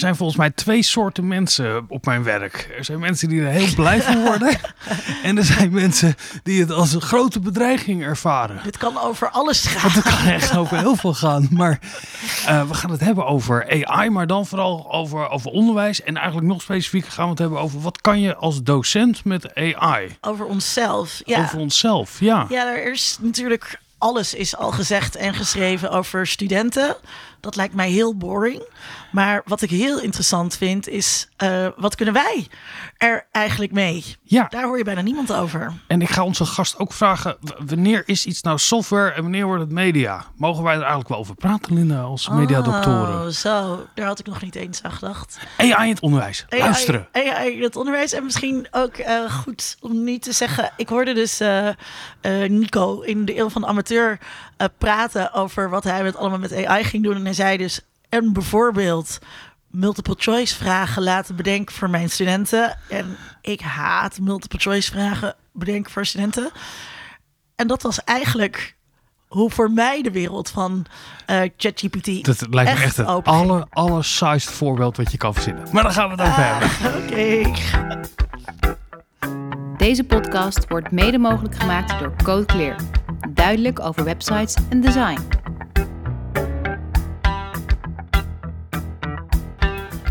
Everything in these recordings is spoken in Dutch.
zijn volgens mij twee soorten mensen op mijn werk. Er zijn mensen die er heel blij van worden. en er zijn mensen die het als een grote bedreiging ervaren. Dit kan over alles gaan. Het kan echt over heel veel gaan. Maar uh, we gaan het hebben over AI, maar dan vooral over, over onderwijs. En eigenlijk nog specifieker gaan we het hebben over wat kan je als docent met AI? Over onszelf, ja. Over onszelf, ja. Ja, er is natuurlijk alles is al gezegd en geschreven over studenten. Dat lijkt mij heel boring. Maar wat ik heel interessant vind is, uh, wat kunnen wij er eigenlijk mee? Ja. Daar hoor je bijna niemand over. En ik ga onze gast ook vragen, wanneer is iets nou software en wanneer wordt het media? Mogen wij er eigenlijk wel over praten, Linda, als mediadoktoren? Oh, zo. Daar had ik nog niet eens aan gedacht. AI in het onderwijs. AI, Luisteren. AI in het onderwijs. En misschien ook uh, goed om niet te zeggen, ik hoorde dus uh, Nico in de Eeuw van Amateur praten over wat hij met allemaal met AI ging doen. En hij zei dus, en bijvoorbeeld multiple choice vragen laten bedenken voor mijn studenten. En ik haat multiple choice vragen bedenken voor studenten. En dat was eigenlijk hoe voor mij de wereld van uh, ChatGPT. Dat lijkt me echt het aller, aller voorbeeld wat je kan verzinnen. Maar dan gaan we het over ah, hebben. Oké. Deze podcast wordt mede mogelijk gemaakt door Code Clear. Duidelijk over websites en design.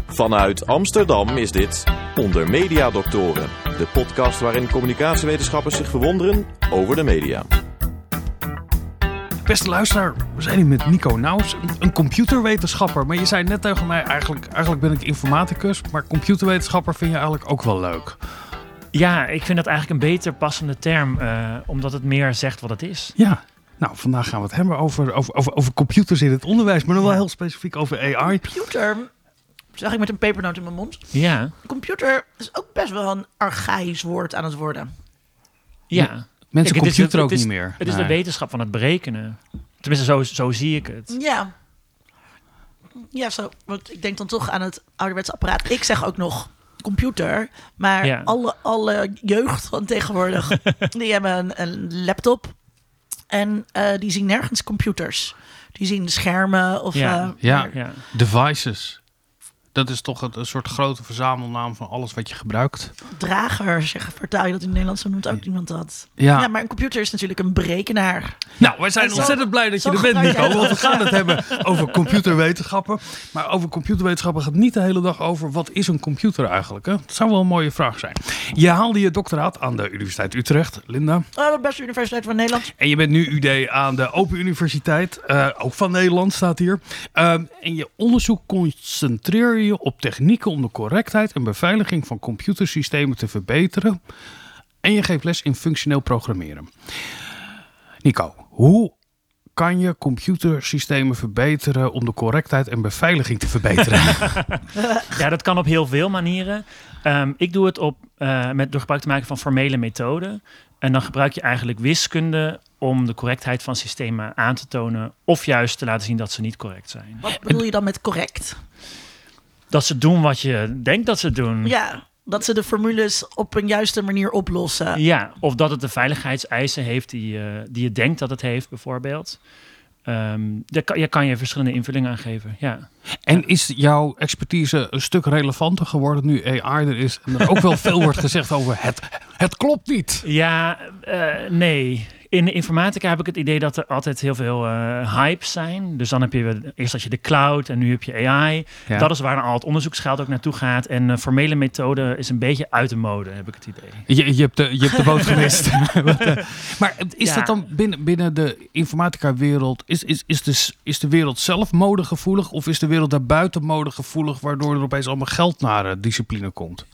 Vanuit Amsterdam is dit Onder Media Doctoren, de podcast waarin communicatiewetenschappers zich verwonderen over de media. Beste luisteraar, we zijn hier met Nico Nauws, een computerwetenschapper. Maar je zei net tegen mij, eigenlijk, eigenlijk ben ik informaticus, maar computerwetenschapper vind je eigenlijk ook wel leuk. Ja, ik vind dat eigenlijk een beter passende term, uh, omdat het meer zegt wat het is. Ja, nou, vandaag gaan we het hebben over, over, over, over computers in het onderwijs, maar dan wel heel specifiek over AI. Computer, zag ik met een pepernoot in mijn mond. Ja. Computer is ook best wel een archaïs woord aan het worden. Ja. Mensen Kijk, computer ook niet meer. Het is de wetenschap van het berekenen. Tenminste, zo, zo zie ik het. Ja. Ja, zo. Want ik denk dan toch aan het ouderwetse apparaat. Ik zeg ook nog computer. Maar alle, alle jeugd van tegenwoordig, die hebben een, een laptop. En uh, die zien nergens computers. Die zien schermen of... Ja, uh, ja. ja. devices. Dat is toch een, soort grote verzamelnaam van alles wat je gebruikt. Drager, zeg, vertaal je dat in het Nederlands, zo noemt ook iemand dat. Ja. ja, maar een computer is natuurlijk een berekenaar. Nou, wij zijn ontzettend blij dat je er bent, Nico. Want we gaan het hebben over computerwetenschappen. Maar over computerwetenschappen gaat niet de hele dag over wat is een computer eigenlijk. Hè? Dat zou wel een mooie vraag zijn. Je haalde je doctoraat aan de Universiteit Utrecht, Linda. Oh, de beste universiteit van Nederland. En je bent nu UD aan de Open Universiteit, uh, ook van Nederland staat hier. Uh, en je onderzoek concentreer je op technieken om de correctheid en beveiliging van computersystemen te verbeteren. En je geeft les in functioneel programmeren. Nico, hoe kan je computersystemen verbeteren om de correctheid en beveiliging te verbeteren? ja, dat kan op heel veel manieren. Um, ik doe het op, uh, met, door gebruik te maken van formele methoden. En dan gebruik je eigenlijk wiskunde om de correctheid van systemen aan te tonen. Of juist te laten zien dat ze niet correct zijn. Wat bedoel je dan met correct? Dat ze doen wat je denkt dat ze doen. Ja, dat ze de formules op een juiste manier oplossen. Ja, of dat het de veiligheidseisen heeft die, uh, die je denkt dat het heeft, bijvoorbeeld. Um, daar kan, je kan je verschillende invullingen aan geven. Ja. En is jouw expertise een stuk relevanter geworden nu AI er is en er ook wel veel wordt gezegd over het, het klopt niet? Ja, uh, nee in de informatica heb ik het idee dat er altijd heel veel uh, hypes zijn. Dus dan heb je eerst als je de cloud en nu heb je AI. Dat is waar al het onderzoeksgeld ook naartoe gaat. En uh, formele methode is een beetje uit de mode, heb ik het idee. Je, je, hebt, de, je hebt de boot gemist. Eh, maar is dat dan binnen, binnen de informatica-wereld, is, is, is, de, is de wereld zelf modegevoelig of is de wereld daarbuiten modegevoelig, waardoor er opeens allemaal geld naar discipline komt?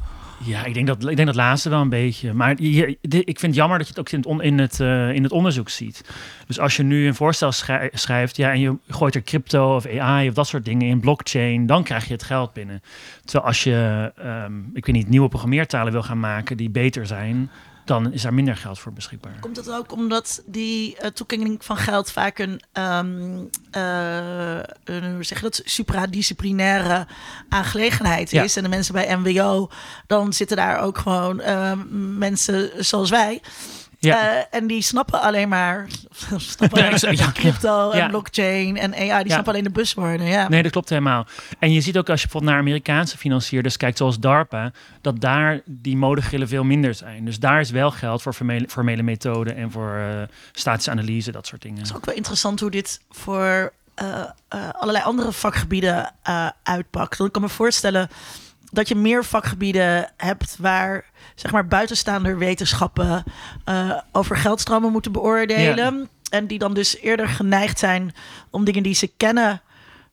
Ja, ik denk dat, ik denk dat laatste wel een beetje. Maar ik vind het jammer dat je het ook in het, in het, uh, in het onderzoek ziet. Dus als je nu een voorstel schrijft ja, en je gooit er crypto of AI of dat soort dingen in, blockchain, dan krijg je het geld binnen. Terwijl als je, um, ik weet niet, nieuwe programmeertalen wil gaan maken die beter zijn, dan is daar minder geld voor beschikbaar. Komt dat ook omdat die uh, toekenning van geld vaak een, um, uh, een zeg dat, supradisciplinaire aangelegenheid is? En de mensen bij MWO, dan zitten daar ook gewoon uh, mensen zoals wij. Ja. Eh, en die snappen alleen maar snappen Ja, crypto en blockchain en AI. Die snappen alleen de buswoorden. Ja. Nee, dat klopt helemaal. En je ziet ook als je bijvoorbeeld naar Amerikaanse financierders kijkt, zoals DARPA, dat daar die modegrillen veel minder zijn. Dus daar is wel geld voor formele, formele methoden en voor eh, statische analyse, dat soort dingen. Het is ook wel interessant hoe dit voor eh, allerlei andere vakgebieden uitpakt. Want ik kan me voorstellen dat je meer vakgebieden hebt waar zeg maar buitenstaander wetenschappen eh, over geldstromen moeten beoordelen. En die dan dus eerder geneigd zijn om dingen die ze kennen.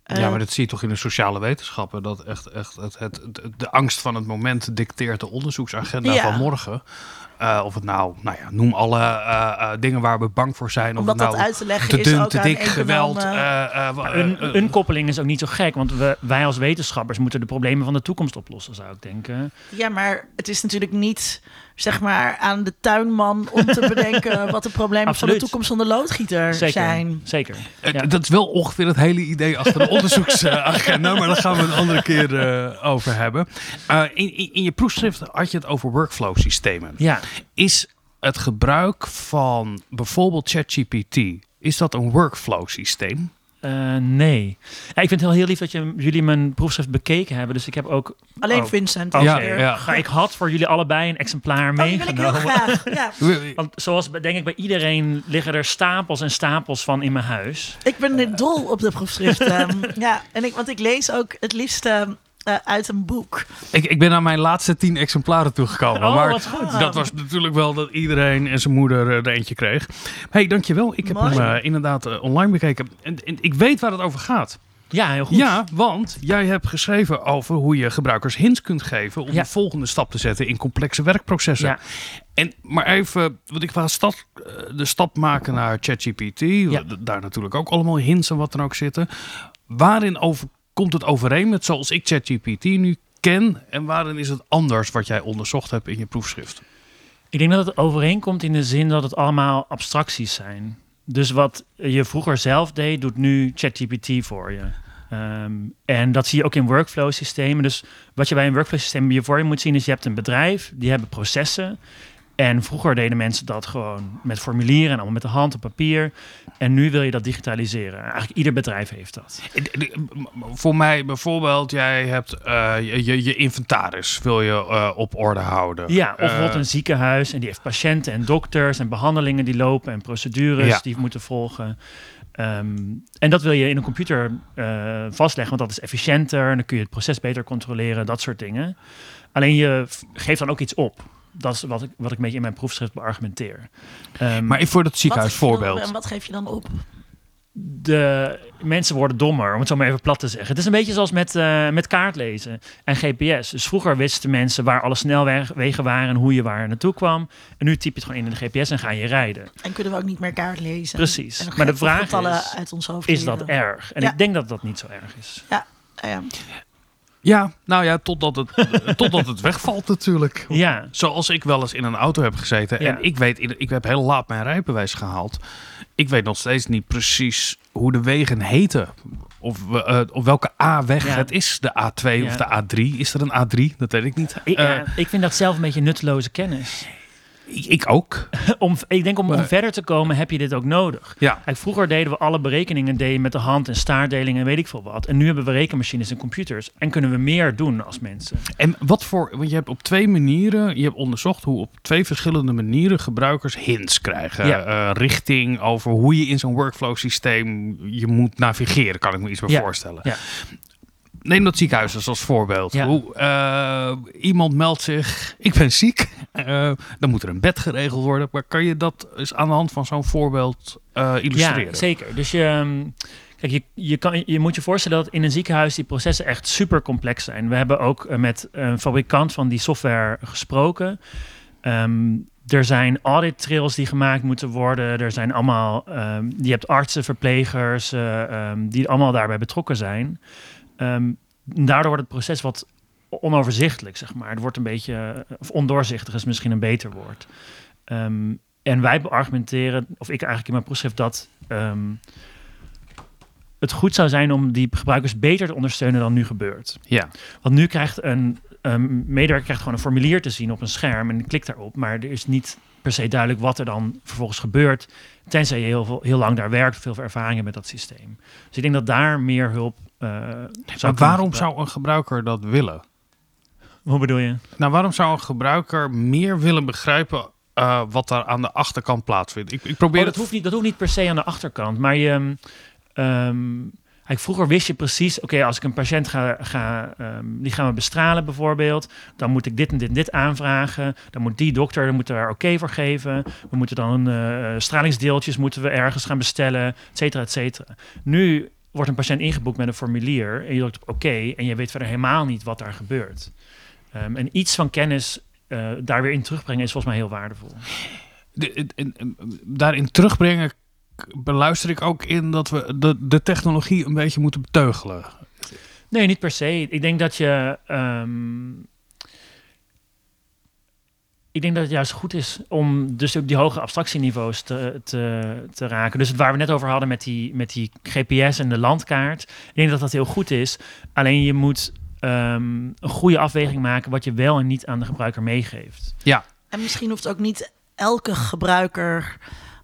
eh, ja, maar dat zie je toch in de sociale wetenschappen. Dat echt, echt het, het, het- de angst van het moment dicteert de onderzoeksagenda Ja. van morgen. Eh, of het nou, nou ja, noem alle eh, eh, dingen waar we bang voor zijn. om dat, of het dat nou uit te leggen te is dun, ook te dik, geweld. eh, eh, Een, een koppeling is ook niet zo gek, want we, wij als wetenschappers moeten de problemen van de toekomst oplossen, zou ik denken. Ja, maar het is natuurlijk niet zeg maar aan de tuinman om te bedenken wat de problemen van de toekomst van de loodgieter Zeker. zijn. Zeker. Eh, Ja. Dat is wel ongeveer het hele idee achter de onderzoeksagenda, maar daar gaan we een andere keer eh, over hebben. Eh, in, in, in je proefschrift had je het over workflow systemen. Ja, Is het gebruik van bijvoorbeeld ChatGPT, is dat een workflow systeem? Eh, nee. Ja, ik vind het heel, heel lief dat je, jullie mijn proefschrift bekeken hebben. Dus ik heb ook. Alleen Oh. Vincent. Oké, is Ja, ja. Maar ik had voor jullie allebei een exemplaar Oh, meegenomen. graag. Ja. Want zoals bij- denk ik bij iedereen liggen er stapels en stapels van in mijn huis. Ik ben dit dol op de proefschriften. ja, en ik, want ik lees ook het liefst eh, eh, uit een boek. Ik, ik ben aan mijn laatste tien exemplaren toegekomen. Oh, maar wat goed. dat was natuurlijk wel dat iedereen en zijn moeder eh, er eentje kreeg. hey, dankjewel. Ik heb Mooi. hem eh, inderdaad online bekeken. En, en ik weet waar het over gaat. Ja, heel goed. Ja, want jij hebt geschreven over hoe je gebruikers hints kunt geven om Ja. de volgende stap te zetten in complexe werkprocessen. Ja. En maar even, want ik eh, de stap maken naar ChatGPT. Ja. Daar natuurlijk ook allemaal hints en wat dan ook zitten. Waarin over, komt het overeen met zoals ik ChatGPT nu ken? En waarin is het anders wat jij onderzocht hebt in je proefschrift? Ik denk dat het overeenkomt in de zin dat het allemaal abstracties zijn. Dus wat je vroeger zelf deed, doet nu ChatGPT voor je. Ehm, en dat zie je ook in workflow systemen. Dus wat je bij een workflow systeem je voor je moet zien is, je hebt een bedrijf, die hebben processen. En vroeger deden mensen dat gewoon met formulieren en allemaal met de hand op papier. En nu wil je dat digitaliseren. Eigenlijk ieder bedrijf heeft dat. Eh, Voor mij bijvoorbeeld, jij hebt eh, je, je, inventaris wil je eh, op orde houden. Ja, of bijvoorbeeld een ziekenhuis en die heeft patiënten en dokters en behandelingen die lopen en procedures Ja. die moeten volgen. Ehm, en dat wil je in een computer vastleggen, want dat is efficiënter en dan kun je het proces beter controleren, dat soort dingen. Alleen je geeft dan ook iets op. Dat is wat ik, wat ik een beetje in mijn proefschrift beargumenteer. Ehm, Maar voor dat ziekenhuisvoorbeeld. En wat geef je dan op? de mensen worden dommer, om het zo maar even plat te zeggen. Het is een beetje zoals met, eh, met kaartlezen en GPS. Dus vroeger wisten mensen waar alle snelwegen waren en hoe je waar naartoe kwam. En nu typ je het gewoon in de GPS en ga je rijden. En kunnen we ook niet meer kaart lezen. Precies. Maar de vraag is, uit ons hoofd Is dat erg? En Ja. ik denk dat dat niet zo erg is. Ah ja. Ja, nou ja, totdat het, totdat het wegvalt natuurlijk. Ja, Zoals ik wel eens in een auto heb gezeten. Ja. En ik weet, ik heb heel laat mijn rijbewijs gehaald. Ik weet nog steeds niet precies hoe de wegen heten. Of, eh, of welke A-weg Ja. het is. De A2 of de A3. Is er een A3? Dat weet ik niet. ik, Eh, ik vind dat zelf een beetje nutteloze kennis. Ik, ik ook. om, ik denk om, om verder te komen heb je dit ook nodig. Ja. Kijk, vroeger deden we alle berekeningen deden met de hand en staartdeling en weet ik veel wat. En nu hebben we rekenmachines en computers en kunnen we meer doen als mensen. En wat voor, want je hebt op twee manieren, je hebt onderzocht hoe op twee verschillende manieren gebruikers hints krijgen. Ja. Eh, richting over hoe je in zo'n workflow systeem je moet navigeren, kan ik me iets Ja. voorstellen. Ja. Neem dat ziekenhuis als voorbeeld. Ja. Hoe, eh, iemand meldt zich, ik ben ziek, Eh, dan moet er een bed geregeld worden. Maar kan je dat eens aan de hand van zo'n voorbeeld eh, illustreren? Ja, zeker. Dus je, ehm, kijk, je, je, kan, je moet je voorstellen dat in een ziekenhuis die processen echt super complex zijn. We hebben ook met een fabrikant van die software gesproken. Ehm, er zijn audit trails die gemaakt moeten worden. Er zijn allemaal, ehm, je hebt artsen, verplegers, die allemaal daarbij betrokken zijn. Ehm, daardoor wordt het proces wat onoverzichtelijk, zeg maar. Het wordt een beetje, of ondoorzichtig is misschien een beter woord. Ehm, en wij beargumenteren, of ik eigenlijk in mijn proefschrift, dat ehm, het goed zou zijn om die gebruikers beter te ondersteunen dan nu gebeurt. Ja. Want nu krijgt een, medewerker krijgt gewoon een formulier te zien op een scherm en klikt daarop, maar er is niet per se duidelijk wat er dan vervolgens gebeurt. Tenzij je heel, veel, heel lang daar werkt, veel ervaring hebt met dat systeem. Dus ik denk dat daar meer hulp Maar kunnen waarom zou een gebruiker dat willen? Hoe bedoel je? Nou, waarom zou een gebruiker meer willen begrijpen eh, wat daar aan de achterkant plaatsvindt? Ik, ik probeer Oh, dat, het... hoeft niet, dat hoeft niet per se aan de achterkant. Maar je, kijk, vroeger wist je precies... oké, als ik een patiënt ga, ga ehm, die gaan we bestralen bijvoorbeeld... dan moet ik dit en dit en dit aanvragen. Dan moet die dokter dan moet daar oké voor geven. We moeten dan eh, stralingsdeeltjes moeten we ergens gaan bestellen, et cetera, et cetera. Nu wordt een patiënt ingeboekt met een formulier... en je drukt op oké en je weet verder helemaal niet wat daar gebeurt. Ehm, en iets van kennis... eh, daar weer in terugbrengen is volgens mij heel waardevol. de- daarin terugbrengen beluister ik ook in dat we de, de technologie een beetje moeten beteugelen. Nee, niet per se. Ik denk dat je. ehm, ik denk dat het juist goed is om dus ook die hoge abstractieniveaus te, te, te raken. Dus waar we net over hadden met die, met die GPS en de landkaart. Ik denk dat dat heel goed is. Alleen je moet ehm, een goede afweging maken wat je wel en niet aan de gebruiker meegeeft. En misschien hoeft ook niet elke gebruiker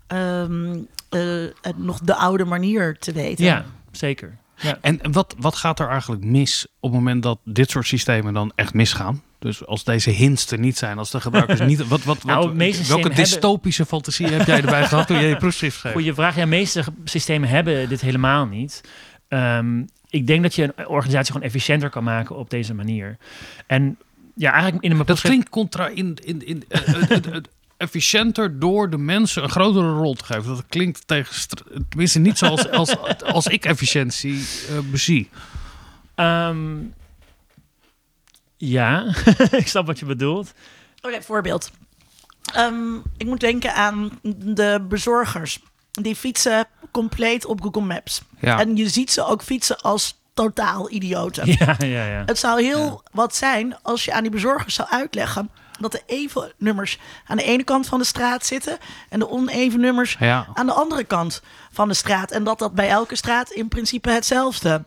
ehm, eh, het nog de oude manier te weten. Ja, zeker. Ja. En wat, wat gaat er eigenlijk mis op het moment dat dit soort systemen dan echt misgaan? Dus als deze hints er niet zijn, als de gebruikers niet... Wat, wat, wat, Nou, welke dystopische fantasie heb jij erbij gehad toen je je proefschrift schreef? Goeie vraag. Ja, de meeste systemen hebben dit helemaal niet. Ehm, ik denk dat je een organisatie gewoon efficiënter kan maken op deze manier. En ja, eigenlijk in een Dat klinkt contra in, in, in eh, het- het- het efficiënter door de mensen een grotere rol te geven. Dat klinkt tegen, tenminste niet zoals als, als ik efficiëntie eh, bezie. Ehm, ja, ik snap wat je bedoelt. Oké, voorbeeld. Ehm, ik moet denken aan de bezorgers. Die fietsen compleet op Google Maps. Ja. En je ziet ze ook fietsen als totaal idioten. Ja, ja, ja. Het zou heel wat zijn als je aan die bezorgers zou uitleggen dat de even nummers aan de ene kant van de straat zitten en de oneven nummers Ja. aan de andere kant van de straat. En dat dat bij elke straat in principe hetzelfde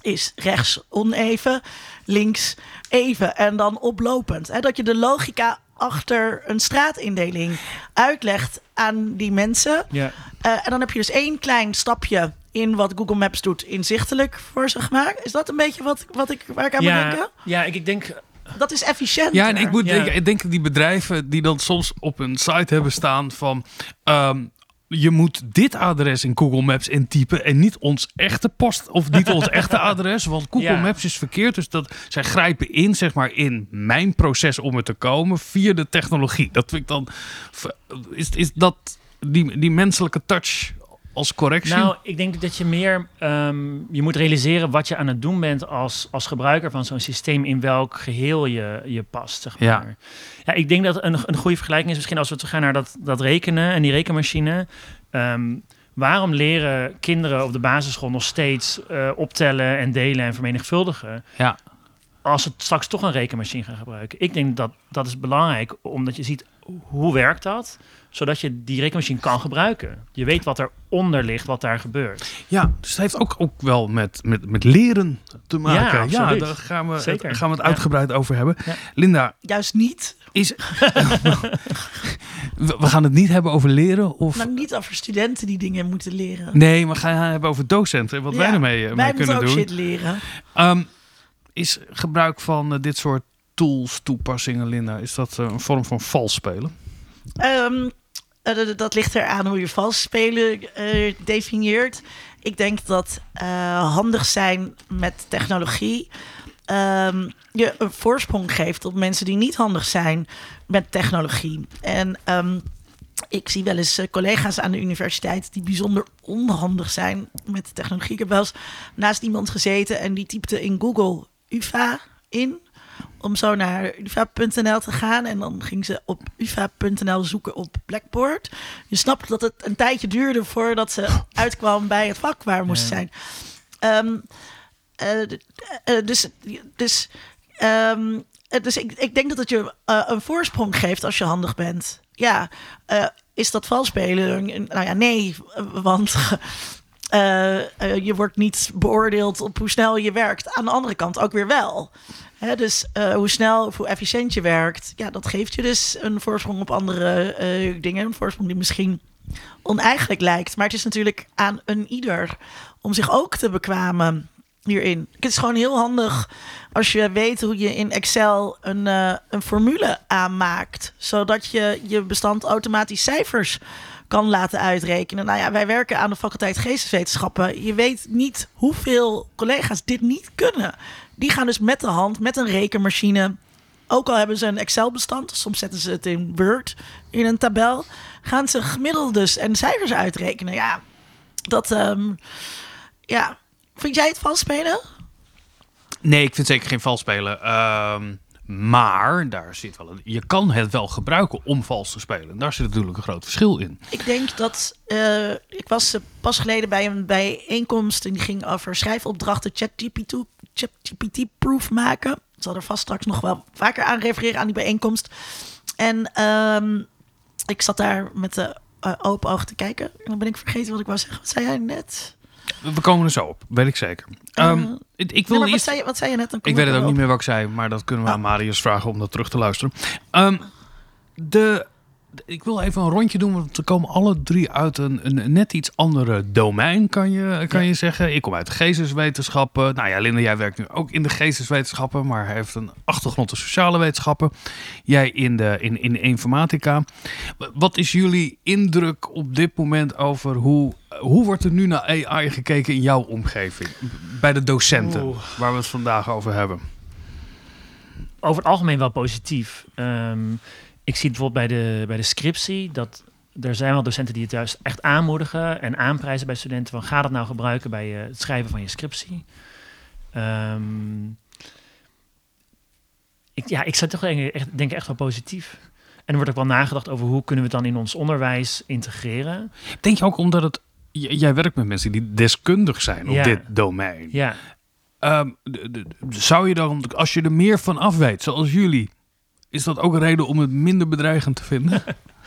is. Rechts oneven, links even en dan oplopend. Hè, dat je de logica achter een straatindeling uitlegt aan die mensen. ja. Eh, en dan heb je dus één klein stapje in wat Google Maps doet inzichtelijk voor zich gemaakt. Is dat een beetje wat, wat ik, waar ik aan moet Ja, denken? ja, ik, ik denk... Dat is efficiënt. Ja, en ik moet Ja. denken, ik denk die bedrijven die dan soms op hun site hebben staan van... ehm, je moet dit adres in Google Maps intypen en niet ons echte post of niet ons echte adres, want Google Ja. Maps is verkeerd. Dus dat zij grijpen in, zeg maar, in mijn proces om er te komen via de technologie. Dat vind ik dan, is, is dat die, die menselijke touch als correctie? Nou, ik denk dat je meer... ehm, je moet realiseren wat je aan het doen bent als, als gebruiker van zo'n systeem... in welk geheel je, je past, zeg Ja. maar. Ja. ik denk dat een, een goede vergelijking is misschien... als we teruggaan naar dat, dat rekenen en die rekenmachine... Ehm, waarom leren kinderen op de basisschool nog steeds eh, optellen en delen en vermenigvuldigen... ja. Als ze straks toch een rekenmachine gaan gebruiken. Ik denk dat dat is belangrijk, omdat je ziet hoe werkt dat, zodat je die rekenmachine kan gebruiken. Je weet wat eronder ligt, wat daar gebeurt. Ja, dus het heeft ook, ook wel met, met, met leren te maken. Ja, absoluut. daar gaan we, Zeker. het, gaan we het Ja. uitgebreid over hebben. Ja. Linda, Juist niet. is... we gaan het niet hebben over leren of... Maar niet over studenten die dingen moeten leren. Nee, we gaan het hebben over docenten en wat wij Ja, ermee eh, Wij mee moeten kunnen ook doen. shit leren. Ehm, is gebruik van eh, dit soort tools, toepassingen, Linda, is dat eh, een vorm van vals spelen? Ehm, eh, dat- ligt eraan hoe je vals spelen eh, definieert. Ik denk dat handig zijn met technologie ehm, je een voorsprong geeft op mensen die niet handig zijn met technologie. En ehm, ik zie wel eens collega's aan de universiteit die bijzonder onhandig zijn met technologie. Ik heb wel eens naast iemand gezeten en die typte in Google UvA in om zo naar uva.nl te gaan. En dan ging ze op uva.nl zoeken op Blackboard. Je snapt dat het een tijdje duurde voordat ze uitkwam bij het vak waar moest zijn. Ehm, eh, eh, dus dus, ehm, eh, dus ik, ik denk dat het je een voorsprong geeft als je handig bent. Ja, is dat vals spelen? Nou ja, nee, want eh, eh, je wordt niet beoordeeld op hoe snel je werkt. Aan de andere kant ook weer wel. Hè, dus eh, hoe snel of hoe efficiënt je werkt, ja, dat geeft je dus een voorsprong op andere dingen. Een voorsprong die misschien oneigenlijk lijkt. Maar het is natuurlijk aan een ieder om zich ook te bekwamen hierin. Het is gewoon heel handig als je weet hoe je in Excel een, een formule aanmaakt. Zodat je je bestand automatisch cijfers kan laten uitrekenen. Nou ja, wij werken aan de faculteit geesteswetenschappen. Je weet niet hoeveel collega's dit niet kunnen. Die gaan dus met de hand, met een rekenmachine. Ook al hebben ze een Excel-bestand, soms zetten ze het in Word in een tabel, gaan ze gemiddeldes en cijfers uitrekenen. Ja, dat. ehm, ja. Vind jij het vals spelen? Nee, ik vind zeker geen vals spelen. Ehm, maar daar zit wel een, je kan het wel gebruiken om vals te spelen. Daar zit natuurlijk een groot verschil in. Ik denk dat. eh, ik was eh, pas geleden bij een bijeenkomst. En die ging over schrijfopdrachten ChatGPT ChatGPT-proof maken. Ik zal er vast straks nog wel vaker aan refereren aan die bijeenkomst. En ehm, ik zat daar met de eh, open ogen te kijken. En dan ben ik vergeten wat ik wou zeggen. Wat zei jij net? We komen er zo op, weet ik zeker. Ehm, Eh, ik, ik Nee, wil maar wat, eerst... zei je, wat zei je net? Dan Ik weet het ook niet meer wat ik zei, maar dat kunnen we Oh. aan Marius vragen om dat terug te luisteren. Ehm, de- ik wil even een rondje doen, want we komen alle drie uit een, een net iets andere domein, kan je, kan Ja. je zeggen. Ik kom uit de geesteswetenschappen. Nou ja, Linda, jij werkt nu ook in de geesteswetenschappen, maar heeft een achtergrond in sociale wetenschappen. Jij in de, in, in de informatica. Wat is jullie indruk op dit moment over hoe, hoe wordt er nu naar AI gekeken in jouw omgeving? Bij de docenten, Oeh. waar we het vandaag over hebben. over het algemeen wel positief. Ehm, ik zie bijvoorbeeld bij de, bij de scriptie dat er zijn wel docenten die het juist echt aanmoedigen en aanprijzen bij studenten van ga dat nou gebruiken bij eh, het schrijven van je scriptie. Ehm, ik, ja, ik zou toch denk, echt, denk echt wel positief. En er wordt ook wel nagedacht over hoe kunnen we het dan in ons onderwijs integreren. Denk je ook omdat het. Jij werkt met mensen die deskundig zijn op Ja. dit domein. Ja, Ehm, zou je dan, als je er meer van af weet, zoals jullie, is dat ook een reden om het minder bedreigend te vinden?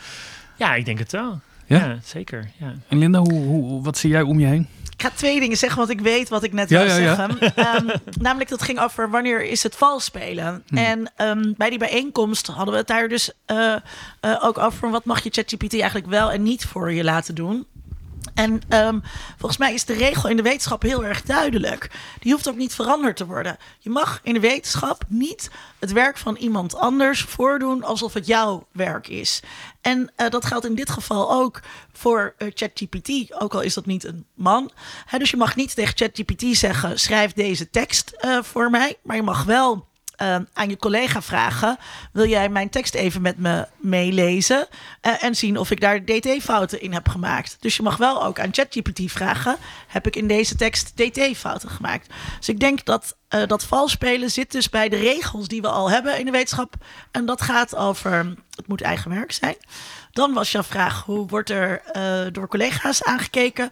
ja ik denk het wel. Ja? Ja, zeker. Ja. en Linda, hoe, hoe, wat zie jij om je heen? Ik ga twee dingen zeggen, want ik weet wat ik net Ja, wil ja, ja. zeggen. Ehm, namelijk, dat ging over wanneer is het vals spelen. Hm. En ehm, bij die bijeenkomst hadden we het daar dus eh, eh, ook over... van wat mag je ChatGPT eigenlijk wel en niet voor je laten doen. En ehm, volgens mij is de regel in de wetenschap heel erg duidelijk. Die hoeft ook niet veranderd te worden. Je mag in de wetenschap niet het werk van iemand anders voordoen alsof het jouw werk is. En eh, dat geldt in dit geval ook voor eh, ChatGPT, ook al is dat niet een man. Dus je mag niet tegen ChatGPT zeggen: schrijf deze tekst eh, voor mij. Maar je mag wel eh, aan je collega vragen: wil jij mijn tekst even met me meelezen eh, en zien of ik daar dt-fouten in heb gemaakt? Dus je mag wel ook aan ChatGPT vragen: heb ik in deze tekst dt-fouten gemaakt? Dus ik denk dat eh, dat vals spelen zit dus bij de regels die we al hebben in de wetenschap. En dat gaat over het moet eigen werk zijn. Dan was jouw vraag: hoe wordt er eh, door collega's aangekeken?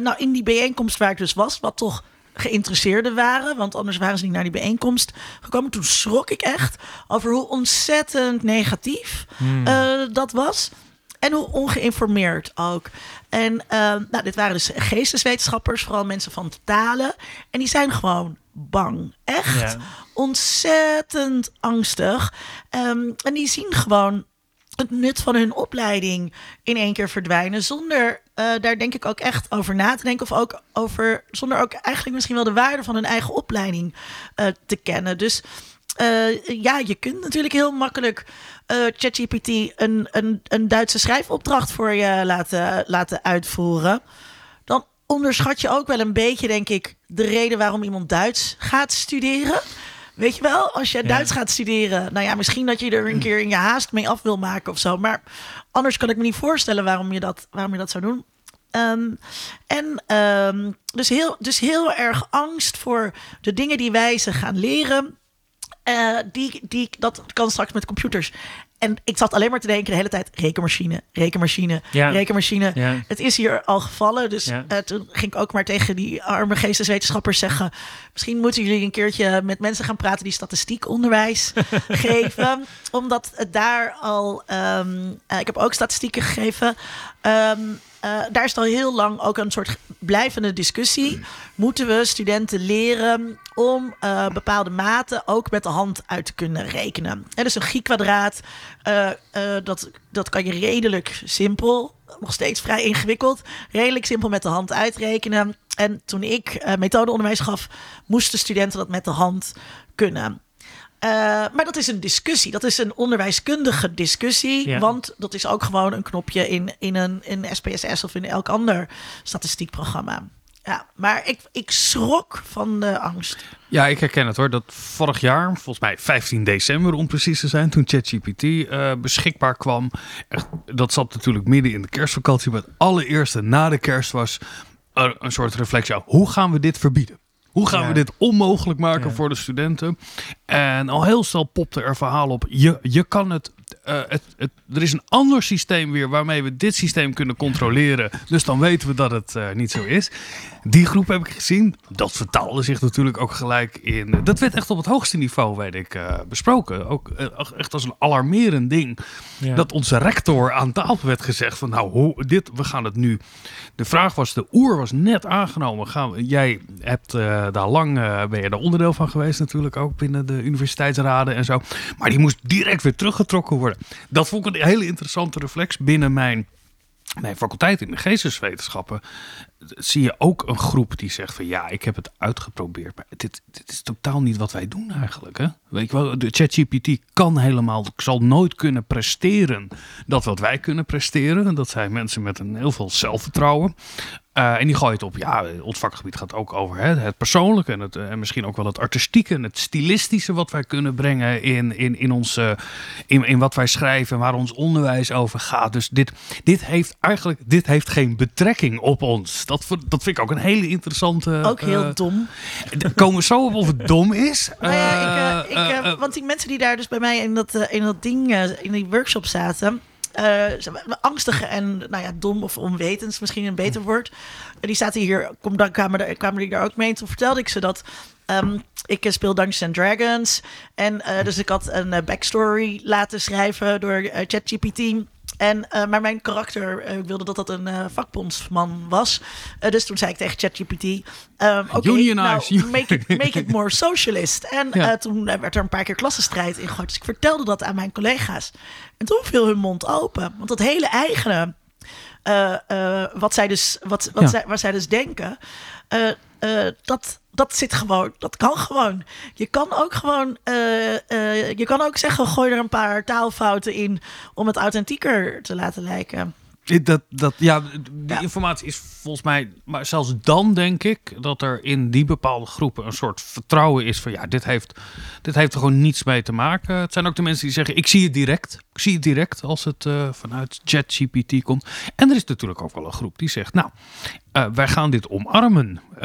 Nou, in die bijeenkomst waar ik dus was, wat toch geïnteresseerden waren, want anders waren ze niet naar die bijeenkomst gekomen. Toen schrok ik echt over hoe ontzettend negatief eh, dat was. En hoe ongeïnformeerd ook. En eh, nou, dit waren dus geesteswetenschappers, vooral mensen van talen. En die zijn gewoon bang. Echt Ja. ontzettend angstig. Ehm, en die zien gewoon het nut van hun opleiding in één keer verdwijnen. Zonder eh, daar denk ik ook echt over na te denken. Of ook over, zonder ook eigenlijk misschien wel de waarde van hun eigen opleiding eh, te kennen. Dus eh, ja, je kunt natuurlijk heel makkelijk ChatGPT een, een, een Duitse schrijfopdracht voor je laten, laten uitvoeren. Dan onderschat je ook wel een beetje, denk ik, de reden waarom iemand Duits gaat studeren. Weet je wel, als je. Duits gaat studeren, nou ja, misschien dat je er een keer in je haast mee af wil maken of zo. Maar anders kan ik me niet voorstellen waarom je dat, waarom je dat zou doen. Ehm, en ehm, dus, heel, dus heel erg angst voor de dingen die wij ze gaan leren. Eh, die, die, dat kan straks met computers. En ik zat alleen maar te denken de hele tijd: rekenmachine, rekenmachine, Ja. rekenmachine. Ja. Het is hier al gevallen. Dus Ja. eh, toen ging ik ook maar tegen die arme geesteswetenschappers zeggen: Misschien moeten jullie een keertje met mensen gaan praten die statistiekonderwijs geven. Omdat het daar al. ehm, eh, ik heb ook statistieken gegeven. ehm, eh, daar is al heel lang ook een soort blijvende discussie. Moeten we studenten leren om eh, bepaalde maten ook met de hand uit te kunnen rekenen? Hè, dus een G-kwadraat, eh, dat, dat kan je redelijk simpel, nog steeds vrij ingewikkeld, redelijk simpel met de hand uitrekenen. En toen ik methodeonderwijs gaf, moesten studenten dat met de hand kunnen. Eh, maar dat is een discussie. Dat is een onderwijskundige discussie. Ja. Want dat is ook gewoon een knopje in, in een in SPSS of in elk ander statistiekprogramma. Ja, maar ik, ik schrok van de angst. Ja, ik herken het hoor. Dat vorig jaar, volgens mij 15 december om precies te zijn, toen ChatGPT eh, beschikbaar kwam. Echt, dat zat natuurlijk midden in de kerstvakantie. Maar het allereerste na de kerst was een soort reflectie. Hoe gaan we dit verbieden? Hoe gaan Ja. we dit onmogelijk maken Ja. voor de studenten? En al heel snel popte er verhaal op. Je, je kan het, eh, het, het. Er is een ander systeem weer waarmee we dit systeem kunnen controleren. Dus dan weten we dat het eh, niet zo is. Die groep heb ik gezien. Dat vertaalde zich natuurlijk ook gelijk in. Dat werd echt op het hoogste niveau, weet ik, eh, besproken. Ook eh, echt als een alarmerend ding. Ja. Dat onze rector aan tafel werd gezegd van nou, hoe, dit, we gaan het nu. De vraag was, de oer was net aangenomen. Gaan we, jij hebt eh, daar lang, eh, ben je daar onderdeel van geweest natuurlijk ook binnen de universiteitsraden en zo. Maar die moest direct weer teruggetrokken worden. Dat vond ik een hele interessante reflex binnen mijn, mijn faculteit in de geesteswetenschappen. Zie je ook een groep die zegt van ja, ik heb het uitgeprobeerd. Maar dit, dit is totaal niet wat wij doen eigenlijk. Hè? Weet je wel, de ChatGPT kan helemaal, zal nooit kunnen presteren dat wat wij kunnen presteren. Dat zijn mensen met een heel veel zelfvertrouwen. Eh, en die gooit op, ja, ons vakgebied gaat ook over hè, het persoonlijke en, het, eh, en misschien ook wel het artistieke en het stilistische wat wij kunnen brengen in, in, in, ons, eh, in, in wat wij schrijven, waar ons onderwijs over gaat. Dus dit, dit heeft eigenlijk dit heeft geen betrekking op ons. Dat, dat vind ik ook een hele interessante. Ook heel eh, dom. Komen we zo op of het dom is. Nou ja, ik, eh, Eh, ik, eh, eh, eh, want die mensen die daar dus bij mij in dat, eh, in dat ding, eh, in die workshop zaten. Eh, ze waren angstig en nou ja, dom of onwetend is misschien een beter woord. Die zaten hier, kom, dan kwamen, er, kwamen die daar ook mee. En toen vertelde ik ze dat ehm, ik eh, speel Dungeons and Dragons. En eh, dus ik had een backstory laten schrijven door ChatGPT. En, eh, maar mijn karakter eh, ik wilde dat dat een eh, vakbondsman was. Dus toen zei ik tegen ChatGPT... ehm oké, Unionize. nou, make, it, make it more socialist. En Ja. toen werd er een paar keer klassenstrijd ingegooid. Dus ik vertelde dat aan mijn collega's. En toen viel hun mond open. Want dat hele eigene... wat zij dus, wat, wat Ja. zij, waar zij dus denken... eh, dat, dat zit gewoon, dat kan gewoon. Je kan ook gewoon, eh, je kan ook zeggen, gooi er een paar taalfouten in om het authentieker te laten lijken. Dat, dat, ja, die Ja. informatie is volgens mij, maar zelfs dan denk ik dat er in die bepaalde groepen een soort vertrouwen is van ja, dit heeft, dit heeft er gewoon niets mee te maken. Het zijn ook de mensen die zeggen, ik zie het direct. Ik zie het direct als het eh, vanuit ChatGPT komt. En er is natuurlijk ook wel een groep die zegt, nou, eh, wij gaan dit omarmen. Eh,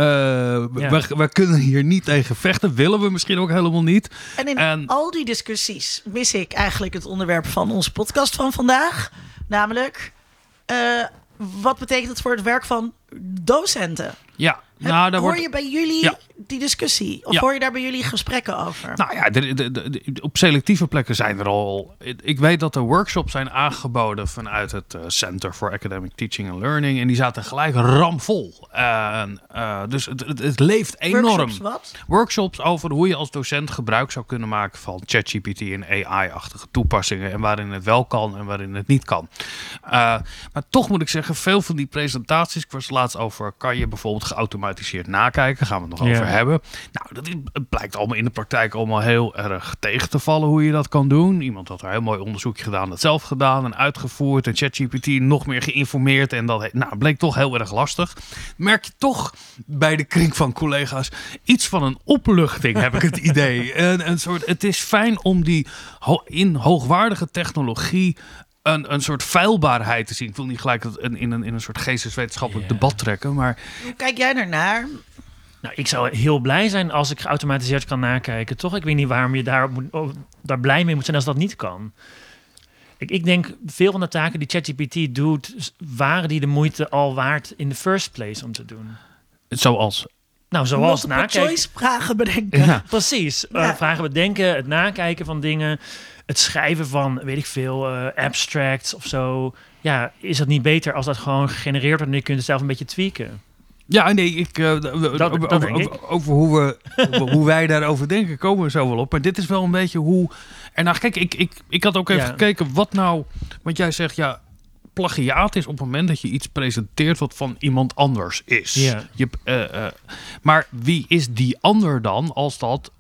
wij, wij kunnen hier niet tegen vechten, willen we misschien ook helemaal niet. En in En- al die discussies mis ik eigenlijk het onderwerp van onze podcast van vandaag. Namelijk, eh, wat betekent het voor het werk van docenten? Ja, nou, hoor wordt... je bij jullie Ja. die discussie? Of Ja. hoor je daar bij jullie gesprekken over? Nou ja, de, de, op selectieve plekken zijn er al. Ik weet dat er workshops zijn aangeboden vanuit het eh, Center for Academic Teaching and Learning. En die zaten gelijk ramvol. Eh, dus het, het, het leeft enorm. Workshops wat? Workshops over hoe je als docent gebruik zou kunnen maken van ChatGPT en AI-achtige toepassingen. En waarin het wel kan en waarin het niet kan. Eh, maar toch moet ik zeggen, veel van die presentaties, ik was laatst over, kan je bijvoorbeeld geautomatiseerd nakijken. Gaan we het nog Ja. over hebben. Nou, dat is, het blijkt allemaal in de praktijk allemaal heel erg tegen te vallen hoe je dat kan doen. Iemand had er een heel mooi onderzoekje gedaan, dat zelf gedaan en uitgevoerd. En ChatGPT nog meer geïnformeerd. En dat nou, bleek toch heel erg lastig. Merk je toch bij de kring van collega's iets van een opluchting, heb ik het idee. Een, een soort, het is fijn om die ho- in hoogwaardige technologie een, een soort feilbaarheid te zien. Ik wil niet gelijk dat in, in, een, in een soort geesteswetenschappelijk debat trekken, maar Hoe kijk jij ernaar? Nou, ik zou heel blij zijn als ik geautomatiseerd kan nakijken. Toch? Ik weet niet waarom je daar, moet, oh, daar blij mee moet zijn als dat niet kan. Ik, ik denk, veel van de taken die ChatGPT doet, waren die de moeite al waard in the first place om te doen. zoals Nou, zoals Multiple nakijken. choice vragen bedenken. Ja. Precies. Eh, vragen bedenken, het nakijken van dingen. Het schrijven van, weet ik veel, eh, abstracts of zo. Ja, is het niet beter als dat gewoon gegenereerd wordt en je kunt het zelf een beetje tweaken? Ja, nee, ik, uh, over, dat over, denk ik. over, over hoe, we, hoe wij daarover denken, komen we zo wel op. Maar dit is wel een beetje hoe. En nou, kijk, ik, ik, ik had ook even Ja. gekeken wat nou. Want jij zegt ja. Plagiaat is op het moment dat je iets presenteert wat van iemand anders is. Ja. Je, eh, maar wie is die ander dan als dat.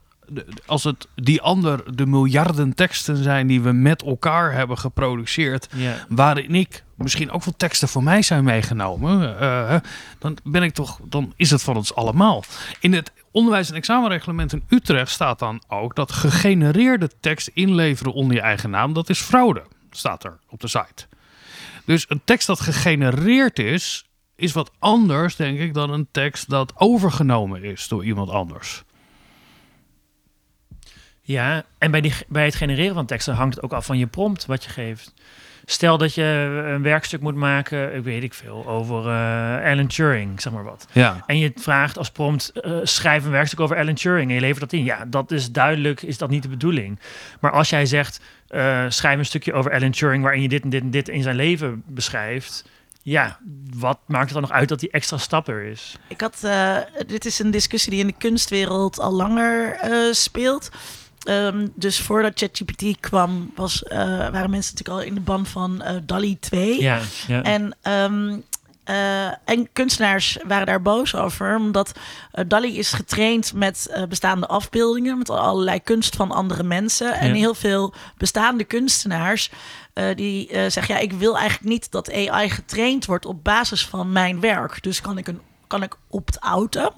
Als het die ander de miljarden teksten zijn die we met elkaar hebben geproduceerd waarin ik misschien ook wel teksten voor mij zijn meegenomen, eh, dan ben ik toch, dan is het van ons allemaal. In het onderwijs- en examenreglement in Utrecht staat dan ook dat gegenereerde tekst inleveren onder je eigen naam, dat is fraude, staat er op de site. Dus een tekst dat gegenereerd is, is wat anders, denk ik, dan een tekst dat overgenomen is door iemand anders. Ja, en bij, die, bij het genereren van teksten hangt het ook af van je prompt wat je geeft. Stel dat je een werkstuk moet maken, ik weet ik veel, over eh, Alan Turing, zeg maar wat. Ja. En je vraagt als prompt, eh, schrijf een werkstuk over Alan Turing en je levert dat in. Ja, dat is duidelijk, is dat niet de bedoeling. Maar als jij zegt, eh, schrijf een stukje over Alan Turing waarin je dit en dit en dit in zijn leven beschrijft. Ja, wat maakt het dan nog uit dat die extra stap er is? Ik had, eh, dit is een discussie die in de kunstwereld al langer eh, speelt. Ehm, dus voordat ChatGPT kwam, was, eh, waren mensen natuurlijk al in de ban van eh DALI 2. Ja, ja. En, ehm, eh, en kunstenaars waren daar boos over, omdat eh, DALI is getraind met bestaande afbeeldingen, met allerlei kunst van andere mensen. En Ja. heel veel bestaande kunstenaars eh, die zeggen, ja, ik wil eigenlijk niet dat AI getraind wordt op basis van mijn werk. Dus kan ik, een, kan ik opt-outen?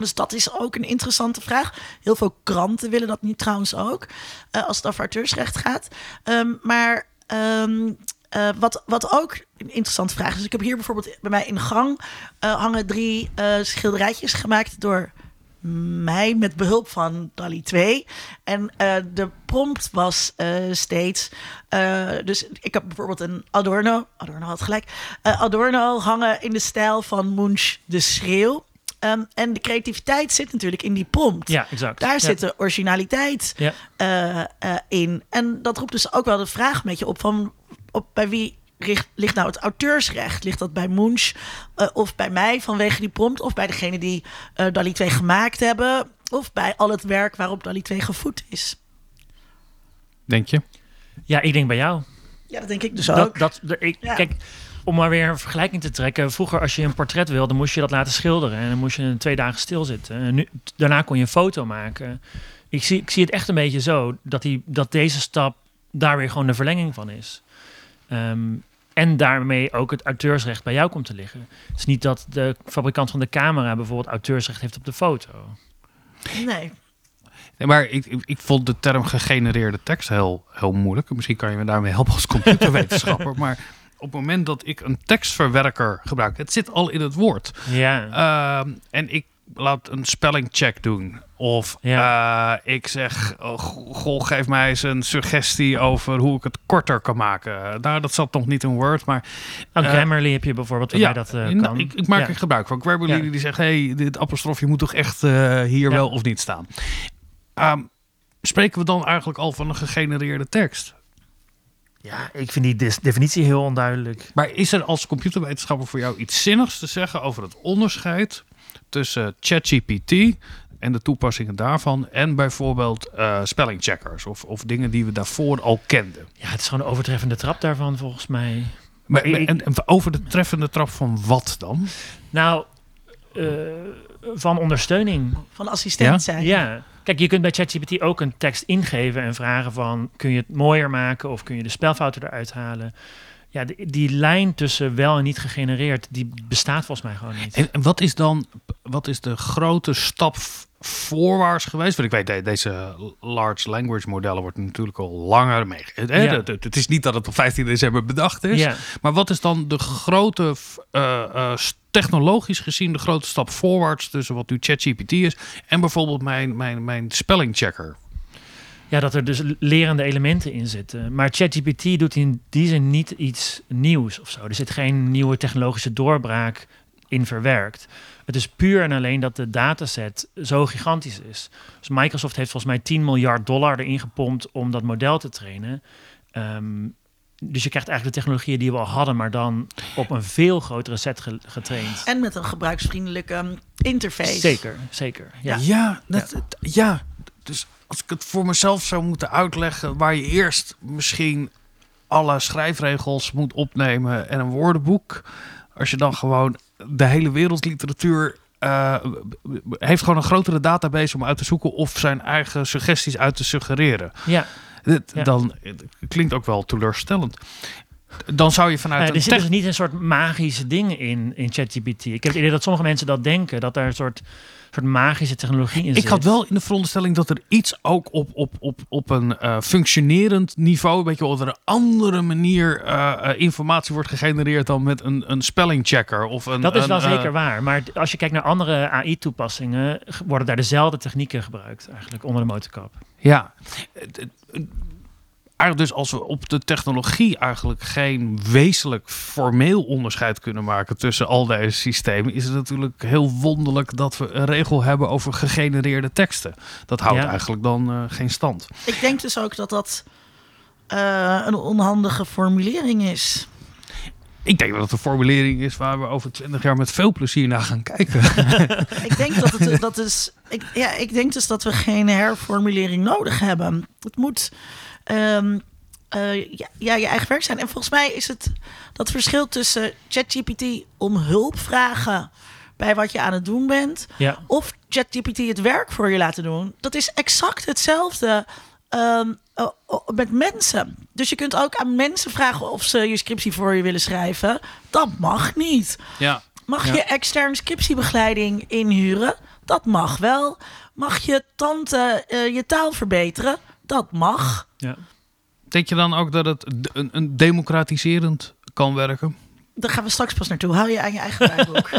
Dus dat is ook een interessante vraag. Heel veel kranten willen dat nu trouwens ook, eh, als het over auteursrecht gaat. Ehm, maar ehm, eh, wat, wat ook een interessante vraag is. Dus ik heb hier bijvoorbeeld bij mij in gang eh, hangen drie schilderijtjes gemaakt door mij met behulp van DALI 2. En de prompt was steeds... dus ik heb bijvoorbeeld een Adorno... Adorno had gelijk. Adorno hangen in de stijl van Munch de Schreeuw. Ehm, en de creativiteit zit natuurlijk in die prompt. ja, exact. Daar Ja. zit de originaliteit Ja. eh, eh, in. En dat roept dus ook wel de vraag met je op van op, bij wie richt, ligt nou het auteursrecht? Ligt dat bij Munch eh, of bij mij vanwege die prompt? Of bij degene die eh DALI 2 gemaakt hebben? Of bij al het werk waarop DALI 2 gevoed is? Denk je? ja, ik denk bij jou. Ja, dat denk ik dus Dat, ook. dat, de- ik, Ja. Kijk, om maar weer een vergelijking te trekken. Vroeger als je een portret wilde, moest je dat laten schilderen. En dan moest je twee dagen stilzitten. En nu, daarna kon je een foto maken. Ik zie, ik zie het echt een beetje zo. Dat, die, dat deze stap daar weer gewoon de verlenging van is. Ehm, en daarmee ook het auteursrecht bij jou komt te liggen. Het is niet dat de fabrikant van de camera bijvoorbeeld auteursrecht heeft op de foto. Nee. Nee, maar ik, ik, ik vond de term gegenereerde tekst heel, heel moeilijk. Misschien kan je me daarmee helpen als computerwetenschapper. maar op het moment dat ik een tekstverwerker gebruik, het zit al in het woord. Ja, Ehm, en ik laat een spellingcheck doen. Of eh, ik zeg, oh, go- goh, geef mij eens een suggestie over hoe ik het korter kan maken. Nou, dat zat nog niet in Word, maar nou, eh, Grammarly heb je bijvoorbeeld waarbij dat eh, nou, kan. ik, ik maak Ja. er gebruik van. Grammarly Ja. die zegt, hey, dit apostrofje moet toch echt hier Ja. wel of niet staan. Ehm, spreken we dan eigenlijk al van een gegenereerde tekst? Ja, ik vind die definitie heel onduidelijk. Maar is er als computerwetenschapper voor jou iets zinnigs te zeggen over het onderscheid tussen ChatGPT en de toepassingen daarvan en bijvoorbeeld eh, spellingcheckers of, of dingen die we daarvoor al kenden? Ja, het is gewoon een overtreffende trap daarvan volgens mij. Maar, ik- en, en over de treffende trap van wat dan? Nou, eh, van ondersteuning. Van assistent Ja? zijn. Ja. Kijk, je kunt bij ChatGPT ook een tekst ingeven en vragen van... kun je het mooier maken of kun je de spelfouten eruit halen? Ja, die, die lijn tussen wel en niet gegenereerd, die bestaat volgens mij gewoon niet. En, wat is dan wat is de grote stap voorwaarts geweest? Want ik weet, de- deze large language modellen wordt natuurlijk al langer mee. hè, Ja. Het, is niet dat het op 15 december bedacht is. Ja. Maar wat is dan de grote, s- technologisch gezien, de grote stap voorwaarts tussen wat nu ChatGPT is en bijvoorbeeld mijn, mijn, mijn spellingchecker? ja, dat er dus lerende elementen in zitten. Maar ChatGPT doet in die zin niet iets nieuws of zo. Er zit geen nieuwe technologische doorbraak in verwerkt. Het is puur en alleen dat de dataset zo gigantisch is. Dus Microsoft heeft volgens mij 10 miljard dollar erin gepompt om dat model te trainen. Ehm, dus je krijgt eigenlijk de technologieën die we al hadden, maar dan op een veel grotere set ge- getraind. En met een gebruiksvriendelijke um, interface. Zeker, zeker. Ja. Ja, dat, ja. Dus als ik het voor mezelf zou moeten uitleggen, waar je eerst misschien alle schrijfregels moet opnemen en een woordenboek. Als je dan gewoon de hele wereldliteratuur eh, heeft gewoon een grotere database om uit te zoeken of zijn eigen suggesties uit te suggereren. ja. Ja. Dan klinkt ook wel teleurstellend. Dan zou je vanuit Ja, een er zit dus niet een soort magische dingen in, in ChatGPT. Ik heb het idee dat sommige mensen dat denken, dat er een soort, soort magische technologie in zit. Ik had wel in de veronderstelling dat er iets ook op, op, op, op een eh, functionerend niveau, weet je wel, op een andere manier eh, eh, informatie wordt gegenereerd dan met een, een spellingchecker of een. Dat is een, wel zeker waar. Maar als je kijkt naar andere AI-toepassingen, worden daar dezelfde technieken gebruikt, eigenlijk onder de motorkap. Ja. Eigenlijk dus als we op de technologie eigenlijk geen wezenlijk formeel onderscheid kunnen maken tussen al deze systemen, is het natuurlijk heel wonderlijk dat we een regel hebben over gegenereerde teksten. Dat houdt Ja. eigenlijk dan eh, geen stand. Ik denk dus ook dat dat eh, een onhandige formulering is. Ik denk dat het een formulering is waar we over twintig jaar met veel plezier naar gaan kijken. Ik denk dat het dat is. Ik, ja, ik denk dus dat we geen herformulering nodig hebben. Het moet ehm, eh, ja, ja, je eigen werk zijn. En volgens mij is het dat verschil tussen ChatGPT om hulp vragen bij wat je aan het doen bent, Ja, of ChatGPT het werk voor je laten doen. Dat is exact hetzelfde ehm, eh, eh, met mensen. Dus je kunt ook aan mensen vragen of ze je scriptie voor je willen schrijven. Dat mag niet. Ja. Mag Ja. je extern scriptiebegeleiding inhuren? Dat mag wel. Mag je tante eh, je taal verbeteren? Dat mag. ja. Denk je dan ook dat het een, een democratiserend kan werken? Daar gaan we straks pas naartoe. Hou je aan je eigen draaiboek.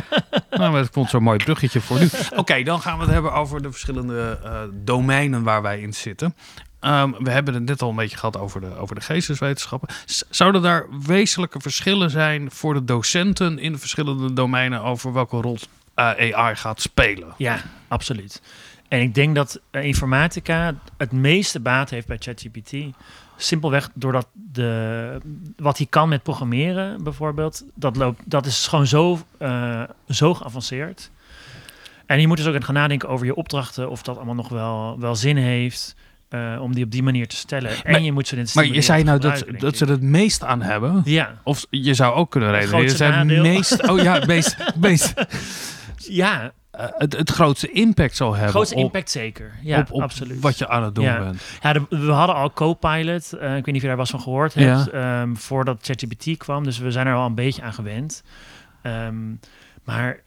Nou, maar dat vond zo'n mooi bruggetje voor nu. Oké, dan gaan we het hebben over de verschillende eh, domeinen waar wij in zitten. Ehm, we hebben het net al een beetje gehad over de, over de geesteswetenschappen. Zouden daar wezenlijke verschillen zijn voor de docenten in de verschillende domeinen over welke rol eh, AI gaat spelen? ja, absoluut. En ik denk dat eh, informatica het meeste baat heeft bij ChatGPT. Simpelweg doordat de, wat hij kan met programmeren, bijvoorbeeld, dat, loopt, dat is gewoon zo, eh, zo geavanceerd. En je moet dus ook gaan nadenken over je opdrachten, of dat allemaal nog wel, wel zin heeft. Eh, om die op die manier te stellen. En Maar- je moet ze dit Maar je zei nou dat, dat ze er het meest aan hebben. Ja, Of je zou ook kunnen redeneren. Zijn het nadeel. meest, oh ja, het meest, meest, ja eh, het, het grootste impact zal hebben. grootste op, impact zeker. Ja, op, op absoluut. wat je aan het doen Ja. bent. Ja, de- we hadden al Copilot. eh ik weet niet of je daar was van gehoord hebt. ehm, voordat ChatGPT kwam. Dus we zijn er al een beetje aan gewend. Ehm, maar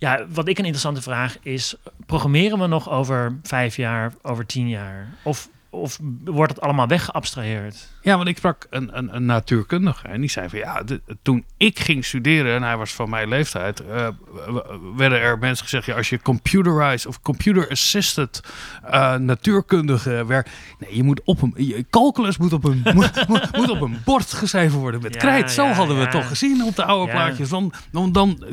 ja, wat ik een interessante vraag is... programmeren we nog over vijf jaar, over tien jaar? Of, of wordt het allemaal weggeabstraheerd? Ja, want ik sprak een, een, een natuurkundige en die zei van ja, de- toen ik ging studeren en hij was van mijn leeftijd, eh, werden er mensen gezegd, ja, als je computerized of computer assisted eh, natuurkundige werkt, nee, je moet op een, je, calculus moet op een, moet, moet- moet op een bord geschreven worden met Ja, krijt. Zo ja, hadden we ja. het toch gezien op de oude Ja. plaatjes. Dan, dan, dan,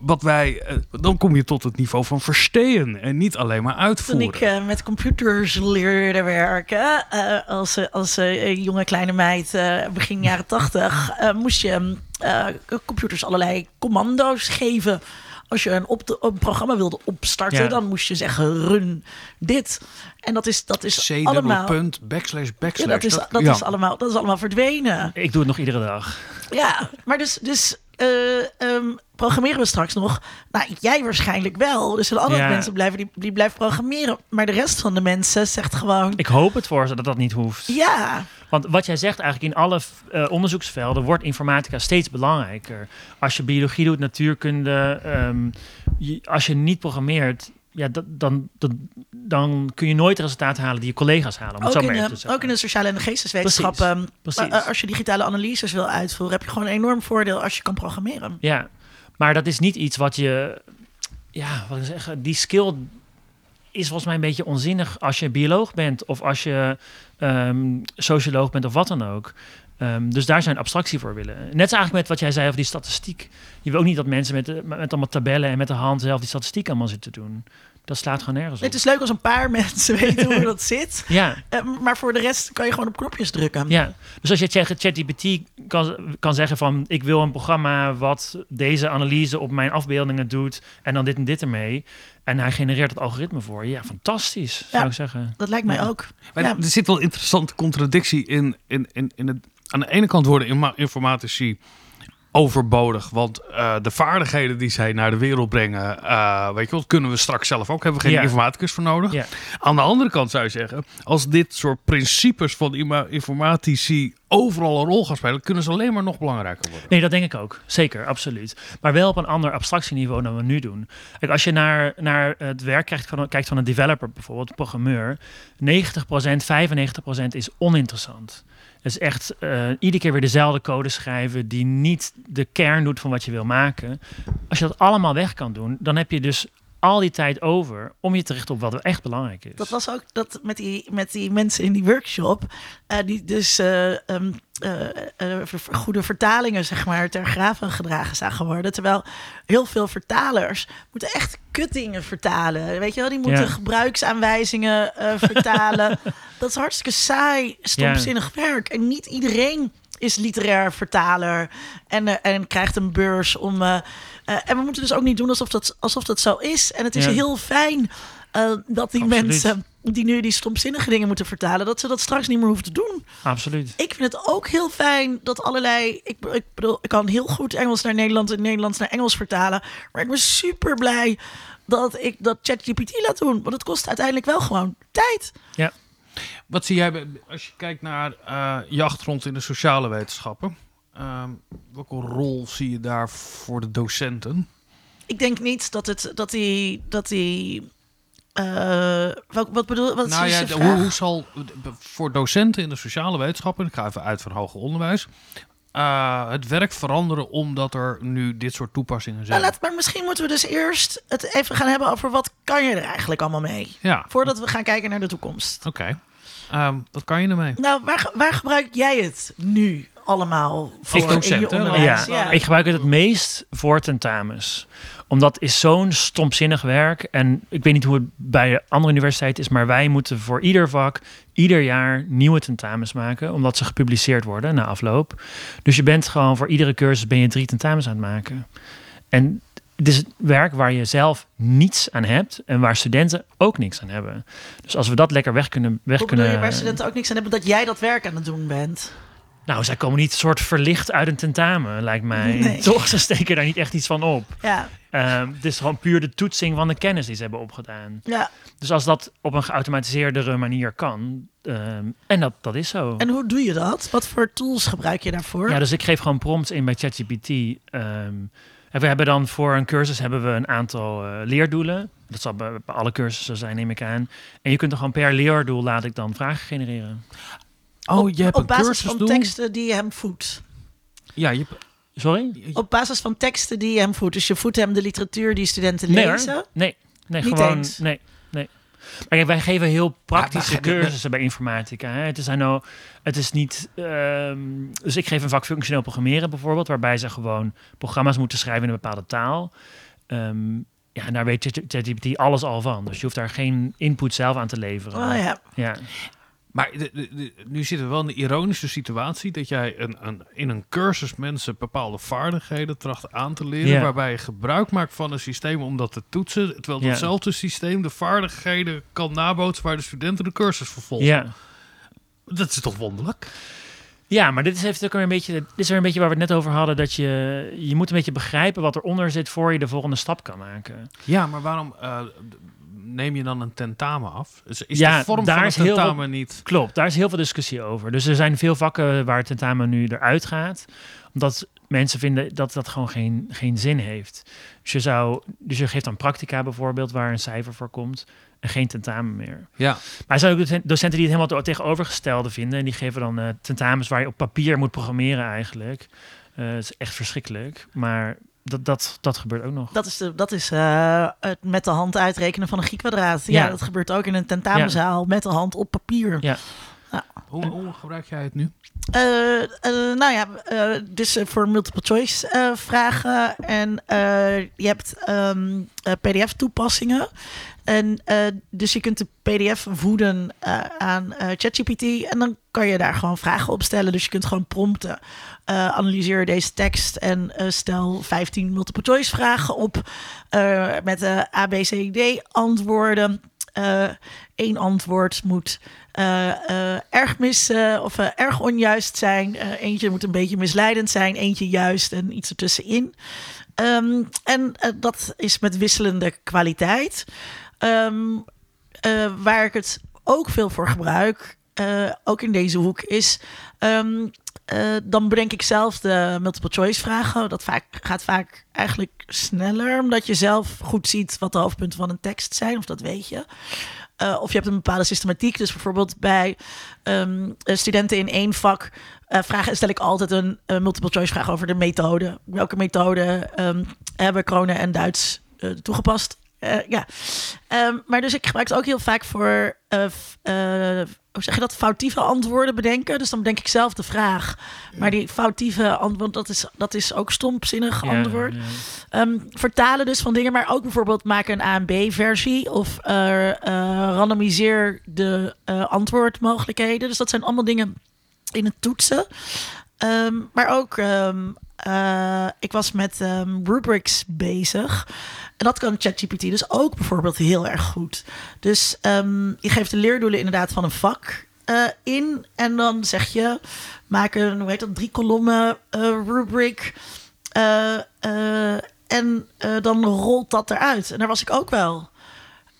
wat wij, eh, dan kom je tot het niveau van verstehen en niet alleen maar Toen uitvoeren. ik eh, met computers leerde werken, eh, als, eh, als eh, jonge kleine meid eh, begin jaren tachtig, eh, moest je eh, computers allerlei commando's geven. Als je een, op een programma wilde opstarten, Ja. dan moest je zeggen run dit. En dat is, dat is C allemaal... punt, backslash, Ja, backslash. dat is, dat, ja. is allemaal, dat is allemaal verdwenen. Ik doe het nog iedere dag. Ja, maar dus, dus eh, ehm, programmeren we straks nog? Nou, jij waarschijnlijk wel. Dus er zijn andere Ja. mensen blijven die, die blijven programmeren. Maar de rest van de mensen zegt gewoon... Ik hoop het voor ze dat dat niet hoeft. Ja, Want wat jij zegt eigenlijk in alle eh, onderzoeksvelden wordt informatica steeds belangrijker. Als je biologie doet, natuurkunde, ehm, je- als je niet programmeert, ja, dat, dan, dat- dan kun je nooit resultaten halen die je collega's halen. Om het ook zo in, maar te ook in de sociale en de geesteswetenschappen. Precies. eh, als je digitale analyses wil uitvoeren, heb je gewoon een enorm voordeel als je kan programmeren. Ja, maar dat is niet iets wat je, ja, wat ik zeg, die skill is volgens mij een beetje onzinnig als je bioloog bent of als je ehm, socioloog bent of wat dan ook. Ehm, dus daar zijn abstractie voor willen. Net eigenlijk met wat jij zei over die statistiek. Je wil ook niet dat mensen met, met allemaal tabellen en met de hand zelf die statistiek allemaal zitten doen. Dat slaat gewoon nergens op. Het is leuk als een paar mensen weten hoe dat zit. Ja, Eh, maar voor de rest kan je gewoon op knopjes drukken. ja. Dus als je tegen ChatGPT kan, kan zeggen van... ik wil een programma wat deze analyse op mijn afbeeldingen doet... en dan dit en dit ermee. En hij genereert het algoritme voor je. Ja, fantastisch, zou ik zeggen. Dat lijkt mij Ja. ook. Maar Ja. Er zit wel een interessante contradictie in. in, in, in het, aan de ene kant worden informatici overbodig. Want eh, de vaardigheden die zij naar de wereld brengen, eh, weet je wat, kunnen we straks zelf ook. Hebben we geen Ja. informaticus voor nodig. Ja. Aan de andere kant zou je zeggen, als dit soort principes van informatici overal een rol gaan spelen, kunnen ze alleen maar nog belangrijker worden. Nee, dat denk ik ook. Zeker, absoluut. Maar wel op een ander abstractieniveau dan we nu doen. Kijk, als je naar, naar het werk kijkt van, kijkt van een developer bijvoorbeeld, programmeur, 90%, 95% is oninteressant. Is echt eh, iedere keer weer dezelfde code schrijven die niet de kern doet van wat je wil maken. Als je dat allemaal weg kan doen, dan heb je dus al die tijd over om je te richten op wat er echt belangrijk is. Dat was ook dat met die, met die mensen in die workshop. eh, die dus ver- goede vertalingen, zeg maar, ter graven gedragen zagen worden. Terwijl heel veel vertalers moeten echt kuttingen vertalen. Weet je wel, die moeten Ja. gebruiksaanwijzingen vertalen. dat is hartstikke saai, stomzinnig werk. En niet iedereen is literair vertaler en, eh, en krijgt een beurs om. eh, eh, en we moeten dus ook niet doen alsof dat, alsof dat zo is. En het is Ja. heel fijn dat die Absoluut. mensen die nu die stomzinnige dingen moeten vertalen, dat ze dat straks niet meer hoeven te doen. Absoluut. Ik vind het ook heel fijn dat allerlei. Ik, ik bedoel, ik kan heel goed Engels naar Nederlands en Nederlands naar Engels vertalen. Maar ik ben super blij dat ik dat ChatGPT laat doen. Want het kost uiteindelijk wel gewoon tijd. Wat zie jij als je kijkt naar eh, je achtergrond in de sociale wetenschappen? Ehm, welke rol zie je daar voor de docenten? Ik denk niet dat het dat die dat die. eh, wat, wat bedoel wat nou is ja, hoe, hoe zal voor docenten in de sociale wetenschappen, ik ga even uit van hoger onderwijs, eh, het werk veranderen omdat er nu dit soort toepassingen Nou, zijn? laat, maar misschien moeten we dus eerst het even gaan hebben over wat kan je er eigenlijk allemaal mee. Ja, Voordat we gaan kijken naar de toekomst. oké. Ehm, wat kan je ermee? Nou, waar, waar gebruik jij het nu allemaal voor docent, in je? Ja, Ja. ik gebruik het het meest voor tentamens. Omdat is zo'n stomzinnig werk. En ik weet niet hoe het bij de andere universiteiten is, maar wij moeten voor ieder vak ieder jaar nieuwe tentamens maken, omdat ze gepubliceerd worden na afloop. Dus je bent gewoon voor iedere cursus ben je drie tentamens aan het maken. En het is werk waar je zelf niets aan hebt en waar studenten ook niks aan hebben. Dus als we dat lekker weg kunnen, weg Hoe kunnen je waar studenten ook niks aan hebben dat jij dat werk aan het doen bent? nou, zij komen niet soort verlicht uit een tentamen, lijkt mij. Nee. Toch, ze steken daar niet echt iets van op. Ja, Ehm, het is gewoon puur de toetsing van de kennis die ze hebben opgedaan. ja. Dus als dat op een geautomatiseerdere manier kan, ehm, en dat, dat is zo. En hoe doe je dat? Wat voor tools gebruik je daarvoor? Ja, dus ik geef gewoon prompts in bij ChatGPT. Ehm, en we hebben dan voor een cursus hebben we een aantal eh, leerdoelen. Dat zal bij, bij alle cursussen zijn, neem ik aan. En je kunt er gewoon per leerdoel laat ik dan vragen genereren. Oh, op, je hebt op een basis van teksten die je hem voedt. Ja, je Sorry? Op basis van teksten die je hem voedt. Dus je voedt hem de literatuur die studenten Nee, lezen. hoor. nee, nee, Niet gewoon eens? nee. Maar kijk, wij geven heel praktische cursussen bij informatica. Hè. Het is nou, het is niet. ehm, dus ik geef een vak functioneel programmeren bijvoorbeeld, waarbij ze gewoon programma's moeten schrijven in een bepaalde taal. Ehm, ja, en daar weet Chat- ChatGPT alles al van. Dus je hoeft daar geen input zelf aan te leveren. Oh ja. ja. Maar de- de- de- nu zitten we wel in de ironische situatie dat jij een, een, in een cursus mensen bepaalde vaardigheden tracht aan te leren, Ja. waarbij je gebruik maakt van een systeem om dat te toetsen, terwijl Ja. datzelfde systeem de vaardigheden kan nabootsen waar de studenten de cursus vervolgen. Ja. Dat is toch wonderlijk? Ja, maar dit is, heeft ook weer een beetje, dit is weer een beetje waar we het net over hadden. Dat je, je moet een beetje begrijpen wat eronder zit voor je de volgende stap kan maken. Ja, maar waarom eh, neem je dan een tentamen af? Is, is Ja, de vorm daar van is een heel veel- tentamen niet... Klopt, daar is heel veel discussie over. Dus er zijn veel vakken waar tentamen nu eruit gaat. Omdat mensen vinden dat dat gewoon geen, geen zin heeft. Dus je, zou, dus je geeft dan practica bijvoorbeeld, waar een cijfer voor komt. En geen tentamen meer. Ja. Maar er zijn ook docenten- die het helemaal tegenovergestelde vinden. En die geven dan eh, tentamens waar je op papier moet programmeren eigenlijk. Eh Het is echt verschrikkelijk. Maar dat, dat, dat gebeurt ook nog. Dat is, de, dat is eh, het met de hand uitrekenen van een G-kwadraat. Ja, Ja. dat gebeurt ook in een tentamenzaal met de hand op papier. Ja. Hoe, hoe gebruik jij het nu? Eh, eh, nou ja, eh, dus voor multiple choice vragen. En je hebt ehm, eh, PDF-toepassingen. En dus je kunt de PDF voeden aan ChatGPT. En dan kan je daar gewoon vragen op stellen. Dus je kunt gewoon prompten. analyseer deze tekst en stel 15 multiple choice vragen op. met de ABCD antwoorden. Eén antwoord moet eh, eh, erg mis of erg onjuist zijn. Eentje moet een beetje misleidend zijn, eentje juist en iets ertussenin. Ehm, en dat is met wisselende kwaliteit. Ehm, eh, waar ik het ook veel voor gebruik, ook in deze hoek, is. ehm, eh, dan bedenk ik zelf de multiple choice vragen. Dat vaak, gaat vaak eigenlijk sneller, omdat je zelf goed ziet wat de hoofdpunten van een tekst zijn, of dat weet je. Eh, of je hebt een bepaalde systematiek. Dus bijvoorbeeld bij ehm, eh, studenten in één vak eh, vragen, stel ik altijd een multiple choice vraag over de methode. Welke methode ehm, hebben Kronen en Duits toegepast? Eh, ja, Ehm, maar dus ik gebruik het ook heel vaak voor, eh, eh, hoe zeg je dat, foutieve antwoorden bedenken. Dus dan bedenk ik zelf de vraag. Maar die foutieve antwoord, dat is, dat is ook stompzinnig antwoord. ja. Ehm, vertalen dus van dingen, maar ook bijvoorbeeld maken een A en B versie of randomiseer de antwoordmogelijkheden. Dus dat zijn allemaal dingen in het toetsen. Ehm, maar ook, eh, ik was met ehm, rubrics bezig. En dat kan ChatGPT dus ook bijvoorbeeld heel erg goed. Dus ehm, je geeft de leerdoelen inderdaad van een vak eh, in. En dan zeg je, maak een, hoe heet dat, drie kolommen eh, rubric. En dan rolt dat eruit. En daar was ik ook wel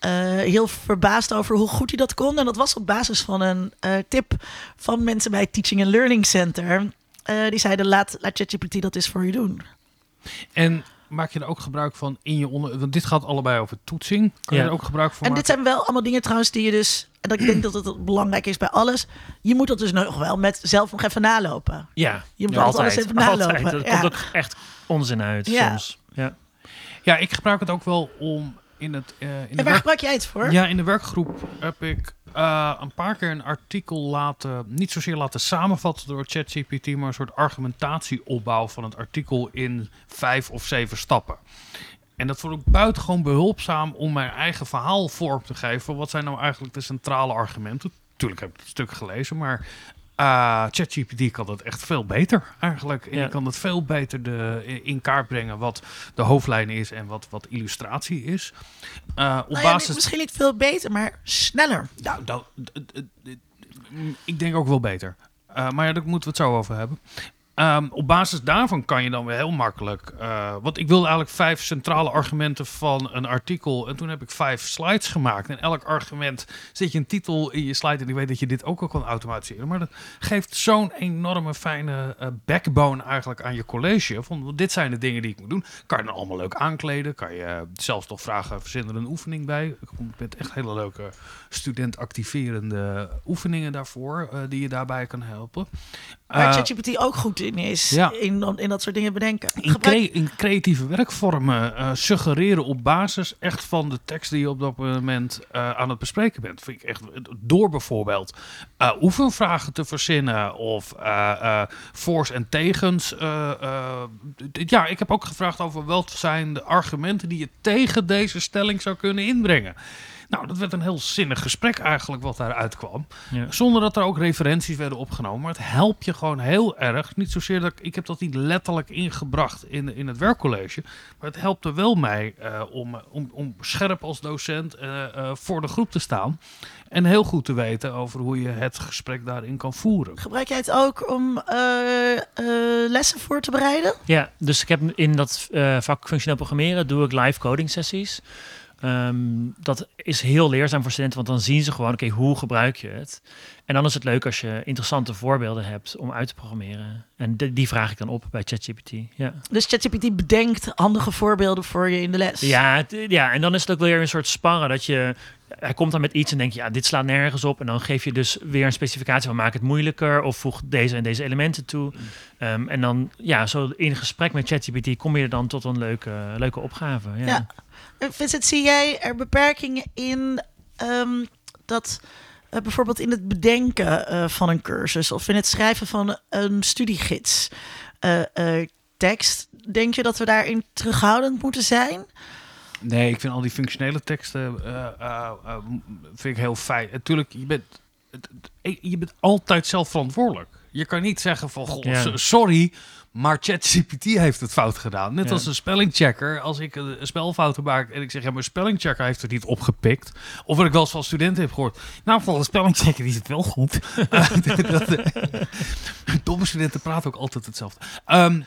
heel verbaasd over hoe goed hij dat kon. En dat was op basis van een tip van mensen bij het Teaching and Learning Center. Eh, die zeiden, laat, laat ChatGPT dat eens voor je doen. En maak je er ook gebruik van in je onder... Want dit gaat allebei over toetsing. Kan je er ook gebruik van En maken? dit zijn wel allemaal dingen trouwens die je dus... En dat ik denk dat het belangrijk is bij alles. Je moet dat dus nog wel met zelf nog even nalopen. Ja, Je moet ja, altijd alles even nalopen. altijd. Ja. komt ook echt onzin uit Ja. soms. Ja. Ja, ik gebruik het ook wel om in het... eh, in de En waar werk- gebruik jij het voor? Ja, in de werkgroep heb ik eh, een paar keer een artikel laten, niet zozeer laten samenvatten door ChatGPT, maar een soort argumentatieopbouw van het artikel in vijf of zeven stappen. En dat vond ik buitengewoon behulpzaam om mijn eigen verhaal vorm te geven. Wat zijn nou eigenlijk de centrale argumenten? Tuurlijk heb ik het stuk gelezen, maar eh, ChatGPT kan dat echt veel beter eigenlijk. En Ja. je kan het veel beter de, in kaart brengen wat de hoofdlijn is en wat, wat illustratie is. Eh, op Nou ja, basis misschien niet veel beter, maar sneller. nou, dat, mm, ik denk ook wel beter. Eh, maar ja, daar moeten we het zo over hebben. Ehm, op basis daarvan kan je dan weer heel makkelijk. eh, want ik wilde eigenlijk vijf centrale argumenten van een artikel. En toen heb ik vijf slides gemaakt. En elk argument zet je een titel in je slide. En ik weet dat je dit ook al kan automatiseren. Maar dat geeft zo'n enorme fijne eh, backbone eigenlijk aan je college. Van dit zijn de dingen die ik moet doen. Kan je dan allemaal leuk aankleden. Kan je eh, zelfs nog vragen, verzin er een oefening bij. Ik kom met echt hele leuke student activerende oefeningen daarvoor. eh, die je daarbij kan helpen. Waar Eh, ChatGPT ook goed in is. ja. In, in dat soort dingen bedenken. in, in creatieve werkvormen eh, suggereren op basis echt van de tekst die je op dat moment aan het bespreken bent. Vind ik echt door bijvoorbeeld oefenvragen te verzinnen of voor's en tegens. ja, ik heb ook gevraagd over wat zijn de argumenten die je tegen deze stelling zou kunnen inbrengen. Nou, dat werd een heel zinnig gesprek eigenlijk wat daaruit kwam. Ja. Zonder dat er ook referenties werden opgenomen. Maar het helpt je gewoon heel erg. Niet zozeer dat ik, ik heb dat niet letterlijk ingebracht in, in het werkcollege. Maar het helpt er wel mij eh, om, om, om scherp als docent eh, eh, voor de groep te staan. En heel goed te weten over hoe je het gesprek daarin kan voeren. Gebruik jij het ook om eh, eh, lessen voor te bereiden? Ja, dus ik heb in dat eh, vak functioneel programmeren doe ik live coding sessies. Ehm, dat is heel leerzaam voor studenten, want dan zien ze gewoon, oké, hoe gebruik je het? En dan is het leuk als je interessante voorbeelden hebt om uit te programmeren. En die, die vraag ik dan op bij ChatGPT. Ja, Dus ChatGPT bedenkt handige voorbeelden voor je in de les. ja, ja, en dan is het ook weer een soort sparren dat je... Hij komt dan met iets en denk je, ja, dit slaat nergens op. En dan geef je dus weer een specificatie van maak het moeilijker of voeg deze en deze elementen toe. Ehm, en dan, ja, zo in gesprek met ChatGPT kom je dan tot een leuke, leuke opgave. Ja. Ja. Eh, Vincent, zie jij er beperkingen in ehm, dat eh, bijvoorbeeld in het bedenken eh, van een cursus of in het schrijven van een studiegids eh, eh, tekst? Denk je dat we daarin terughoudend moeten zijn? Nee, ik vind al die functionele teksten eh, eh, eh, vind ik heel fijn. Natuurlijk, je bent, je bent altijd zelf verantwoordelijk. Je kan niet zeggen van, goh, Ja. so- sorry, maar ChatGPT heeft het fout gedaan. Net Ja. als een spellingchecker. Als ik een, spelfout maak en ik zeg, ja, maar spellingchecker heeft het niet opgepikt. Of wat ik wel eens van studenten heb gehoord. Nou, volgens spellingchecker is het wel goed. Domme studenten praten ook altijd hetzelfde. Ehm,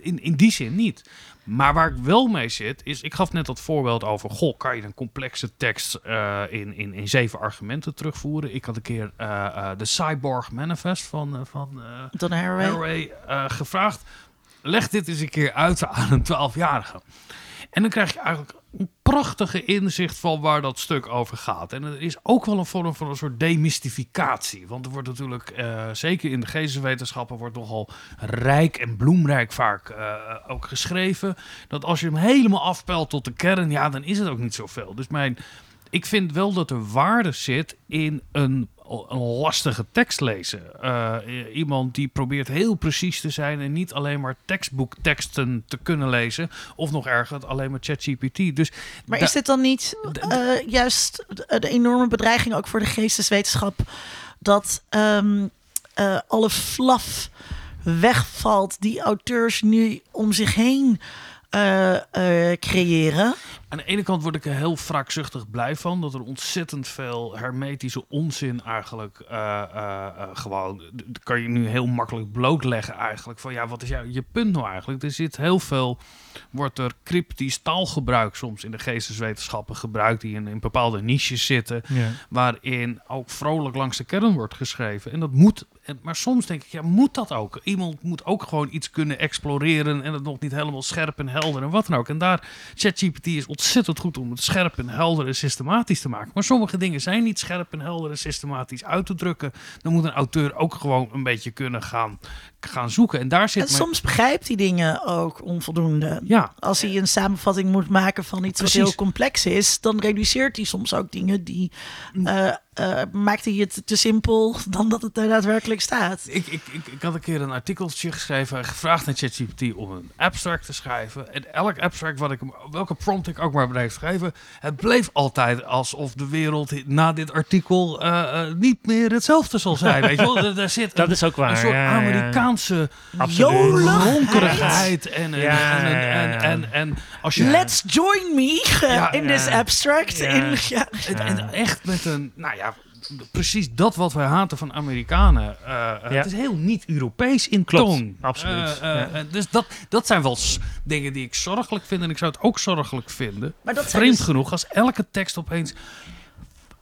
in, in die zin niet. Maar waar ik wel mee zit, is... Ik gaf net dat voorbeeld over... Goh, kan je een complexe tekst eh, in, in, in zeven argumenten terugvoeren? Ik had een keer eh, eh, de Cyborg Manifest van, van Dan Haraway? Haraway gevraagd. Leg dit eens een keer uit aan een twaalfjarige. En dan krijg je eigenlijk een prachtige inzicht van waar dat stuk over gaat. En er is ook wel een vorm van een soort demystificatie. Want er wordt natuurlijk, eh, zeker in de geesteswetenschappen, wordt nogal rijk en bloemrijk vaak eh, ook geschreven. Dat als je hem helemaal afpelt tot de kern, ja, dan is het ook niet zoveel. Dus mijn, ik vind wel dat er waarde zit in een, een lastige tekst lezen. Eh, iemand die probeert heel precies te zijn en niet alleen maar tekstboekteksten te kunnen lezen. Of nog erger, alleen maar ChatGPT. Dus Maar is dit dan niet eh, juist de, de enorme bedreiging ook voor de geesteswetenschap dat ehm, eh, alle flaf wegvalt die auteurs nu om zich heen eh, eh, creëren? Aan de ene kant word ik er heel wraakzuchtig blij van. Dat er ontzettend veel hermetische onzin eigenlijk eh, eh, eh, gewoon... Kan je nu heel makkelijk blootleggen eigenlijk. Van ja, wat is jou, je punt nou eigenlijk? Er zit heel veel... Wordt er cryptisch taalgebruik soms in de geesteswetenschappen gebruikt... die in, in bepaalde niches zitten. Ja. waarin ook vrolijk langs de kern wordt geschreven. En dat moet, maar soms denk ik, ja, moet dat ook? Iemand moet ook gewoon iets kunnen exploreren en het nog niet helemaal scherp en helder en wat dan ook. En daar, ChatGPT is ontzettend goed om het scherp en helder en systematisch te maken. Maar sommige dingen zijn niet scherp en helder en systematisch uit te drukken. Dan moet een auteur ook gewoon een beetje kunnen gaan, gaan zoeken. En daar zit En mijn- soms begrijpt hij dingen ook onvoldoende. Ja, Als hij een samenvatting moet maken van iets Precies. wat heel complex is, dan reduceert hij soms ook dingen die. eh, eh, maakt hij het te simpel dan dat het er daadwerkelijk staat. Ik, ik, ik, ik had een keer een artikeltje geschreven, gevraagd naar ChatGPT om een abstract te schrijven. En elk abstract, wat ik, hem- welke prompt ik ook maar bleef schrijven, het bleef altijd alsof de wereld na dit artikel eh, eh, niet meer hetzelfde zal zijn. Weet je wel? Er, er zit Dat een, is ook waar. een soort ja, ja. Amerikaanse. En, en, Ja, en, en, en, ja. en, en als je... Let's join me eh, Ja, in ja. this abstract. Ja. In, ja. Het, en echt met een, nou ja, precies dat wat wij haten van Amerikanen. Eh, eh, Ja. Het is heel niet-Europees in Klopt, toon. absoluut. Ja. Dus dat, dat zijn wel dingen die ik zorgelijk vind. En ik zou het ook zorgelijk vinden. Maar dat Vreemd dus- genoeg, als elke tekst opeens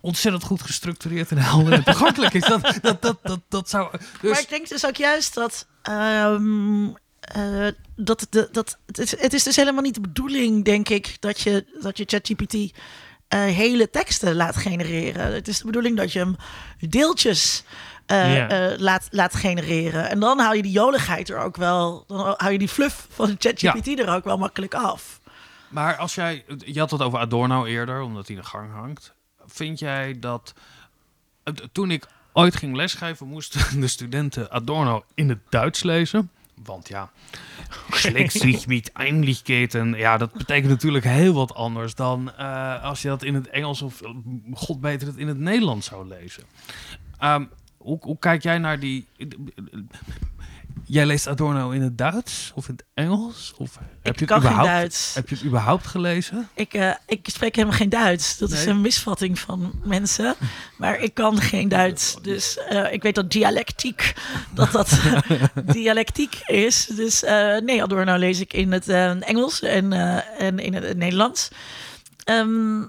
ontzettend goed gestructureerd en helder en toegankelijk is. Dat, dat, dat, dat, dat zou... Dus, Maar ik denk dus ook juist dat. ehm, eh, dat, de, dat het, is, het is dus helemaal niet de bedoeling, denk ik, dat je, dat je ChatGPT eh, hele teksten laat genereren. Het is de bedoeling dat je hem deeltjes eh, eh, laat, laat genereren. En dan haal je die joligheid er ook wel. Dan hou je die fluff van ChatGPT er ook wel makkelijk af. Maar als jij, je had het over Adorno eerder, omdat hij in de gang hangt. Vind jij dat, toen ik ooit ging lesgeven, moesten de studenten Adorno in het Duits lezen? Want ja, mit Einlichkeiten. Ja, dat betekent natuurlijk heel wat anders dan eh, als je dat in het Engels of, god beter, het in het Nederlands zou lezen. Ehm, hoe, hoe kijk jij naar die... Jij leest Adorno in het Duits of in het Engels? Of heb je ik het kan geen überhaupt, Duits. Heb je het überhaupt gelezen? Ik, eh, ik spreek helemaal geen Duits. Dat is een misvatting van mensen. Maar ik kan geen Duits. Dus eh, ik weet dat dialectiek, dat dat dialectiek is. Dus eh, nee, Adorno lees ik in het Engels en, en in het Nederlands. ehm,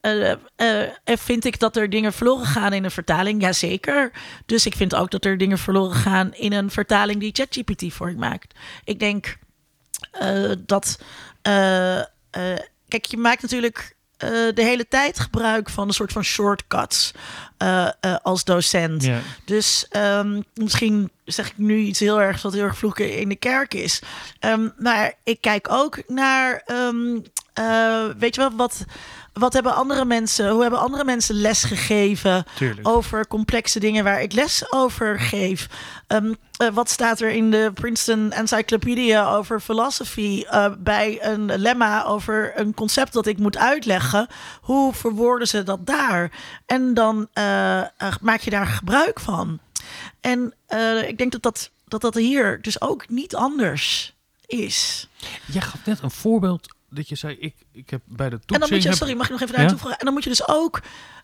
eh, vind ik dat er dingen verloren gaan in een vertaling? Jazeker. Dus ik vind ook dat er dingen verloren gaan in een vertaling die ChatGPT voor je maakt. Ik denk dat. kijk, je maakt natuurlijk de hele tijd gebruik van een soort van shortcuts als docent. Dus ehm, misschien zeg ik nu iets heel erg wat heel erg vloeken in de kerk is. Ehm, maar ik kijk ook naar, ehm, eh, weet je wel, wat, wat hebben andere mensen, hoe hebben andere mensen les gegeven Tuurlijk. over complexe dingen waar ik les over geef? Ehm, eh, wat staat er in de Princeton Encyclopedia over philosophy eh, bij een lemma over een concept dat ik moet uitleggen? Hoe verwoorden ze dat daar? En dan eh, maak je daar gebruik van. En eh, ik denk dat dat, dat dat hier dus ook niet anders is. Jij gaf net een voorbeeld dat je zei, ik, ik heb bij de toetsing... En dan moet je, sorry, mag ik nog even Ja? daar toevoegen? En dan moet je dus ook,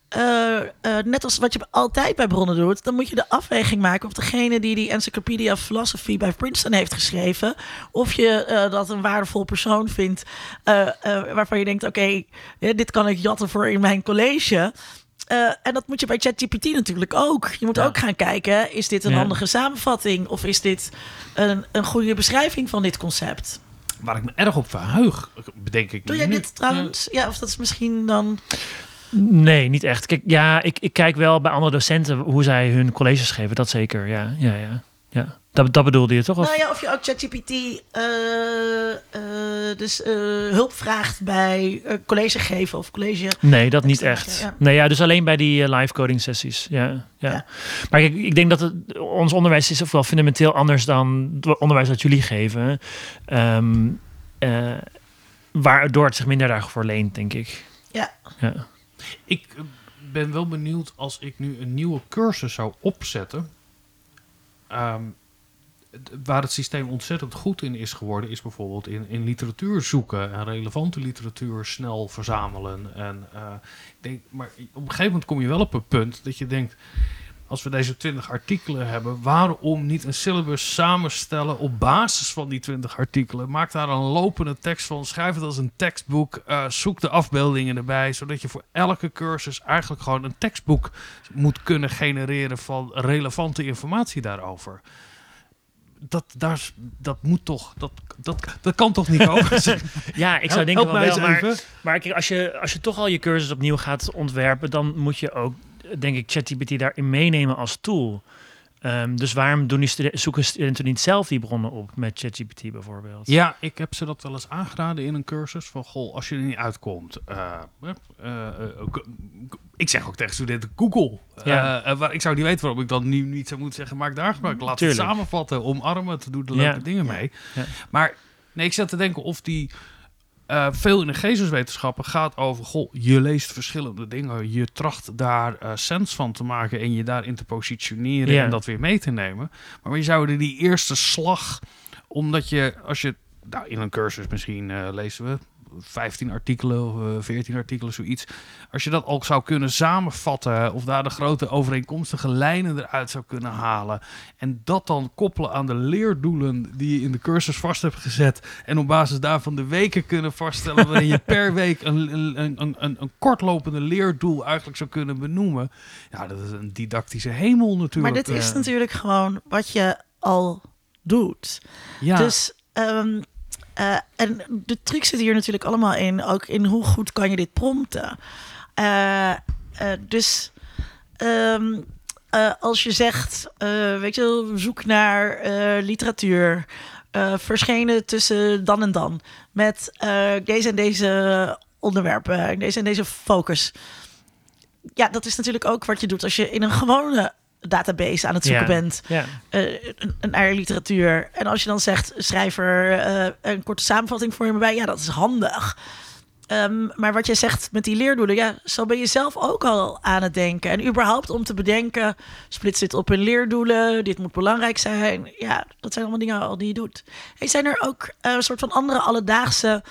eh, eh, net als wat je altijd bij bronnen doet, dan moet je de afweging maken of degene die die Encyclopedia of Philosophy bij Princeton heeft geschreven, of je eh, dat een waardevol persoon vindt, eh, eh, waarvan je denkt, oké, ja, dit kan ik jatten voor in mijn college. Eh, en dat moet je bij ChatGPT natuurlijk ook. Je moet Ja. ook gaan kijken, is dit een Ja. handige samenvatting of is dit een, een goede beschrijving van dit concept? Waar ik me erg op verheug, bedenk ik Doe jij dit trouwens? Ja, of dat is misschien dan... Nee, niet echt. Kijk, ja, ik, ik kijk wel bij andere docenten hoe zij hun colleges geven. Dat zeker, ja. ja, ja, ja. Dat, dat bedoelde je toch? Of? Nou ja, of je ook ChatGPT eh, eh, dus eh, hulp vraagt bij eh, college geven of college. Nee, dat niet echt. ja. Nee, ja, dus alleen bij die live coding sessies. Ja, ja. Ja. Maar ik, ik denk dat het, ons onderwijs is ook wel fundamenteel anders dan het onderwijs dat jullie geven. Ehm eh, waardoor het zich minder daarvoor leent, denk ik. Ja. Ja. Ik ben wel benieuwd als ik nu een nieuwe cursus zou opzetten. ehm, waar het systeem ontzettend goed in is geworden, is bijvoorbeeld in, in literatuur zoeken en relevante literatuur snel verzamelen. En, ik denk, maar op een gegeven moment kom je wel op een punt dat je denkt. Als we deze 20 artikelen hebben, waarom niet een syllabus samenstellen op basis van die 20 artikelen? Maak daar een lopende tekst van, schrijf het als een tekstboek, eh, zoek de afbeeldingen erbij, zodat je voor elke cursus eigenlijk gewoon een tekstboek moet kunnen genereren van relevante informatie daarover. Dat, daar, dat moet toch, dat, dat, dat kan toch niet over? Ja, ik zou denken help wel, eens maar, maar kijk, als je, als je toch al je cursus opnieuw gaat ontwerpen, dan moet je ook, denk ik, ChatGPT daarin meenemen als tool. Ehm, dus waarom doen die studen- zoeken studenten niet zelf die bronnen op met ChatGPT bijvoorbeeld? Ja, ik heb ze dat wel eens aangeraden in een cursus. Van, goh, als je er niet uitkomt. eh, eh, eh, ik zeg ook tegen studenten, Google. Ja. Waar, ik zou niet weten waarom ik dan nu niet zou moeten zeggen, maak daar gebruik. Laat het Tuurlijk. samenvatten, omarmen, te doen er leuke Ja. dingen mee. Ja. Maar nee, ik zat te denken of die... eh, veel in de geesteswetenschappen gaat over, goh, je leest verschillende dingen. Je tracht daar eh, sens van te maken en je daarin te positioneren en dat weer mee te nemen. Maar je zou er die eerste slag, omdat je, als je, nou in een cursus misschien eh, lezen we 15 artikelen of eh, 14 artikelen, zoiets. Als je dat ook zou kunnen samenvatten of daar de grote overeenkomstige lijnen eruit zou kunnen halen. En dat dan koppelen aan de leerdoelen die je in de cursus vast hebt gezet. En op basis daarvan de weken kunnen vaststellen waarin je per week een, een, een, een, een kortlopende leerdoel eigenlijk zou kunnen benoemen. Ja, dat is een didactische hemel natuurlijk. Maar dit is Eh, natuurlijk gewoon wat je al doet. ja. Dus, ehm, eh, en de truc zit hier natuurlijk allemaal in, ook in hoe goed kan je dit prompten. Eh, eh, dus ehm, eh, als je zegt, weet je, zoek naar literatuur, verschenen tussen dan en dan, met deze en deze onderwerpen, en deze en deze focus. Ja, dat is natuurlijk ook wat je doet als je in een gewone database aan het zoeken bent eh, een, eigen literatuur. En als je dan zegt, schrijf er eh, een korte samenvatting voor je bij, ja, dat is handig. Ehm, maar wat je zegt met die leerdoelen, ja, zo ben je zelf ook al aan het denken. En überhaupt om te bedenken, splits dit op in leerdoelen, dit moet belangrijk zijn. Ja, dat zijn allemaal dingen al die je doet. Hey, zijn er ook eh, een soort van andere alledaagse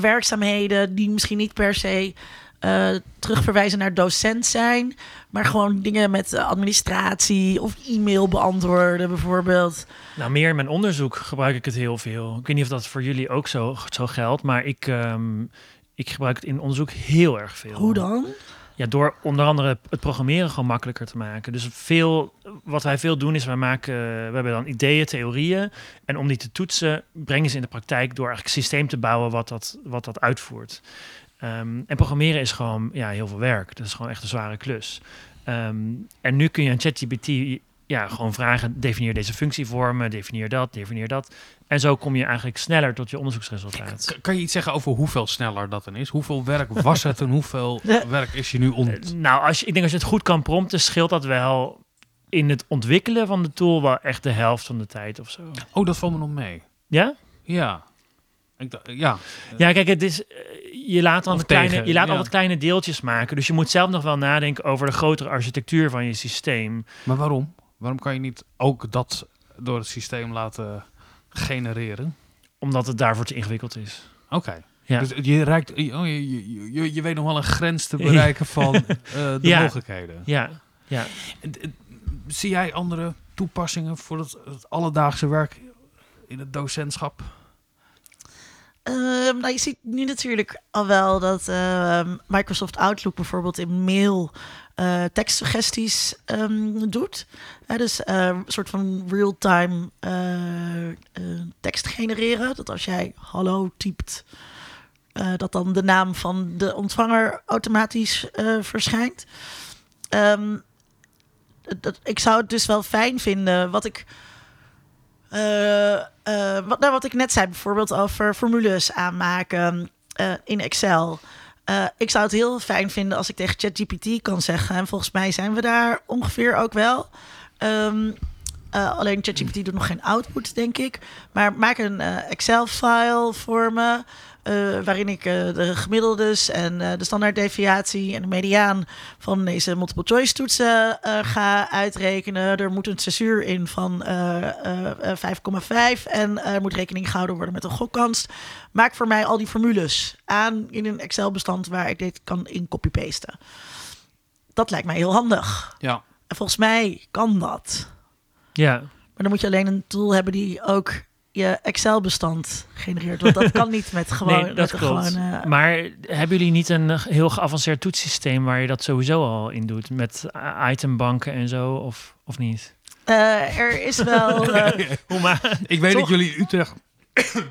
werkzaamheden die misschien niet per se eh, terugverwijzen naar docent zijn, maar gewoon dingen met eh, administratie of e-mail beantwoorden bijvoorbeeld. Nou, meer in mijn onderzoek gebruik ik het heel veel. Ik weet niet of dat voor jullie ook zo, zo geldt, maar ik, ehm, ik gebruik het in onderzoek heel erg veel. Hoe dan? Ja, door onder andere het programmeren gewoon makkelijker te maken. Dus veel, wat wij veel doen is, wij maken, we hebben dan ideeën, theorieën. En om die te toetsen, brengen ze in de praktijk door eigenlijk een systeem te bouwen wat dat, wat dat uitvoert. Ehm, en programmeren is gewoon ja, heel veel werk. Dat is gewoon echt een zware klus. Ehm, en nu kun je aan ChatGPT ja, gewoon vragen, definieer deze functievormen, definieer dat, definieer dat. En zo kom je eigenlijk sneller tot je onderzoeksresultaat. K- Kan je iets zeggen over hoeveel sneller dat dan is? Hoeveel werk was het en hoeveel werk is je nu on... Eh, Nou, als je, ik denk als je het goed kan prompten, scheelt dat wel in het ontwikkelen van de tool wel echt de helft van de tijd of zo. Oh, dat valt me nog mee. Ja? Ja. Ik ja. Ja, kijk, het is, eh, je laat, dan kleine, tegen, je laat ja. altijd kleine deeltjes maken. Dus je moet zelf nog wel nadenken over de grotere architectuur van je systeem. Maar waarom? Waarom kan je niet ook dat door het systeem laten genereren? Omdat het daarvoor te ingewikkeld is. Oké. Ja. Dus je, reikt, oh, je, je, je, je weet nog wel een grens te bereiken van eh, de Ja. mogelijkheden. Ja, ja. Zie jij andere toepassingen voor het, het alledaagse werk in het docentschap? Ehm, nou, je ziet nu natuurlijk al wel dat ehm, Microsoft Outlook bijvoorbeeld in mail eh, tekstsuggesties ehm, doet. Dus een soort van real-time eh, eh, tekst genereren. Dat als jij hallo typt, dat dan de naam van de ontvanger automatisch verschijnt. Dat, ik zou het dus wel fijn vinden. Wat ik. Eh, eh, wat, nou, wat ik net zei, bijvoorbeeld over formules aanmaken eh, in Excel. Ik zou het heel fijn vinden als ik tegen ChatGPT kan zeggen. En volgens mij zijn we daar ongeveer ook wel. Ehm, eh, alleen ChatGPT doet nog geen output, denk ik. Maar maak een Excel-file voor me. Eh, waarin ik eh, de gemiddeldes en eh, de standaarddeviatie en de mediaan van deze multiple choice toetsen ga uitrekenen. Er moet een censuur in van eh, eh, eh, 5,5 en er moet rekening gehouden worden met een gokkans. Maak voor mij al die formules aan in een Excel-bestand waar ik dit kan in copy-pasten. Dat lijkt mij heel handig. Ja. En volgens mij kan dat. Ja, Maar dan moet je alleen een tool hebben die ook je Excel-bestand genereert. Want dat kan niet met gewoon... nee, dat met klopt. gewoon eh, Maar hebben jullie niet een heel geavanceerd toetsysteem waar je dat sowieso al in doet? Met itembanken en zo, of, of niet? eh, er is wel... eh, Hoe maar? Ik weet Toch? dat jullie Utrecht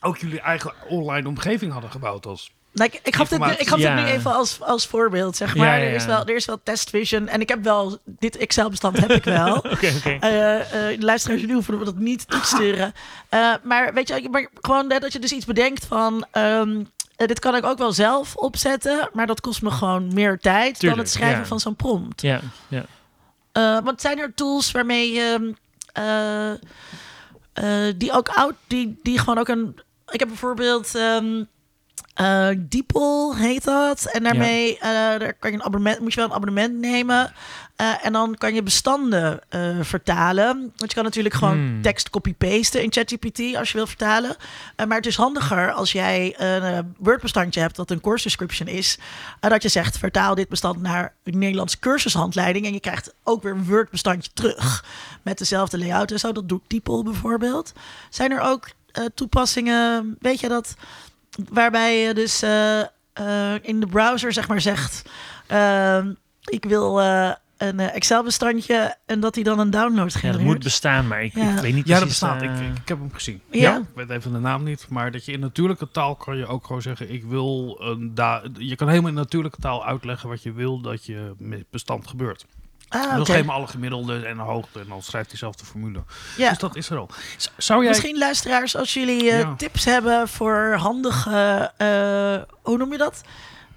ook jullie eigen online omgeving hadden gebouwd als... Nou, ik, gaf, dit, nu- ik gaf Ja. dit nu even als, als voorbeeld, zeg maar. Ja, ja, Er, is wel, er is wel test vision. En ik heb wel... Dit Excel-bestand heb ik wel. Oké, oké. Eh eh de luisteraars, jullie hoeven dat niet toe te sturen. Eh, maar weet je, maar gewoon dat je dus iets bedenkt van... ehm, eh, dit kan ik ook wel zelf opzetten, maar dat kost me gewoon meer tijd dan het schrijven van zo'n prompt. Ja, ja. Eh, want zijn er tools waarmee je eh, eh, die ook oud, die, die gewoon ook een. Ik heb bijvoorbeeld ehm eh, DeepL heet dat. En daarmee eh, daar kan je een abonnement, moet je wel een abonnement nemen. Eh, en dan kan je bestanden vertalen. Want je kan natuurlijk gewoon Hmm. tekst copy-pasten in ChatGPT als je wil vertalen. Maar het is handiger als jij een Word-bestandje hebt dat een course description is. dat je zegt, vertaal dit bestand naar een Nederlandse cursushandleiding. En je krijgt ook weer een Word-bestandje terug. Met dezelfde layout en zo. Dat doet DeepL bijvoorbeeld. Zijn er ook toepassingen, weet je dat, waarbij je dus eh, eh, in de browser zeg maar zegt, ehm, ik wil eh, een eh, Excel-bestandje en dat hij dan een download ja genereert. dat moet bestaan, maar ik, Ja. ik weet niet Ja, dat precies... bestaat. Ik, ik, ik heb hem gezien. Ja. Ik weet even de naam niet. Maar dat je in natuurlijke taal kan je ook gewoon zeggen... Ik wil een da je kan helemaal in natuurlijke taal uitleggen wat je wil dat je met bestand gebeurt. Ah, Dan oké. geef me alle gemiddelden en de hoogte en dan schrijft hij zelf de formule. Ja. Dus dat is er al. Zou jij... Misschien luisteraars, als jullie eh, Ja. tips hebben voor handige, eh, hoe noem je dat?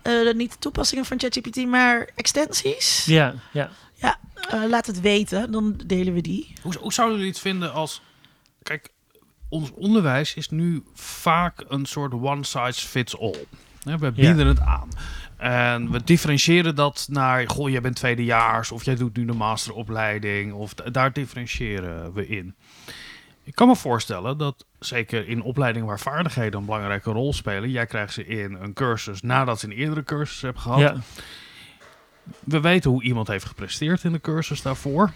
Eh, niet toepassingen van ChatGPT, maar extensies. Ja, ja. Ja, laat het weten, dan delen we die. Hoe, hoe zouden jullie het vinden als... Kijk, ons onderwijs is nu vaak een soort one size fits all. Hè, We bieden het aan. En we differentiëren dat naar... Goh, jij bent tweedejaars of jij doet nu de masteropleiding. Of daar differentiëren we in. Ik kan me voorstellen dat zeker in opleidingen waar vaardigheden een belangrijke rol spelen... Jij krijgt ze in een cursus nadat ze een eerdere cursus hebben gehad. ja. We weten hoe iemand heeft gepresteerd in de cursus daarvoor.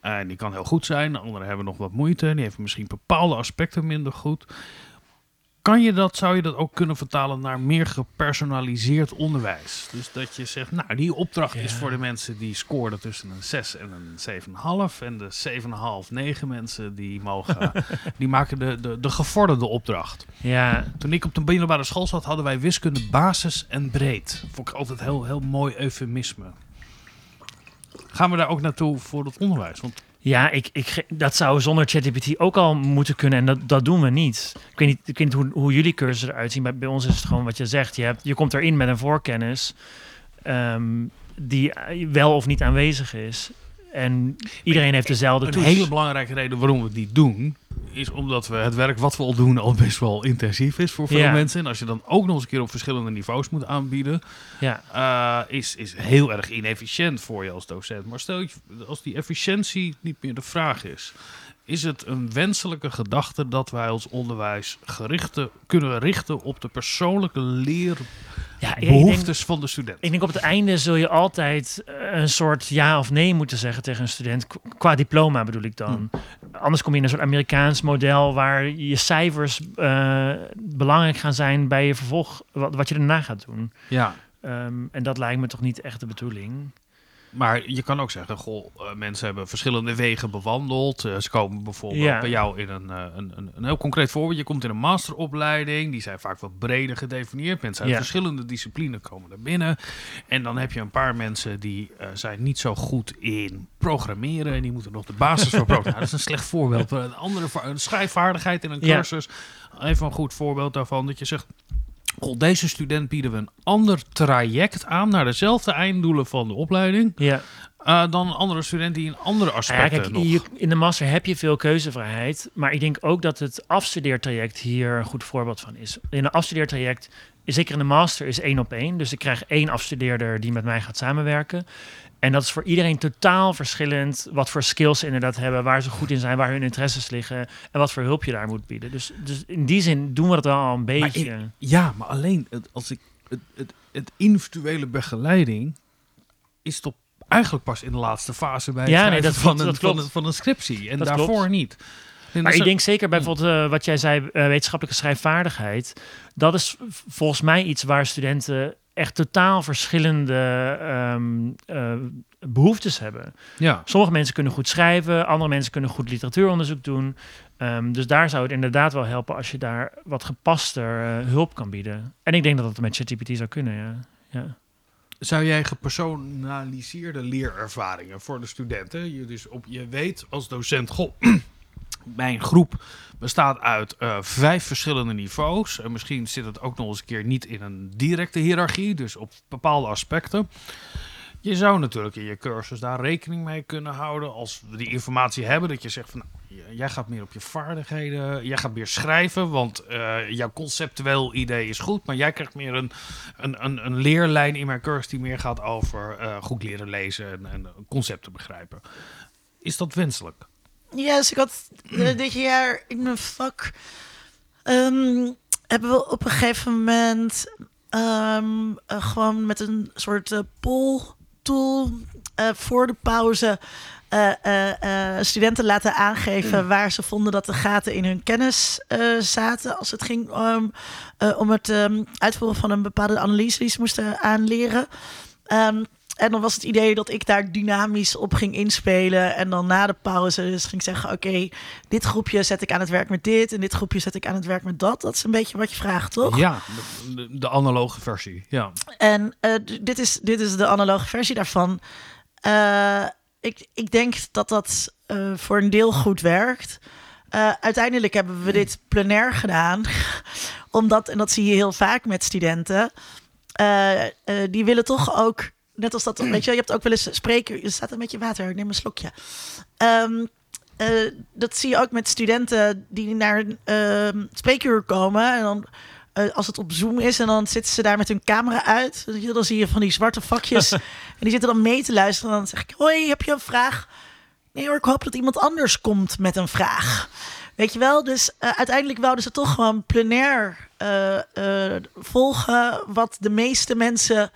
En die kan heel goed zijn. De anderen hebben nog wat moeite. Die hebben misschien bepaalde aspecten minder goed. Kan je dat, zou je dat ook kunnen vertalen naar meer gepersonaliseerd onderwijs? Dus dat je zegt, nou, die opdracht is voor de mensen die scoren tussen een 6 en een 7,5. En de 7,5, 9 mensen die mogen, die maken de, de, de gevorderde opdracht. Ja, Toen ik op de middelbare school zat, hadden wij wiskunde basis en breed. Vond ik altijd heel, heel mooi eufemisme. Gaan we daar ook naartoe voor het onderwijs? Want ja ik, ik, dat zou zonder ChatGPT ook al moeten kunnen en dat, dat doen we niet. Ik weet niet, ik weet niet hoe, hoe jullie cursussen eruit zien. Bij, bij ons is het gewoon wat je zegt. Je, je komt erin met een voorkennis ehm, die eh, wel of niet aanwezig is. En iedereen heeft dezelfde een toets. hele belangrijke reden waarom we het niet doen, is omdat we het werk wat we al doen al best wel intensief is voor veel Ja. mensen. En als je dan ook nog eens een keer op verschillende niveaus moet aanbieden, Ja, eh, is, is heel erg inefficiënt voor je als docent. Maar stel je, als die efficiëntie niet meer de vraag is, is het een wenselijke gedachte dat wij ons onderwijs gerichte, kunnen richten op de persoonlijke ja ik denk, van de student? ik denk op het einde zul je altijd eh, een soort ja of nee moeten zeggen tegen een student. Qu- Qua diploma bedoel ik dan. Anders kom je in een soort Amerikaans model waar je cijfers eh, belangrijk gaan zijn bij je vervolg, wat, wat je daarna gaat doen. Ja. Ehm, en dat lijkt me toch niet echt de bedoeling. Maar je kan ook zeggen, goh, eh, mensen hebben verschillende wegen bewandeld. Eh, ze komen bijvoorbeeld Ja. bij jou in een, eh, een, een, een heel concreet voorbeeld. Je komt in een masteropleiding, die zijn vaak wat breder gedefinieerd. Mensen uit Ja. verschillende disciplines komen er binnen. En dan heb je een paar mensen die zijn niet zo goed in programmeren. En die moeten nog de basis voor programmeren. Nou, dat is een slecht voorbeeld. Een andere een schrijfvaardigheid in een Ja. cursus. Even een goed voorbeeld daarvan. Dat je zegt, deze student bieden we een ander traject aan naar dezelfde einddoelen van de opleiding. Ja, Uh, dan een andere student die in andere Nou ja, nog... in de master heb je veel keuzevrijheid. Maar ik denk ook dat het afstudeertraject hier een goed voorbeeld van is. In een afstudeertraject, zeker in de master, is één op één. Dus ik krijg één afstudeerder die met mij gaat samenwerken. En dat is voor iedereen totaal verschillend. Wat voor skills ze inderdaad hebben, waar ze goed in zijn, waar hun interesses liggen. En wat voor hulp je daar moet bieden. Dus, dus in die zin doen we dat wel al een Maar beetje. ja, maar alleen het, als ik het, het, het individuele begeleiding is toch eigenlijk pas in de laatste fase bij het Ja, nee, dat van, een, dat van, een, van een scriptie. En Dat daarvoor klopt. niet. Maar ik denk zeker bijvoorbeeld eh, wat jij zei, eh, wetenschappelijke schrijfvaardigheid. Dat is volgens mij iets waar studenten echt totaal verschillende ehm, eh, behoeftes hebben. ja. Sommige mensen kunnen goed schrijven, andere mensen kunnen goed literatuuronderzoek doen. Ehm, dus daar zou het inderdaad wel helpen als je daar wat gepaster eh, hulp kan bieden. En ik denk dat dat met ChatGPT zou kunnen, ja. ja. Zou jij gepersonaliseerde leerervaringen voor de studenten? Je, dus op, je weet als docent, goh, mijn groep bestaat uit eh, vijf verschillende niveaus. En misschien zit het ook nog eens een keer niet in een directe hiërarchie, dus op bepaalde aspecten. Je zou natuurlijk in je cursus daar rekening mee kunnen houden als we die informatie hebben. Dat je zegt van, nou, jij gaat meer op je vaardigheden, jij gaat meer schrijven, want eh, jouw conceptueel idee is goed. Maar jij krijgt meer een, een, een, een leerlijn in mijn cursus die meer gaat over eh, goed leren lezen en, en concepten begrijpen. Is dat wenselijk? Ja, dus ik had eh, dit jaar in mijn vak ehm, hebben we op een gegeven moment ehm, eh, gewoon met een soort eh, poll tool voor de pauze studenten laten aangeven waar ze vonden dat de gaten in hun kennis zaten als het ging om, om het ehm, uitvoeren van een bepaalde analyse die ze moesten aanleren. Ehm, en dan was het idee dat ik daar dynamisch op ging inspelen. En dan na de pauze dus ging zeggen: Oké, dit groepje zet ik aan het werk met dit. En dit groepje zet ik aan het werk met dat. Dat is een beetje wat je vraagt, toch? Ja, de, analoge versie. Ja. En eh, dit, is, dit is de analoge versie daarvan. Eh, ik, ik denk dat dat eh, voor een deel goed werkt. Uiteindelijk hebben we dit plenair gedaan. Omdat, en dat zie je heel vaak met studenten. die willen toch ook, net als dat, weet je, je hebt ook wel eens spreker. Je staat een beetje water, neem een slokje. Ehm, eh, dat zie je ook met studenten die naar een ehm, spreekuur komen. En dan eh, als het op Zoom is en dan zitten ze daar met hun camera uit. Dan zie je van die zwarte vakjes. en die zitten dan mee te luisteren. En dan zeg ik, hoi, heb je een vraag? Nee hoor, ik hoop dat iemand anders komt met een vraag. Weet je wel? Dus eh, uiteindelijk wouden ze toch gewoon plenair volgen... wat de meeste mensen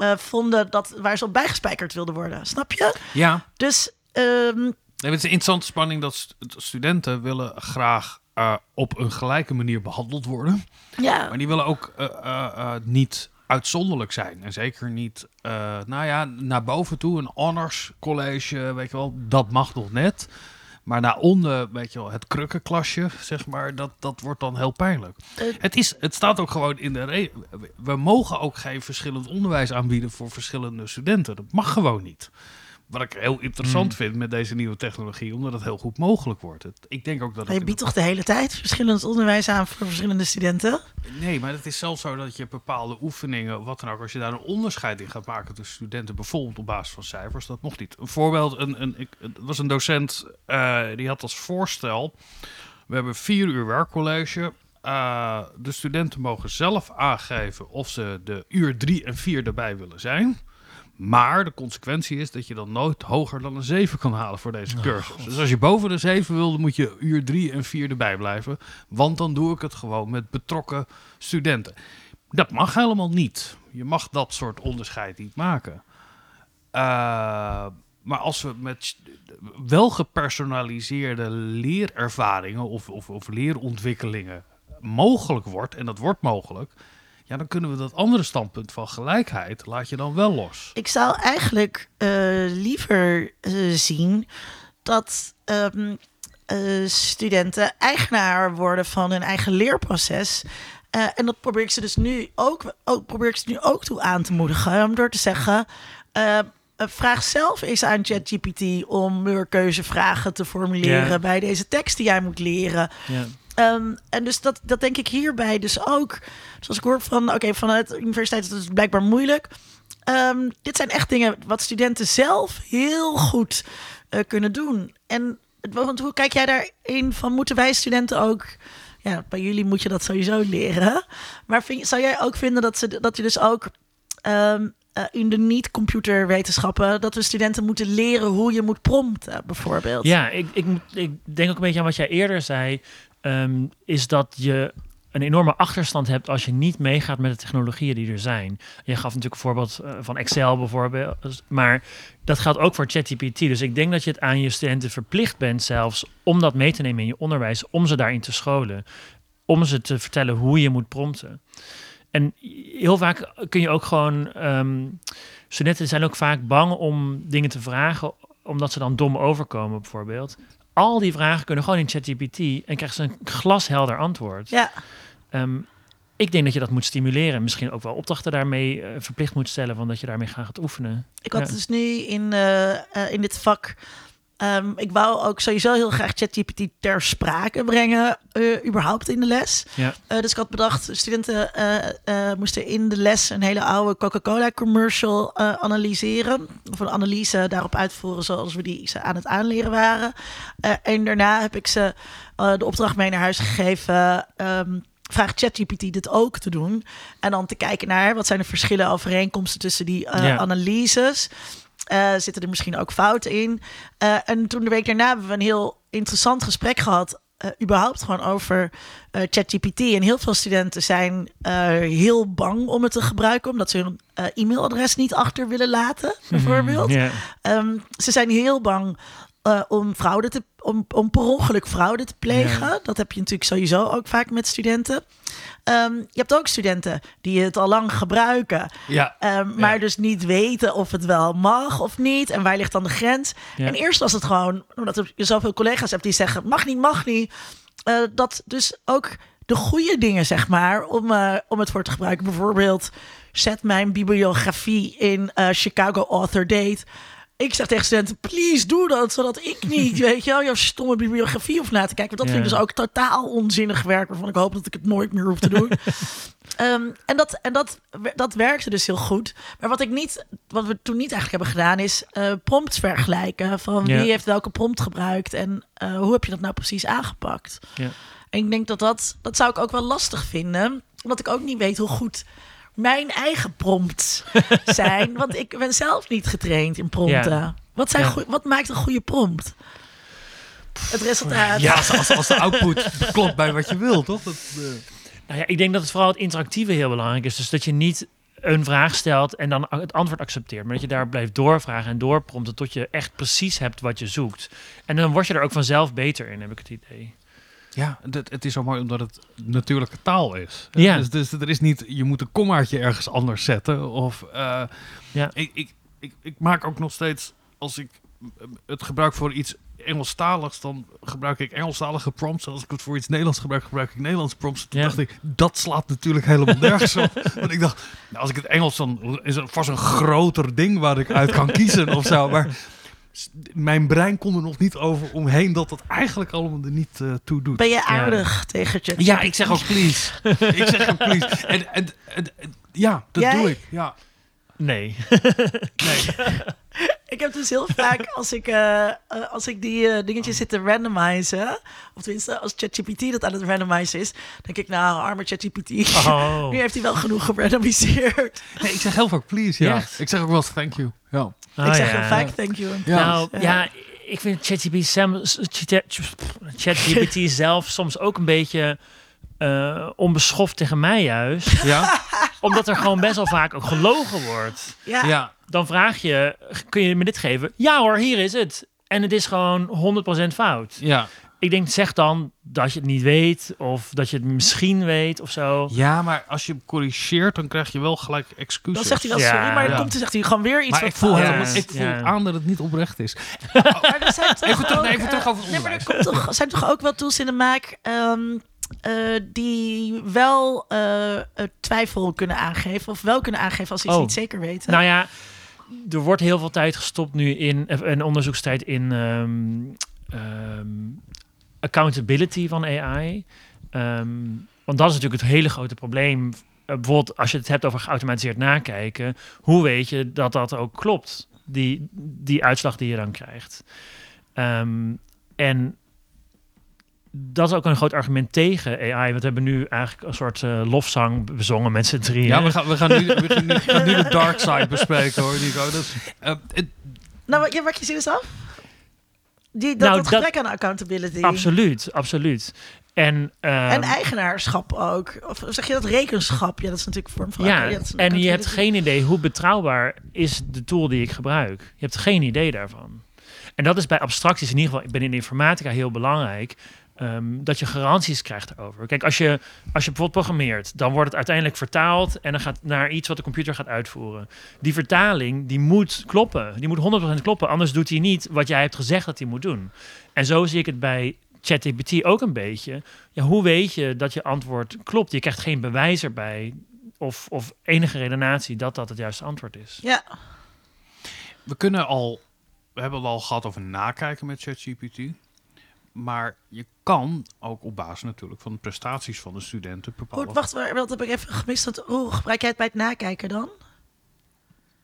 eh, vonden dat, waar ze op bijgespijkerd wilden worden. Snap je? ja. Dus... ehm, Nee, het is een interessante spanning dat st- studenten willen graag eh, op een gelijke manier behandeld worden. Ja, Maar die willen ook eh, niet uitzonderlijk zijn. En zeker niet, nou ja, naar boven toe, een honors college, weet je wel, dat mag nog net. Maar naar onder, weet je wel, het krukkenklasje, zeg maar, dat, dat wordt dan heel pijnlijk. Het, is, het staat ook gewoon in de re- We mogen ook geen verschillend onderwijs aanbieden voor verschillende studenten. Dat mag gewoon niet. Wat ik heel interessant Hmm. vind met deze nieuwe technologie, omdat het heel goed mogelijk wordt. Het, ik denk ook dat maar je biedt de toch de hele tijd verschillend onderwijs aan voor verschillende studenten? Nee, maar het is zelfs zo dat je bepaalde oefeningen, wat dan ook, als je daar een onderscheid in gaat maken tussen studenten, bijvoorbeeld op basis van cijfers, dat mocht niet. Een voorbeeld, een, een, ik, het was een docent eh, die had als voorstel, we hebben vier uur werkcollege. Eh, de studenten mogen zelf aangeven of ze de uur drie en vier erbij willen zijn. Maar de consequentie is dat je dan nooit hoger dan een 7 kan halen voor deze cursus. dus als je boven de 7 wil, dan moet je uur 3 en 4 erbij blijven. Want dan doe ik het gewoon met betrokken studenten. Dat mag helemaal niet. Je mag dat soort onderscheid niet maken. Eh, maar als we met wel gepersonaliseerde leerervaringen of, of, of leerontwikkelingen mogelijk wordt, en dat wordt mogelijk, ja, dan kunnen we dat andere standpunt van gelijkheid, laat je dan wel los. Ik zou eigenlijk eh, liever eh, zien dat ehm, eh, studenten eigenaar worden van hun eigen leerproces. En dat probeer ik ze dus nu ook, ook, probeer ik ze nu ook toe aan te moedigen. Om door te zeggen. vraag zelf eens aan ChatGPT om keuzevragen te formuleren bij deze tekst die jij moet leren. Ehm, en dus dat, dat denk ik hierbij dus ook. Zoals ik hoor van, oké, vanuit de universiteit is het blijkbaar moeilijk. Ehm, dit zijn echt dingen wat studenten zelf heel goed eh, kunnen doen. En want hoe kijk jij daarin van, moeten wij studenten ook... Ja, bij jullie moet je dat sowieso leren. Maar vind, zou jij ook vinden dat, ze, dat je dus ook ehm, eh, in de niet-computerwetenschappen... dat we studenten moeten leren hoe je moet prompten, bijvoorbeeld? Ja, ik, ik, ik denk ook een beetje aan wat jij eerder zei. Ehm, is dat je een enorme achterstand hebt als je niet meegaat met de technologieën die er zijn. Je gaf natuurlijk een voorbeeld eh, van Excel bijvoorbeeld. Maar dat geldt ook voor ChatGPT. Dus ik denk dat je het aan je studenten verplicht bent zelfs om dat mee te nemen in je onderwijs. Om ze daarin te scholen. Om ze te vertellen hoe je moet prompten. En heel vaak kun je ook gewoon... ehm, studenten zijn ook vaak bang om dingen te vragen omdat ze dan dom overkomen bijvoorbeeld. Al die vragen kunnen gewoon in ChatGPT en krijgen ze een glashelder antwoord. Ja. Ehm, ik denk dat je dat moet stimuleren. Misschien ook wel opdrachten daarmee eh, verplicht moet stellen, van dat je daarmee gaat oefenen. Ik had Ja. dus nu in, eh, eh, in dit vak. Ehm, ik wou ook sowieso heel graag ChatGPT ter sprake brengen, eh, überhaupt in de les. Ja. Eh, dus ik had bedacht, studenten eh, moesten in de les een hele oude Coca-Cola commercial analyseren. Of een analyse daarop uitvoeren zoals we die ze aan het aanleren waren. En daarna heb ik ze de opdracht mee naar huis gegeven. ehm, vraag ChatGPT dit ook te doen. En dan te kijken naar wat zijn de verschillen, overeenkomsten tussen die Ja. analyses. Eh, zitten er misschien ook fouten in? Eh, en toen de week daarna hebben we een heel interessant gesprek gehad. eh, überhaupt gewoon over ChatGPT. En heel veel studenten zijn heel bang om het te gebruiken, omdat ze hun e-mailadres niet achter willen laten, bijvoorbeeld. Ja. Ehm, ze zijn heel bang om fraude te om, om per ongeluk fraude te plegen. Dat heb je natuurlijk sowieso ook vaak met studenten. Ehm, je hebt ook studenten die het al lang gebruiken, Ja, ehm, maar Ja. dus niet weten of het wel mag of niet. En waar ligt dan de grens? Ja. En eerst was het gewoon, omdat je zoveel collega's hebt die zeggen: mag niet, mag niet. Eh, dat dus ook de goede dingen, zeg maar, om, eh, om het voor te gebruiken. Bijvoorbeeld, zet mijn bibliografie in eh, Chicago Author Date. Ik zeg tegen studenten, please doe dat, zodat ik niet, weet je wel, jouw stomme bibliografie hoef na te kijken. Want dat vind ik dus ook totaal onzinnig werk, waarvan ik hoop dat ik het nooit meer hoef te doen. Ehm, en dat, en dat, dat werkte dus heel goed. Maar wat ik niet, wat we toen niet eigenlijk hebben gedaan, is eh, prompts vergelijken. Van wie heeft welke prompt gebruikt en eh, hoe heb je dat nou precies aangepakt? Ja. En ik denk dat dat, dat zou ik ook wel lastig vinden. Omdat ik ook niet weet hoe goed mijn eigen prompts zijn. Want ik ben zelf niet getraind in prompten. Ja. Wat, zijn Ja. wat maakt een goede prompt? Het resultaat. ja als, als, als de output klopt bij wat je wil, toch? Dat, eh, Nou ja, ik denk dat het vooral het interactieve heel belangrijk is. Dus dat je niet een vraag stelt en dan het antwoord accepteert. Maar dat je daar blijft doorvragen en doorprompten tot je echt precies hebt wat je zoekt. En dan word je er ook vanzelf beter in, heb ik het idee. Ja, het, het is zo mooi omdat het natuurlijke taal is. Ja. Dus, dus er is niet, je moet een kommaatje ergens anders zetten. Of, eh, Ja. ik, ik, ik, ik maak ook nog steeds, als ik het gebruik voor iets Engelstaligs, dan gebruik ik Engelstalige prompts. Als ik het voor iets Nederlands gebruik, gebruik ik Nederlandse prompts. Toen Ja. dacht ik, dat slaat natuurlijk helemaal nergens op. Want ik dacht, nou, als ik het Engels, dan is het vast een groter ding waar ik uit kan kiezen of zo. Maar mijn brein kon er nog niet over omheen dat dat eigenlijk allemaal er niet eh, toe doet. Ben je aardig tegen ChatGPT? Ja, ik zeg ook please. ik zeg ook please. En, en, en- en- ja, dat doe ik. Ja. Nee. Nee. Ik heb dus heel vaak, als ik, eh, eh, als ik die eh, dingetjes zit te randomizen, of tenminste als ChatGPT dat aan het randomizen is, denk ik, nou, arme ChatGPT. Oh. Nu heeft hij wel genoeg gerandomiseerd. nee, ik zeg heel vaak please. Ja. Echt? Ik zeg ook wel eens thank you. Ja. Oh, ik zeg ja. heel vaak thank you. Ja. Nou, Ja. ja, ik vind ChatGPT zelf soms ook een beetje eh, onbeschoft tegen mij juist. Ja. Omdat er gewoon best wel vaak ook gelogen wordt. Ja, ja. Dan vraag je, kun je me dit geven? Ja hoor, hier is het. En het is gewoon 100% fout. Ja. Ik denk, zeg dan dat je het niet weet. Of dat je het misschien weet of zo. Ja, maar als je hem corrigeert, dan krijg je wel gelijk excuses. dan zegt hij wel Ja. sorry, maar dan Ja. komt hij, zegt hij gewoon weer iets maar wat ik voel, Ja. ik voel Ja. aan dat het niet oprecht is. Maar er zijn toch Even terug- ook, nee, even terug eh, over het nee, maar er komt toch, zijn toch ook wel tools in de maak ehm, eh, die wel eh, twijfel kunnen aangeven. Of wel kunnen aangeven als ze iets Oh. niet zeker weten. Nou ja, er wordt heel veel tijd gestopt nu in eh, een onderzoekstijd in ehm, ehm, accountability van AI. Ehm, want dat is natuurlijk het hele grote probleem. Bijvoorbeeld als je het hebt over geautomatiseerd nakijken, hoe weet je dat dat ook klopt? Die, die uitslag die je dan krijgt. En dat is ook een groot argument tegen AI. Want we hebben nu eigenlijk een soort eh, lofzang bezongen met z'n drieën. Ja, we gaan, we gaan, nu, we gaan, nu, we gaan nu de dark side bespreken hoor, Nico. Eh, het- Nou, wat- ja, wat je ziet dus af? Die, dat, Nou, dat dat- gebrek aan accountability. Absoluut, absoluut. En, ehm, En eigenaarschap ook. Of zeg je dat rekenschap? Ja, dat is natuurlijk een vorm van... ja, een en je hebt geen idee hoe betrouwbaar is de tool die ik gebruik. Je hebt geen idee daarvan. En dat is bij abstracties in ieder geval, ik ben in de informatica heel belangrijk, ehm, dat je garanties krijgt erover. Kijk, als je, als je bijvoorbeeld programmeert, dan wordt het uiteindelijk vertaald en dan gaat naar iets wat de computer gaat uitvoeren. Die vertaling, die moet kloppen. Die moet 100% kloppen, anders doet hij niet wat jij hebt gezegd dat hij moet doen. En zo zie ik het bij ChatGPT ook een beetje. Ja, hoe weet je dat je antwoord klopt? Je krijgt geen bewijs erbij of, of enige redenatie dat dat het juiste antwoord is. Ja, we kunnen al, we hebben het al gehad over nakijken met ChatGPT. Maar je kan ook op basis natuurlijk van de prestaties van de studenten bepalen. goed, wacht, maar, dat heb ik even gemist. Hoe gebruik jij het bij het nakijken dan?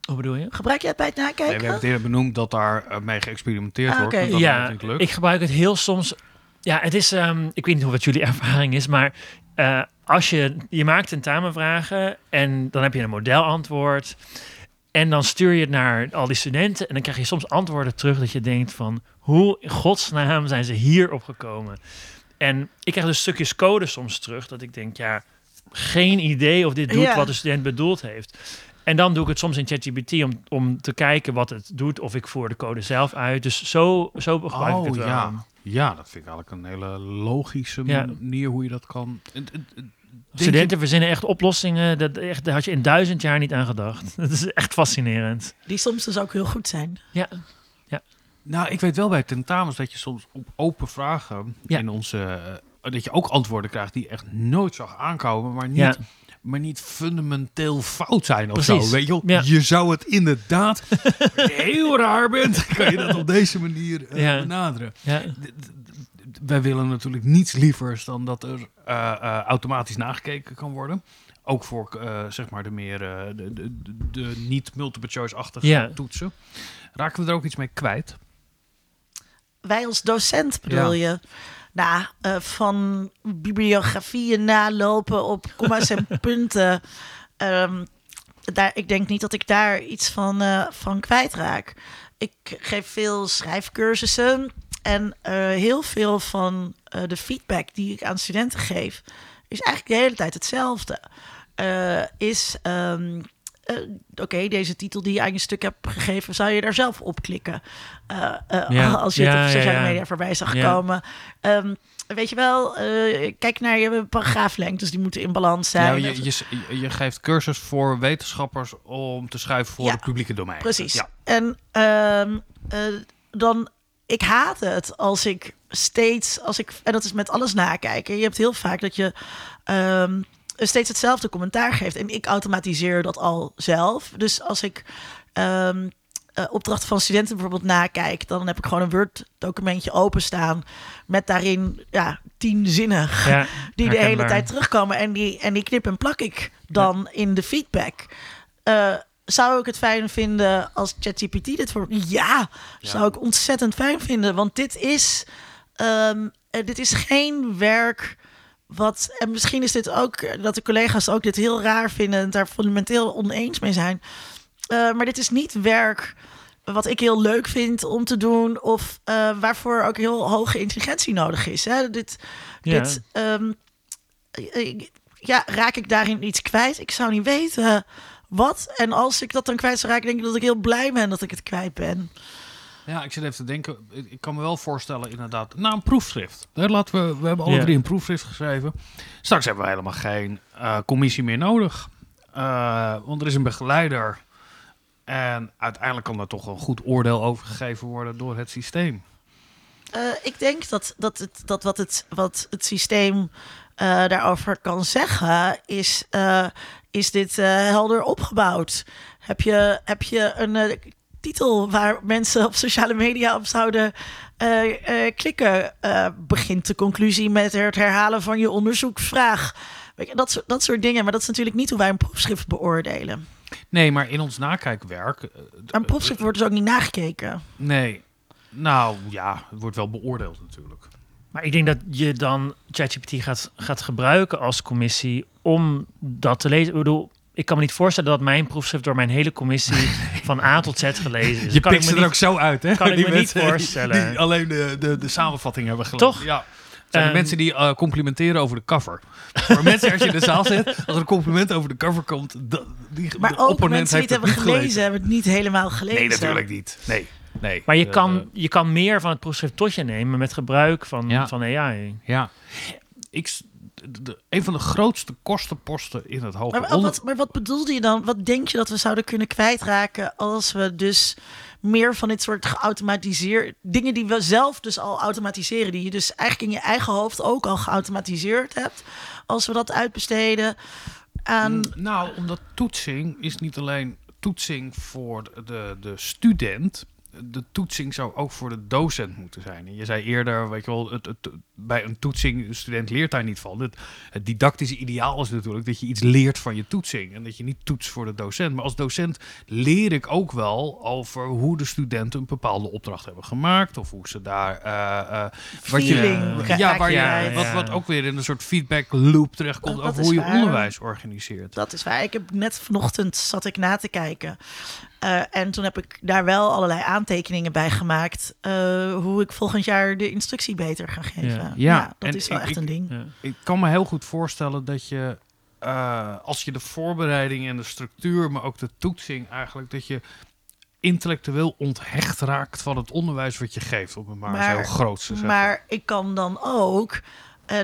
Hoe bedoel je? Gebruik jij het bij het Nee, nakijken? we hebben het eerder benoemd dat daar eh, mee geëxperimenteerd Ah, wordt. oké. dat ja, ik gebruik het heel soms. Ja, het is. ehm, ik weet niet hoe wat jullie ervaring is, maar eh, als je je maakt tentamenvragen en dan heb je een modelantwoord en dan stuur je het naar al die studenten en dan krijg je soms antwoorden terug dat je denkt van hoe in godsnaam zijn ze hierop gekomen? En ik krijg dus stukjes code soms terug dat ik denk ja geen idee of dit doet Ja. wat de student bedoeld heeft. En dan doe ik het soms in ChatGPT om, om te kijken wat het doet. Of ik voer de code zelf uit. Dus zo, zo gebruik ik Oh het wel. ja. ja, dat vind ik eigenlijk een hele logische Ja. manier hoe je dat kan. Studenten verzinnen echt oplossingen. Dat, echt, daar had je in duizend jaar niet aan gedacht. Dat is echt fascinerend. Die soms dus ook heel goed zijn. Ja, je- nou, ik weet wel bij tentamens dat je soms op open vragen Ja. in onze eh, dat je ook antwoorden krijgt die echt nooit zag aankomen, maar niet. Ja. Maar niet fundamenteel fout zijn of Precies. zo. Weet je, wel? Ja. je zou het inderdaad je heel raar bent. Kan je dat op deze manier Ja. benaderen? Wij willen natuurlijk niets lievers dan dat er eh, eh, automatisch nagekeken kan worden. Ook voor eh, zeg maar de meer de, de, de, de niet multiple choice-achtige toetsen. Raken we er ook iets mee kwijt? Wij als docent bedoel je? Nou, eh, van bibliografieën nalopen op comma's en punten. Ehm, daar, ik denk niet dat ik daar iets van, eh, van kwijtraak. Ik geef veel schrijfcursussen. En eh, heel veel van eh, de feedback die ik aan studenten geef, is eigenlijk de hele tijd hetzelfde. Eh, is ehm, eh, oké, deze titel die je aan je stuk hebt gegeven, zou je daar zelf op klikken? Eh, eh, Ja. Als je het Ja, op ja, sociale ja. media voorbij zag Ja. komen. Ehm, weet je wel, eh, kijk naar je paragraaflengtes, die moeten in balans Ja, zijn. je, je, je, je geeft cursus voor wetenschappers om te schrijven voor Ja, het publieke domein. Precies. Ja. En ehm, eh, dan, ik haat het als ik steeds, als ik, en dat is met alles nakijken. Je hebt heel vaak dat je ehm, steeds hetzelfde commentaar geeft. En ik automatiseer dat al zelf. Dus als ik ehm eh, opdrachten van studenten bijvoorbeeld nakijk, dan heb ik gewoon een Word-documentje openstaan met daarin ja, tien zinnen Ja, die de hele tijd terugkomen. En die, en die knip en plak ik dan in de feedback. Eh, zou ik het fijn vinden als ChatGPT dit voor... Ja, zou ik ontzettend fijn vinden. Want dit is, ehm, eh, dit is geen werk wat... En misschien is dit ook eh, dat de collega's ook dit heel raar vinden... en daar fundamenteel oneens mee zijn. Eh, maar dit is niet werk wat ik heel leuk vind om te doen... of waarvoor ook heel hoge intelligentie nodig is. Hè? Dit, Ja. dit, ehm, ja, raak ik daarin iets kwijt? Ik zou niet weten wat. En als ik dat dan kwijt zou raken, denk ik dat ik heel blij ben dat ik het kwijt ben. Ja, ik zit even te denken. Ik kan me wel voorstellen, inderdaad. Nou, een proefschrift. Laten we, we hebben alle drie een proefschrift geschreven. Straks hebben we helemaal geen eh, commissie meer nodig. Eh, want er is een begeleider. En uiteindelijk kan daar toch een goed oordeel over gegeven worden door het systeem. Eh, ik denk dat, dat, het, dat wat, het, wat het systeem eh, daarover kan zeggen, is, eh, is dit eh, helder opgebouwd? Heb je, heb je een eh, titel waar mensen op sociale media op zouden eh, klikken? Begint de conclusie met het herhalen van je onderzoeksvraag? Weet je, dat, soort, dat soort dingen. Maar dat is natuurlijk niet hoe wij een proefschrift beoordelen. Nee, maar in ons nakijkwerk. Een proefschrift wordt dus ook niet nagekeken. Nee. Nou ja, het wordt wel beoordeeld natuurlijk. Maar ik denk dat je dan ChatGPT gaat, gaat gebruiken als commissie om dat te lezen. Ik bedoel, ik kan me niet voorstellen dat mijn proefschrift door mijn hele commissie van A tot Z gelezen is. Je kan ik pikt me ze er niet- ook zo uit, hè? kan ik me niet mensen die- voorstellen. Die, alleen de, de, de samenvatting hebben gelezen. Toch? Ja. Zijn de Ehm, mensen die eh, complimenteren over de cover. Voor mensen als je in de zaal zit, als er een compliment over de cover komt, die, Maar de ook opponent mensen die het hebben niet gelezen, hebben het niet helemaal gelezen. Nee, natuurlijk niet. Nee. Nee. Maar je Eh, kan, je kan meer van het proefschrift tot je nemen met gebruik van, Ja. van AI. Ja. Ik, de, de- een van de grootste kostenposten in het hoger Maar, onder... wat, maar wat bedoelde je dan? Wat denk je dat we zouden kunnen kwijtraken als we dus meer van dit soort geautomatiseerd dingen die we zelf dus al automatiseren, die je dus eigenlijk in je eigen hoofd ook al geautomatiseerd hebt, als we dat uitbesteden aan. Nou, omdat toetsing is niet alleen toetsing voor de, de student. De toetsing zou ook voor de docent moeten zijn. En je zei eerder, weet je wel, het, het, bij een toetsing, de student leert daar niet van. Het, het didactische ideaal is natuurlijk dat je iets leert van je toetsing. En dat je niet toetst voor de docent. Maar als docent leer ik ook wel over hoe de studenten een bepaalde opdracht hebben gemaakt. Of hoe ze daar... eh, eh, wat je, ja, waar je, wat, wat ook weer in een soort feedback loop terechtkomt Dat- dat over hoe je waar. onderwijs organiseert. Dat is waar. Ik heb net vanochtend zat ik na te kijken. Eh, en toen heb ik daar wel allerlei aantekeningen bij gemaakt. eh, hoe ik volgend jaar de instructie beter ga geven. Ja. Ja, dat is wel ik- echt een ding. Ja. Ik kan me heel goed voorstellen dat je, eh, als je de voorbereiding en de structuur, maar ook de toetsing eigenlijk, dat je intellectueel onthecht raakt van het onderwijs wat je geeft, om het maar, Maar- heel groot te zeggen. Maar ik kan dan ook,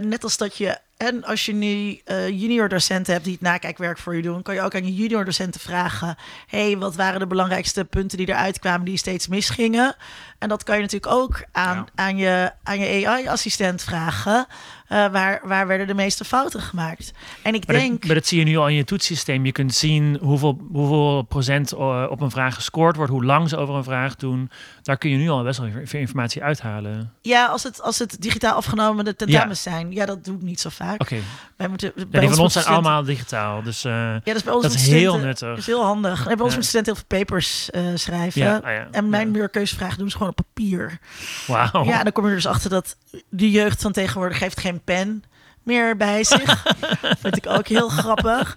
net als dat je, en als je nu eh, junior docenten hebt die het nakijkwerk voor je doen, kan je ook aan je junior docenten vragen: hey, wat waren de belangrijkste punten die eruit kwamen die steeds misgingen? En dat kan je natuurlijk ook aan, Ja. aan je, aan je AI-assistent vragen. eh, waar, waar werden de meeste fouten gemaakt? En ik Maar, denk. dat, maar dat zie je nu al in je toetssysteem. Je kunt zien hoeveel, hoeveel procent eh, op een vraag gescoord wordt, hoe lang ze over een vraag doen. Daar kun je nu al best wel veel informatie uithalen. Ja, als het, als het digitaal afgenomen de tentamens zijn. Ja, dat doe ik niet zo vaak. Oké, Wij moeten, Ja, bij van ons moeten zijn studenten- allemaal digitaal. Dus eh, Ja, dat is bij ons dat is heel nuttig. Dat is heel handig. En bij ons met studenten heel veel papers eh, schrijven. Ah. En mijn Ja. meerkeuzevragen doen ze gewoon op papier. Wauw. Ja, dan kom je dus achter dat de jeugd van tegenwoordig heeft geen pen meer bij zich. Vind ik ook heel grappig.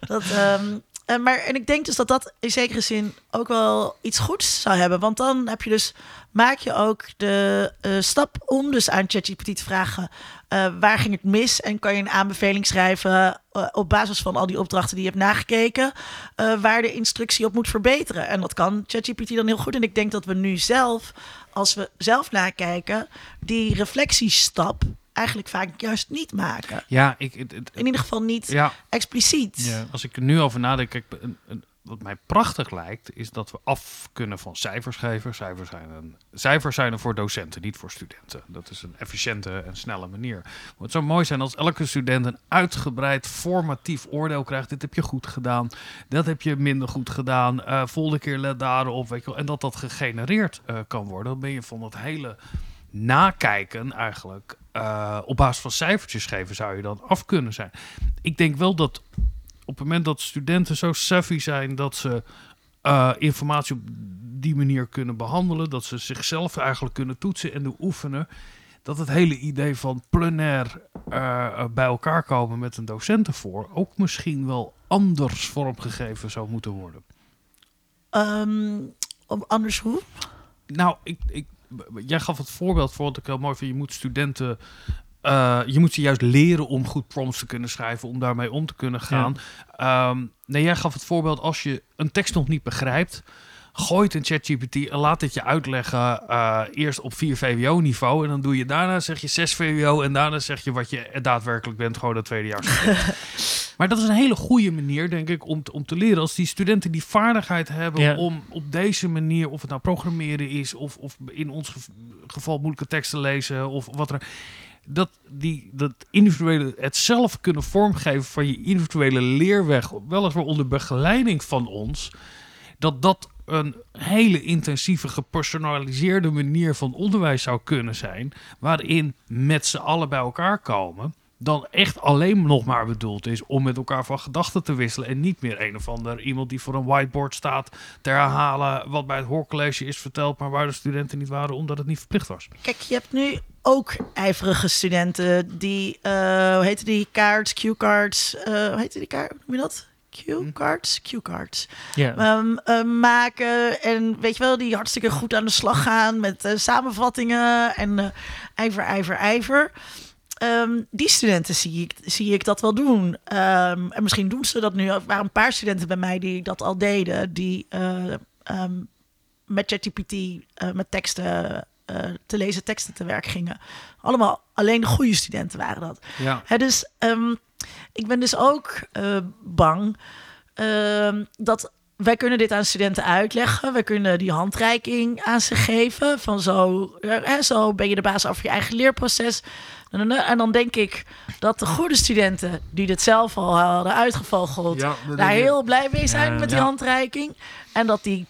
Dat, ehm, eh, maar en ik denk dus dat dat in zekere zin ook wel iets goeds zou hebben. Want dan heb je dus maak je ook de eh, stap om dus aan ChatGPT te vragen eh, waar ging het mis en kan je een aanbeveling schrijven eh, op basis van al die opdrachten die je hebt nagekeken, eh, waar de instructie op moet verbeteren. En dat kan ChatGPT dan heel goed. En ik denk dat we nu zelf, als we zelf nakijken, die reflectiestap eigenlijk vaak juist niet maken. Ja, ik, het- het- In ieder geval niet ja, expliciet. Ja, als ik er nu over nadenk, kijk, een, een- wat mij prachtig lijkt, is dat we af kunnen van cijfers geven. Cijfers zijn, een, cijfers zijn er voor docenten, niet voor studenten. Dat is een efficiënte en snelle manier. Maar het zou mooi zijn als elke student een uitgebreid formatief oordeel krijgt. Dit heb je goed gedaan, dat heb je minder goed gedaan. eh volgende keer let daarop, weet je wel. En dat dat gegenereerd eh, kan worden. Dan ben je van dat hele nakijken eigenlijk eh, op basis van cijfertjes geven zou je dan af kunnen zijn. Ik denk wel dat op het moment dat studenten zo savvy zijn dat ze eh, informatie op die manier kunnen behandelen, dat ze zichzelf eigenlijk kunnen toetsen en doen oefenen, dat het hele idee van plenair eh, bij elkaar komen met een docent ervoor ook misschien wel anders vormgegeven zou moeten worden. Op anders hoe? Nou, ik, ik, jij gaf het voorbeeld voor wat ik heel mooi vind. Je moet studenten. Eh, je moet ze juist leren om goed prompts te kunnen schrijven, om daarmee om te kunnen gaan. Ehm, nee, jij gaf het voorbeeld als je een tekst nog niet begrijpt. Gooi het in ChatGPT en laat het je uitleggen. eh, eerst op 4 VWO-niveau. En dan doe je daarna zeg je 6 VWO. En daarna zeg je wat je daadwerkelijk bent, gewoon dat tweede jaar. maar dat is een hele goede manier, denk ik, om, te- om te leren. Als die studenten die vaardigheid hebben Ja. om op deze manier, of het nou programmeren is, of, of in ons gev- geval moeilijke teksten lezen, of wat er. Dat, die, dat individuele, het zelf kunnen vormgeven van je individuele leerweg, weliswaar onder begeleiding van ons, dat dat een hele intensieve, gepersonaliseerde manier van onderwijs zou kunnen zijn, waarin met z'n allen bij elkaar komen, dan echt alleen nog maar bedoeld is om met elkaar van gedachten te wisselen en niet meer een of ander iemand die voor een whiteboard staat te herhalen wat bij het hoorcollege is verteld, maar waar de studenten niet waren omdat het niet verplicht was. Kijk, je hebt nu ook ijverige studenten die, eh hoe heette die kaarts, Q-cards, eh hoe heette die kaart, hoe noem je dat? Q-cards? Q-cards. Ja. Ehm, eh, maken en weet je wel, die hartstikke goed aan de slag gaan met eh, samenvattingen en ijver, ijver, ijver. Ehm, die studenten zie ik, zie ik dat wel doen. Ehm, en misschien doen ze dat nu. Er waren een paar studenten bij mij die dat al deden. Die met ChatGPT met teksten eh, te lezen, teksten te werk gingen. Allemaal alleen de goede studenten waren dat. Ja. Hè, dus ehm, ik ben dus ook eh, bang ehm, dat wij kunnen dit aan studenten uitleggen. We kunnen die handreiking aan ze geven. Van zo, eh, hè, zo ben je de baas over je eigen leerproces. En dan- En dan denk ik dat de goede studenten die dit zelf al hadden uitgevogeld, Ja, daar heel blij mee zijn Ja, met die handreiking. En dat die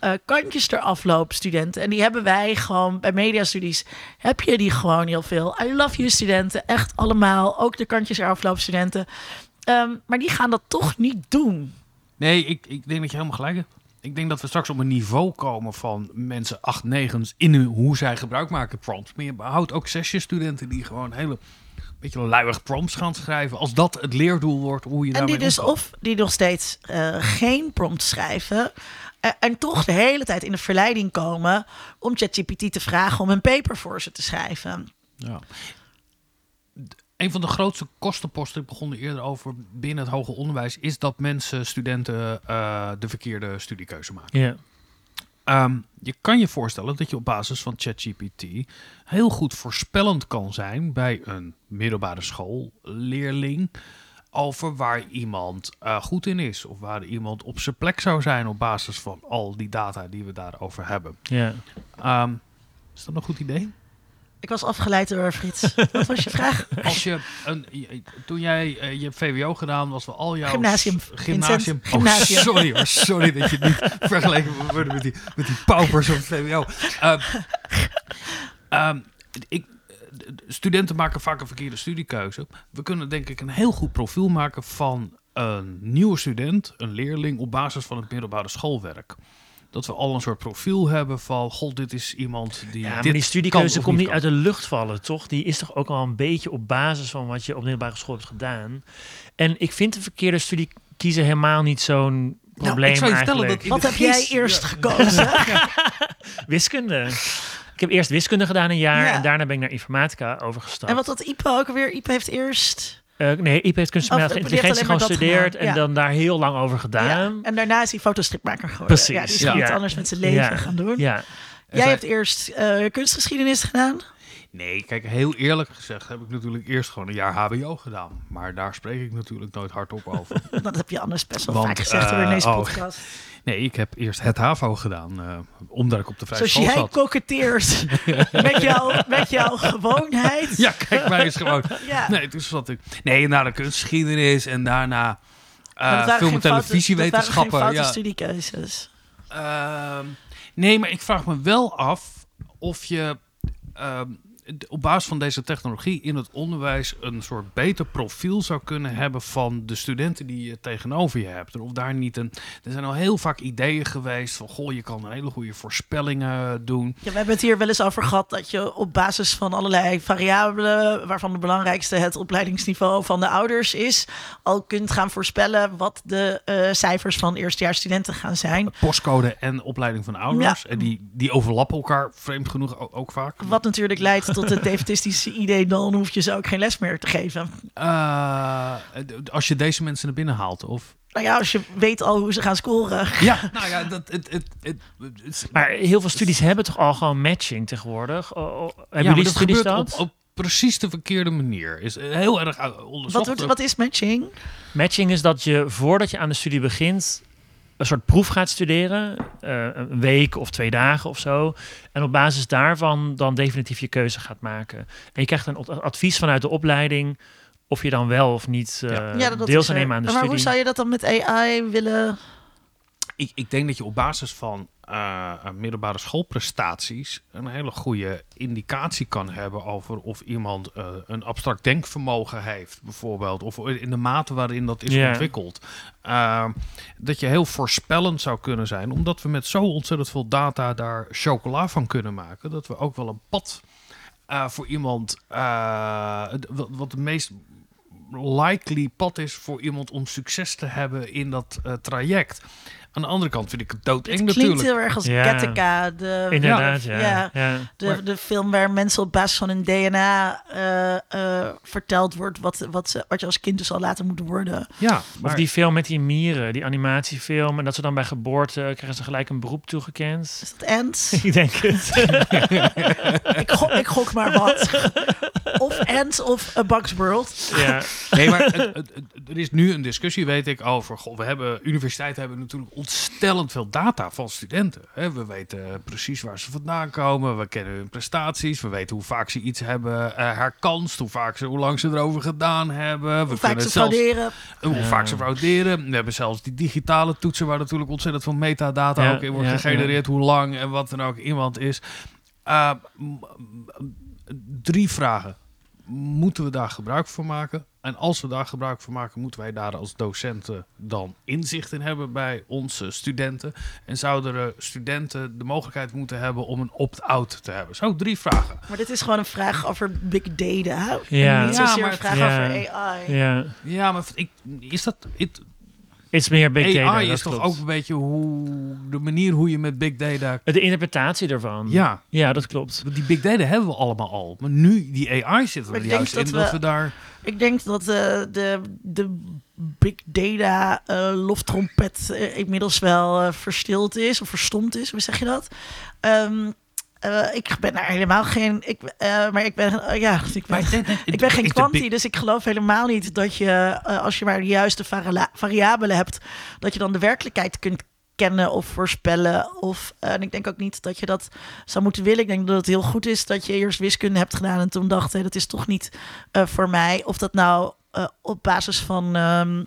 eh, kantjes eraf studenten. En die hebben wij gewoon bij mediastudies. Heb je die gewoon heel veel. I love you, studenten. Echt allemaal. Ook de kantjes eraf studenten. Ehm, maar die gaan dat toch niet doen. Nee, ik, ik denk dat je helemaal gelijk hebt. Ik denk dat we straks op een niveau komen van mensen 8, 9 in hun- hoe zij gebruik maken prompts. Maar je behoudt ook zesje-studenten die gewoon hele beetje luiig prompts gaan schrijven. Als dat het leerdoel wordt, hoe je En daarmee die dus of die nog steeds eh, geen prompt schrijven. Eh, en toch de hele tijd in de verleiding komen om ChatGPT te vragen om een paper voor ze te schrijven. Ja. Een van de grootste kostenposten, ik begon er eerder over binnen het hoger onderwijs, is dat mensen, studenten, eh, de verkeerde studiekeuze maken. Ja. Ehm, je kan je voorstellen dat je op basis van ChatGPT heel goed voorspellend kan zijn bij een middelbare schoolleerling over waar iemand eh, goed in is of waar iemand op zijn plek zou zijn op basis van al die data die we daarover hebben. Ja. Ehm, is dat een goed idee? Ik was afgeleid door Frits. Wat was je vraag? Als je een, je- toen jij eh, je hebt VWO gedaan, was wel al jouw Gymnasium, s- gymnasium. Oh, sorry, hoor, sorry dat je het niet vergeleken worden met die, met die paupers op het VWO. Ehm, ehm, ik, de- de studenten maken vaak een verkeerde studiekeuze. We kunnen denk ik een heel goed profiel maken van een nieuwe student, een leerling, op basis van het middelbare schoolwerk. Dat we al een soort profiel hebben van, god, dit is iemand die. Ja, maar dit die studiekeuze komt niet kan. uit de lucht vallen, toch? Die is toch ook al een beetje op basis van wat je op middelbare school hebt gedaan. En ik vind de verkeerde studie kiezen helemaal niet zo'n probleem ik zou je vertellen eigenlijk. dat Wat heb jij eerst gekozen? Wiskunde. Ik heb eerst wiskunde gedaan een jaar Ja. en daarna ben ik naar informatica overgestapt. en wat had Ipe ook alweer? Ipe heeft eerst... Eh, nee, IP heeft kunstmatige intelligentie gewoon dat gestudeerd en ja. dan daar heel lang over gedaan. Ja, en daarna is hij fotostripmaker geworden. Precies, Ja, die is ja. iets Ja. anders met zijn leven Ja. gaan doen. Ja. Jij hebt eerst eh, kunstgeschiedenis gedaan. Nee, kijk, heel eerlijk gezegd heb ik natuurlijk eerst gewoon een jaar HBO gedaan. Maar daar spreek ik natuurlijk nooit hardop over. Dat heb je anders best wel Want, vaak gezegd hoor in eh, deze oh. podcast. Nee, ik heb eerst het HAVO gedaan, eh, omdat ik op de vrije Zoals school jij zat. koketteert met, jouw, met jouw gewoonheid. Ja, kijk, mij is gewoon... Ja. Nee, toen zat ik... Nee, na de kunstgeschiedenis en daarna Maar uh, film- en televisiewetenschappen. Dat waren geen ja. studiekeuzes. Ehm, nee, maar ik vraag me wel af of je ehm, op basis van deze technologie in het onderwijs een soort beter profiel zou kunnen hebben van de studenten die je tegenover je hebt. Of daar niet een. Er zijn al heel vaak ideeën geweest van goh, je kan hele goede voorspellingen doen. Ja, we hebben het hier wel eens over gehad dat je op basis van allerlei variabelen, waarvan de belangrijkste het opleidingsniveau van de ouders is, al kunt gaan voorspellen wat de eh, cijfers van eerstejaarsstudenten gaan zijn. Postcode en opleiding van ouders. En die, die overlappen elkaar vreemd genoeg ook, ook vaak. Wat natuurlijk leidt tot het defetistische idee, dan hoef je ze ook geen les meer te geven. Eh, als je deze mensen naar binnen haalt, of. Nou ja, als je weet al hoe ze gaan scoren. Ja, nou ja, dat, het, het, het, het, Maar heel veel studies hebben toch al gewoon matching tegenwoordig? Oh, oh, hebben Ja, maar jullie dat studies gebeurt dat? op, op precies de verkeerde manier. Is heel erg uit- onderzocht. Wat, wordt- wat is matching? Matching is dat je voordat je aan de studie begint een soort proef gaat studeren, eh, een week of twee dagen of zo, en op basis daarvan dan definitief je keuze gaat maken. En je krijgt een ad- advies vanuit de opleiding of je dan wel of niet eh ja, dat deel zou nemen aan de maar studie. hoe zou je dat dan met AI willen? Ik, ik denk dat je op basis van eh, middelbare schoolprestaties een hele goede indicatie kan hebben over of iemand eh, een abstract denkvermogen heeft, bijvoorbeeld, of in de mate waarin dat is ontwikkeld. Eh, dat je heel voorspellend zou kunnen zijn, omdat we met zo ontzettend veel data daar chocola van kunnen maken, dat we ook wel een pad voor iemand, wat, wat het meest likely pad is voor iemand om succes te hebben in dat traject. Aan de andere kant vind ik het Het doodeng klinkt natuurlijk. heel erg als Ja. Gattaca, de, Inderdaad, ja. ja. ja. De, Maar- de film waar mensen op basis van hun DNA eh, eh, verteld wordt wat, wat, ze, wat je als kind dus al later moet worden. Ja, Of maar die film met die mieren, die animatiefilm, en dat ze dan bij geboorte krijgen ze gelijk een beroep toegekend. Is dat Ants? Ik denk het. ik, gok, ik gok maar wat. Of Ants of A Bugs World. ja. Nee, maar het- het- het- er is nu een discussie, weet ik, over. Goh, we hebben, universiteiten hebben natuurlijk ontstellend veel data van studenten. Hè. We weten precies waar ze vandaan komen. We kennen hun prestaties. We weten hoe vaak ze iets hebben eh, herkanst. Hoe, vaak ze, hoe lang ze erover gedaan hebben. We Hoe vaak kunnen ze zelfs- frauderen. hoe Ja. vaak ze frauderen. We hebben zelfs die digitale toetsen waar natuurlijk ontzettend veel metadata Ja, ook in wordt ja, gegenereerd. Hoe lang en wat dan ook iemand is. Uh, m- drie vragen. Moeten we daar gebruik van maken? En als we daar gebruik van maken, moeten wij daar als docenten dan inzicht in hebben bij onze studenten? En zouden er studenten de mogelijkheid moeten hebben om een opt-out te hebben? Zo, drie vragen. Maar dit is gewoon een vraag over big data. Ja. En niet Ja, maar een vraag ja. over AI. ja. Ja, maar ik, is dat... it- Iets meer big data. AI is toch klopt. ook een beetje hoe, de manier hoe je met big data... De interpretatie ervan. Ja, Ja, dat klopt. want die big data hebben we allemaal al. Maar nu, die AI zit er juist in dat dat we- daar... Ik denk dat eh, de, de big data eh, loftrompet eh, inmiddels wel eh, verstild is of verstomd is. Hoe zeg je dat? Ehm, eh, ik ben daar helemaal geen. Ik, eh, maar ik ben, eh, ja, ik ben, ik ben geen Ik- de kwanti, big- dus ik geloof helemaal niet dat je, als je maar de juiste vari- variabelen hebt, dat je dan de werkelijkheid kunt kennen of voorspellen. Of, en ik denk ook niet dat je dat zou moeten willen. Ik denk dat het heel goed is dat je eerst wiskunde hebt gedaan en toen dacht, hé, dat is toch niet voor mij. Of dat nou op basis van ehm,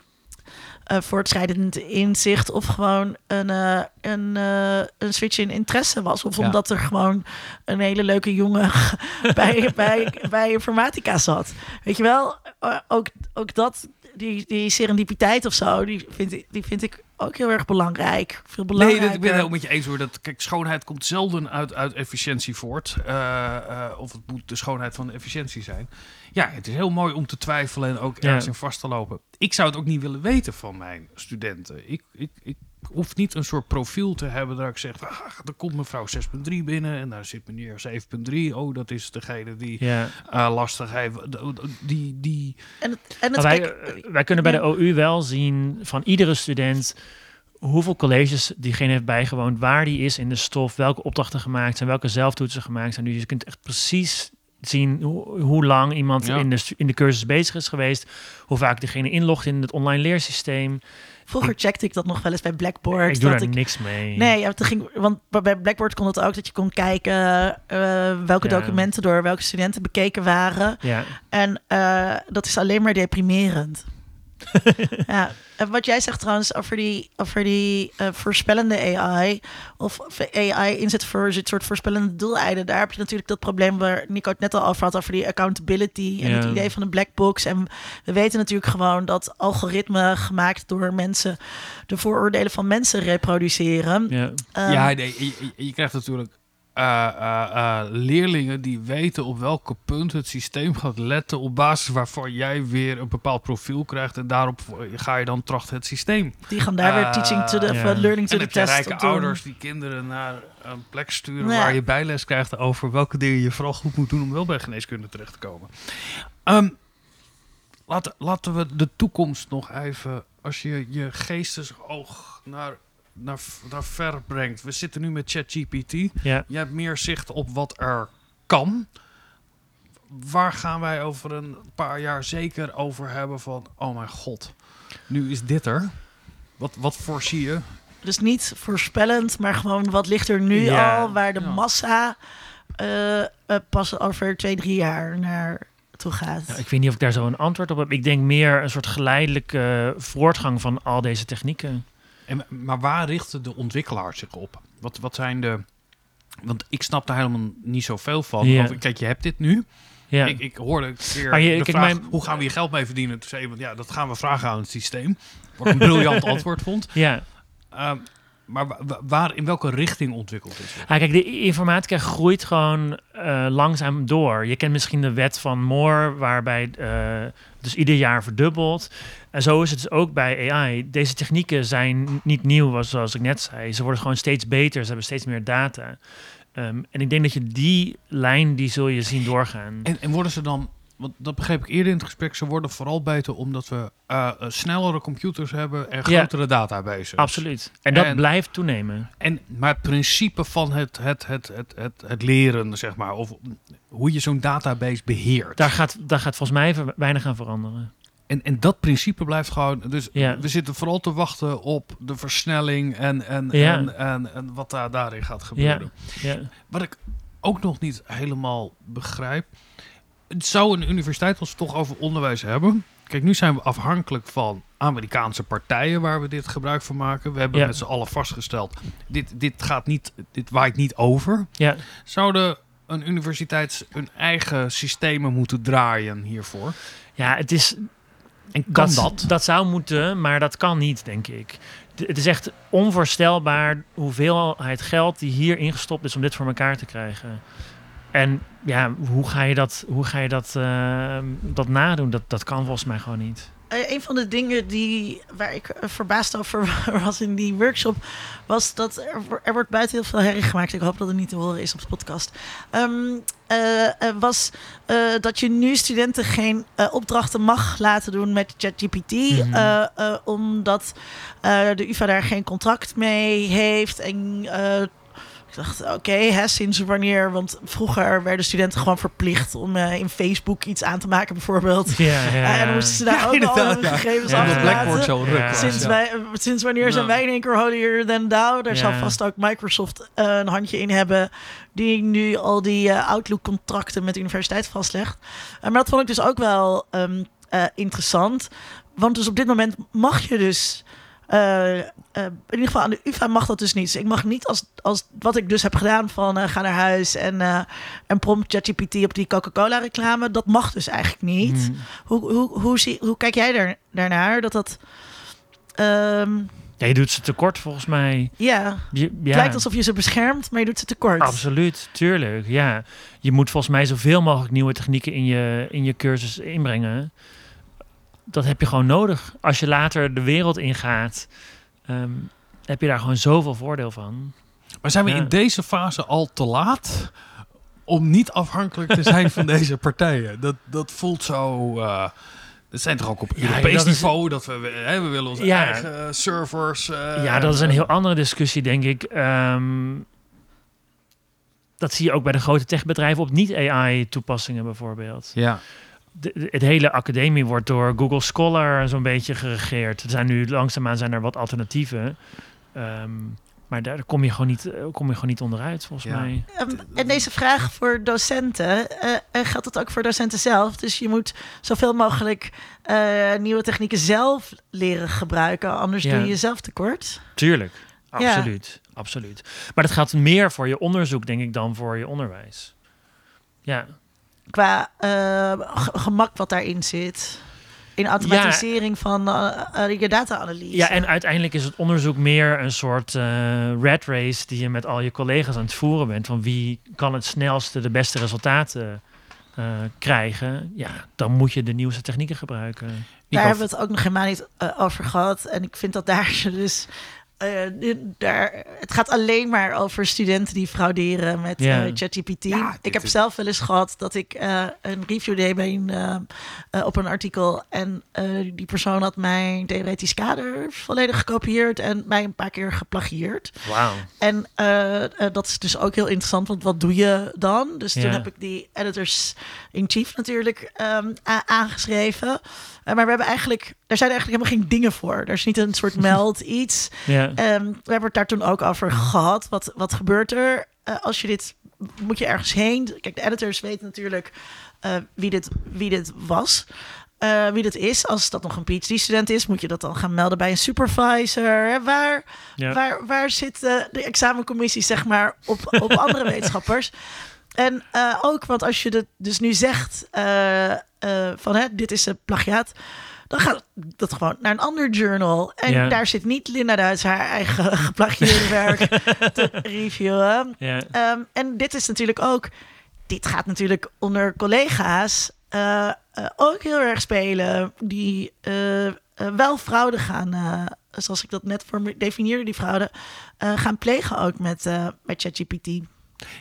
eh, voortschrijdend inzicht of gewoon een, eh, een, eh, een switch in interesse was. Of Ja. omdat er gewoon een hele leuke jongen bij, bij, bij informatica zat. Weet je wel, ook, ook dat, die, die serendipiteit of zo, die vind, ik, die vind ik ook heel erg belangrijk. Veel Nee, belangrijker. dat, ik ben het helemaal met je eens hoor. Dat, kijk, schoonheid komt zelden uit, uit efficiëntie voort. Of het moet de schoonheid van de efficiëntie zijn. Ja, het is heel mooi om te twijfelen en ook Ja. ergens in vast te lopen. Ik zou het ook niet willen weten van mijn studenten. Ik, ik, ik hoef niet een soort profiel te hebben dat ik zeg, ah, er komt mevrouw 6.3 binnen en daar zit meneer 7.3. Oh, dat is degene die Ja. eh, lastig heeft. Die, die, En het, en het, wij, kijk, eh, wij kunnen bij ja. de OU wel zien van iedere student hoeveel colleges diegene heeft bijgewoond, waar die is in de stof, welke opdrachten gemaakt zijn, welke zelftoetsen gemaakt zijn. Dus je kunt echt precies zien hoe, hoe lang iemand Ja. in, de, in de cursus bezig is geweest, hoe vaak diegene inlogt in het online leersysteem. vroeger checkte ik dat nog wel eens bij Blackboard. ik doe dat daar ik, niks mee. Nee, ja, toen ging, want bij Blackboard kon het ook dat je kon kijken eh, welke Ja. documenten door welke studenten bekeken waren. Ja. En eh, dat is alleen maar deprimerend. ja. En wat jij zegt trouwens over die, over die eh, voorspellende AI, of AI inzet voor dit soort voorspellende doeleinden, daar heb je natuurlijk dat probleem waar Nico het net al over had, over die accountability en Ja. het idee van de black box. En we weten natuurlijk gewoon dat algoritmen gemaakt door mensen de vooroordelen van mensen reproduceren. Ja. Ehm, ja, nee, je krijgt natuurlijk eh, eh, eh, leerlingen die weten op welke punt het systeem gaat letten op basis waarvan jij weer een bepaald profiel krijgt en daarop ga je dan trachten het systeem. die gaan daar weer teaching to the, uh, learning to En the heb je test rijke ouders die kinderen naar een plek sturen Ja. waar je bijles krijgt over welke dingen je vooral goed moet doen om wel bij geneeskunde terecht te komen. Ehm, laten, laten we de toekomst nog even, als je je geestesoog naar, naar, naar ver brengt. We zitten nu met ChatGPT. Ja. Je hebt meer zicht op wat er kan. Waar gaan wij over een paar jaar zeker over hebben van... oh mijn god, nu is dit er. Wat, wat voorzie je? Dus niet voorspellend, maar gewoon wat ligt er nu Ja. al, waar de Ja. massa eh, eh, pas over twee, drie jaar naar toe gaat. Ja, ik weet niet of ik daar zo een antwoord op heb. Ik denk meer een soort geleidelijke voortgang van al deze technieken. En, maar waar richten de ontwikkelaars zich op? Wat, wat zijn de... Want ik snap daar helemaal niet zoveel van. Ja. Kijk, je hebt dit nu. Ja. Ik, ik hoorde een keer Maar je- de kijk, vraag, mijn- hoe gaan we hier geld mee verdienen? Toen zei iemand, ja, dat gaan we vragen aan het systeem. Wat een briljant antwoord vond. ja. Ehm, maar wa- wa- waar, in welke richting ontwikkelt dit zich? Ah, kijk, de informatica groeit gewoon eh, langzaam door. Je kent misschien de wet van Moore, waarbij eh, dus ieder jaar verdubbelt. En zo is het dus ook bij AI. Deze technieken zijn niet nieuw, zoals ik net zei. Ze worden gewoon steeds beter, ze hebben steeds meer data. Ehm, en ik denk dat je die lijn, die zul je zien doorgaan. En, en worden ze dan, want dat begreep ik eerder in het gesprek, ze worden vooral beter omdat we eh, eh, snellere computers hebben en Ja. grotere databases. Absoluut. En dat En- blijft toenemen. En, maar het principe van het, het, het, het, het, het leren, zeg maar, of hoe je zo'n database beheert. Daar gaat, daar gaat volgens mij weinig aan veranderen. En, en dat principe blijft gewoon. Dus Ja. we zitten vooral te wachten op de versnelling en, en, Ja. en, en, en wat daar, daarin gaat gebeuren. Ja. Wat ik ook nog niet helemaal begrijp. Het zou een universiteit, als we het toch over onderwijs hebben. Kijk, nu zijn we afhankelijk van Amerikaanse partijen waar we dit gebruik van maken. We hebben met z'n allen vastgesteld, dit, dit gaat niet, dit waait niet over. Ja. Zouden een universiteit hun eigen systemen moeten draaien hiervoor? ja, het is, En kan dat, dat? dat zou moeten, maar dat kan niet, denk ik. Het is echt onvoorstelbaar hoeveelheid geld die hier ingestopt is om dit voor elkaar te krijgen. En ja, hoe ga je dat, hoe ga je dat, eh, dat nadoen? Dat, dat kan volgens mij gewoon niet. Eh, een van de dingen die, waar ik eh, verbaasd over was in die workshop, was dat er, er wordt buiten heel veel herrie gemaakt. Ik hoop dat het niet te horen is op de podcast. Ehm, eh, was dat je nu studenten geen opdrachten mag laten doen met ChatGPT, Mhm. omdat de UvA daar geen contract mee heeft. En eh, ik dacht, oké, hè, sinds wanneer? Want vroeger werden studenten gewoon verplicht om eh, in Facebook iets aan te maken, bijvoorbeeld. Ja, ja, en dan moesten ze daar ook al hun gegevens Ja. Blackboard zo ruk. Sinds, wij, sinds wanneer zijn wij in één keer holier than thou? Daar zal vast ook Microsoft eh, een handje in hebben... die nu al die eh, Outlook-contracten met de universiteit vastlegt. Maar dat vond ik dus ook wel ehm, eh, interessant. Want dus op dit moment mag je dus... eh, eh, in ieder geval aan de UvA mag dat dus niet. Dus ik mag niet als, als wat ik dus heb gedaan van eh, ga naar huis en, en prompt ChatGPT op die Coca-Cola reclame. Dat mag dus eigenlijk niet. Hmm. Hoe, hoe, hoe, zie, hoe kijk jij daar, daarnaar? Dat dat. Ja, je doet ze tekort volgens mij. ja, Je, het ja. lijkt alsof je ze beschermt, maar je doet ze tekort. Absoluut, tuurlijk. Ja. Je moet volgens mij zoveel mogelijk nieuwe technieken in je, in je cursus inbrengen. Dat heb je gewoon nodig. Als je later de wereld ingaat. ehm, heb je daar gewoon zoveel voordeel van. Maar zijn we Ja. in deze fase al te laat om niet afhankelijk te zijn van deze partijen? Dat, dat voelt zo... eh het zijn toch ook op Ja, Europees dat is- niveau dat we, hè, we willen onze Ja. eigen servers... eh, ja, dat is een eh, heel andere discussie, denk ik. Ehm, dat zie je ook bij de grote techbedrijven op niet-AI-toepassingen bijvoorbeeld. Ja, De, de- het hele academie wordt door Google Scholar zo'n beetje geregeerd. Er zijn nu langzaamaan zijn er wat alternatieven. Ehm, maar daar kom je gewoon niet, eh, kom je gewoon niet onderuit, volgens Ja. mij. Ehm, en deze vraag voor docenten, eh, eh, geldt het ook voor docenten zelf? Dus je moet zoveel mogelijk eh, nieuwe technieken zelf leren gebruiken, anders Ja. doe je jezelf tekort. Tuurlijk, Ja. absoluut, absoluut. Maar dat gaat meer voor je onderzoek, denk ik, dan voor je onderwijs. Ja, Qua eh, ge- gemak wat daarin zit. In automatisering van eh, eh, je data-analyse. Ja, en uiteindelijk is het onderzoek meer een soort eh rat race die je met al je collega's aan het voeren bent. Van wie kan het snelste de beste resultaten eh, krijgen. Ja, dan moet je de nieuwste technieken gebruiken. Daar hebben we het ook nog helemaal niet over gehad. En ik vind dat daar je dus. Eh, daar, het gaat alleen maar over studenten die frauderen met eh, ChatGPT. Ja, ik heb is- zelf wel eens gehad dat ik eh, een review deed bij een, op een artikel. En eh, die persoon had mijn theoretisch kader volledig gekopieerd en mij een paar keer geplagieerd. Wauw. En dat is dus ook heel interessant, want wat doe je dan? Dus toen heb ik die editors in chief natuurlijk ehm, aangeschreven. Eh, maar we hebben eigenlijk, daar zijn eigenlijk helemaal geen dingen voor. Er is niet een soort meld iets. Ja. Ehm, we hebben het daar toen ook over gehad. Wat, wat gebeurt er eh, als je dit, moet je ergens heen? Kijk, de editors weten natuurlijk eh, wie, dit, wie dit was. wie dit is. Als dat nog een PhD-student is, moet je dat dan gaan melden bij een supervisor. Waar, Ja. Waar, waar zit de, de examencommissie, zeg maar, op, op andere wetenschappers? En eh, ook, want als je het dus nu zegt eh, eh, van hè, dit is een plagiaat, dan gaat dat gewoon naar een ander journal. En Ja. daar zit niet Linda Duits haar eigen geplagieerde werk te reviewen. Ja. Ehm, en dit is natuurlijk ook, dit gaat natuurlijk onder collega's ook heel erg spelen, die wel fraude gaan, zoals ik dat net voor me definieerde, die fraude, gaan plegen ook met, met ChatGPT.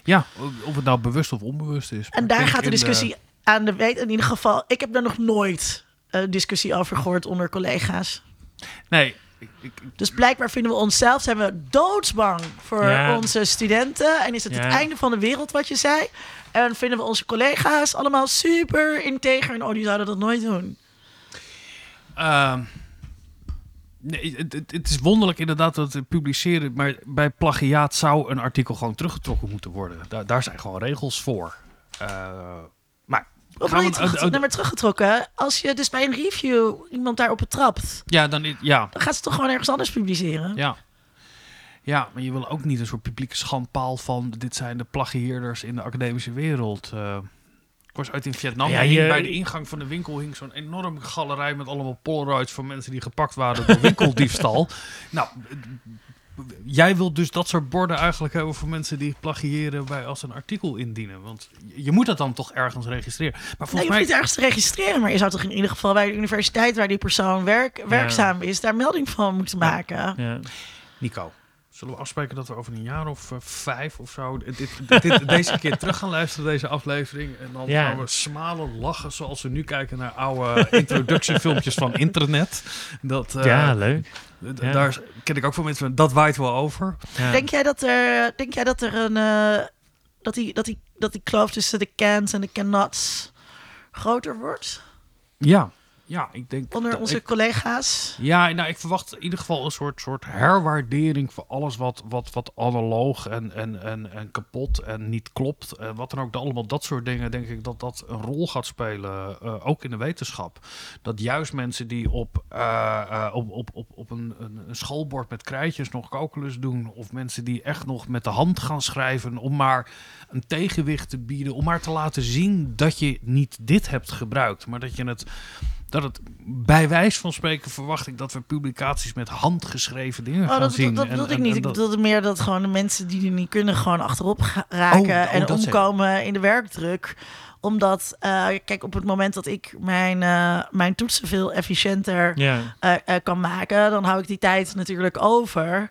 Ja, of het nou bewust of onbewust is. En daar gaat de discussie aan de weet. In ieder geval, ik heb daar nog nooit eh, discussie over gehoord onder collega's. nee, ik, Dus blijkbaar vinden we onszelf, zijn we doodsbang voor Ja. onze studenten. En is het Ja. het einde van de wereld wat je zei. En vinden we onze collega's allemaal super integer. En oh, die zouden dat nooit doen. Ehm, nee, het, het, het is wonderlijk inderdaad dat het publiceren, maar bij plagiaat zou een artikel gewoon teruggetrokken moeten worden. Daar, daar zijn gewoon regels voor. Eh, maar Of wil je we- terug, eh, eh, nou, maar teruggetrokken? Als je dus bij een review iemand daarop betrapt, ja, dan ja, dan gaat ze toch gewoon ergens anders publiceren. ja. Ja, maar je wil ook niet een soort publieke schandpaal van dit zijn de plagieerders in de academische wereld. Was uit in Vietnam. Ja, je- bij de ingang van de winkel hing zo'n enorme galerij met allemaal Polaroids van mensen die gepakt waren door winkeldiefstal. nou, jij wilt dus dat soort borden eigenlijk hebben voor mensen die plagiëren bij als een artikel indienen. Want je- moet dat dan toch ergens registreren. Maar Nee, je volgens hoeft mij. niet ergens te registreren, maar je zou toch in ieder geval bij de universiteit waar die persoon werk, werkzaam is, daar melding van moeten maken. Ja. Nico, zullen we afspreken dat we over een jaar of eh, vijf of zo dit, dit, dit- deze keer terug gaan luisteren, deze aflevering. En dan Ja. gaan we smalen, lachen, zoals we nu kijken naar oude introductiefilmpjes van internet. Dat, eh, ja, leuk. ja. Daar ken ik ook van mensen, van, dat waait wel over. Ja. Denk jij dat er, denk jij dat er een eh, dat die, dat die, dat die kloof tussen de cans en de cannots groter wordt Ja, ja ik denk... onder onze ik- collega's? Ja, nou, ik verwacht in ieder geval een soort, soort herwaardering voor alles wat, wat, wat analoog en, en, en, en kapot en niet klopt. En wat dan ook, allemaal dat soort dingen, denk ik dat dat een rol gaat spelen, eh, ook in de wetenschap. Dat juist mensen die op, eh, eh, op, op, op, op een, een, een schoolbord met krijtjes nog calculus doen, of mensen die echt nog met de hand gaan schrijven om maar een tegenwicht te bieden, om maar te laten zien dat je niet dit hebt gebruikt, maar dat je het dat het bij wijs van spreken verwacht ik dat we publicaties met handgeschreven dingen Oh, gaan dat, zien. dat, dat En- bedoelde ik en- niet. en Ik dat- bedoelde meer dat gewoon de mensen die er niet kunnen gewoon achterop raken Oh, oh, en dat omkomen in de werkdruk Omdat, eh, kijk, op het moment dat ik mijn, eh, mijn toetsen veel efficiënter eh, kan maken, dan hou ik die tijd natuurlijk over.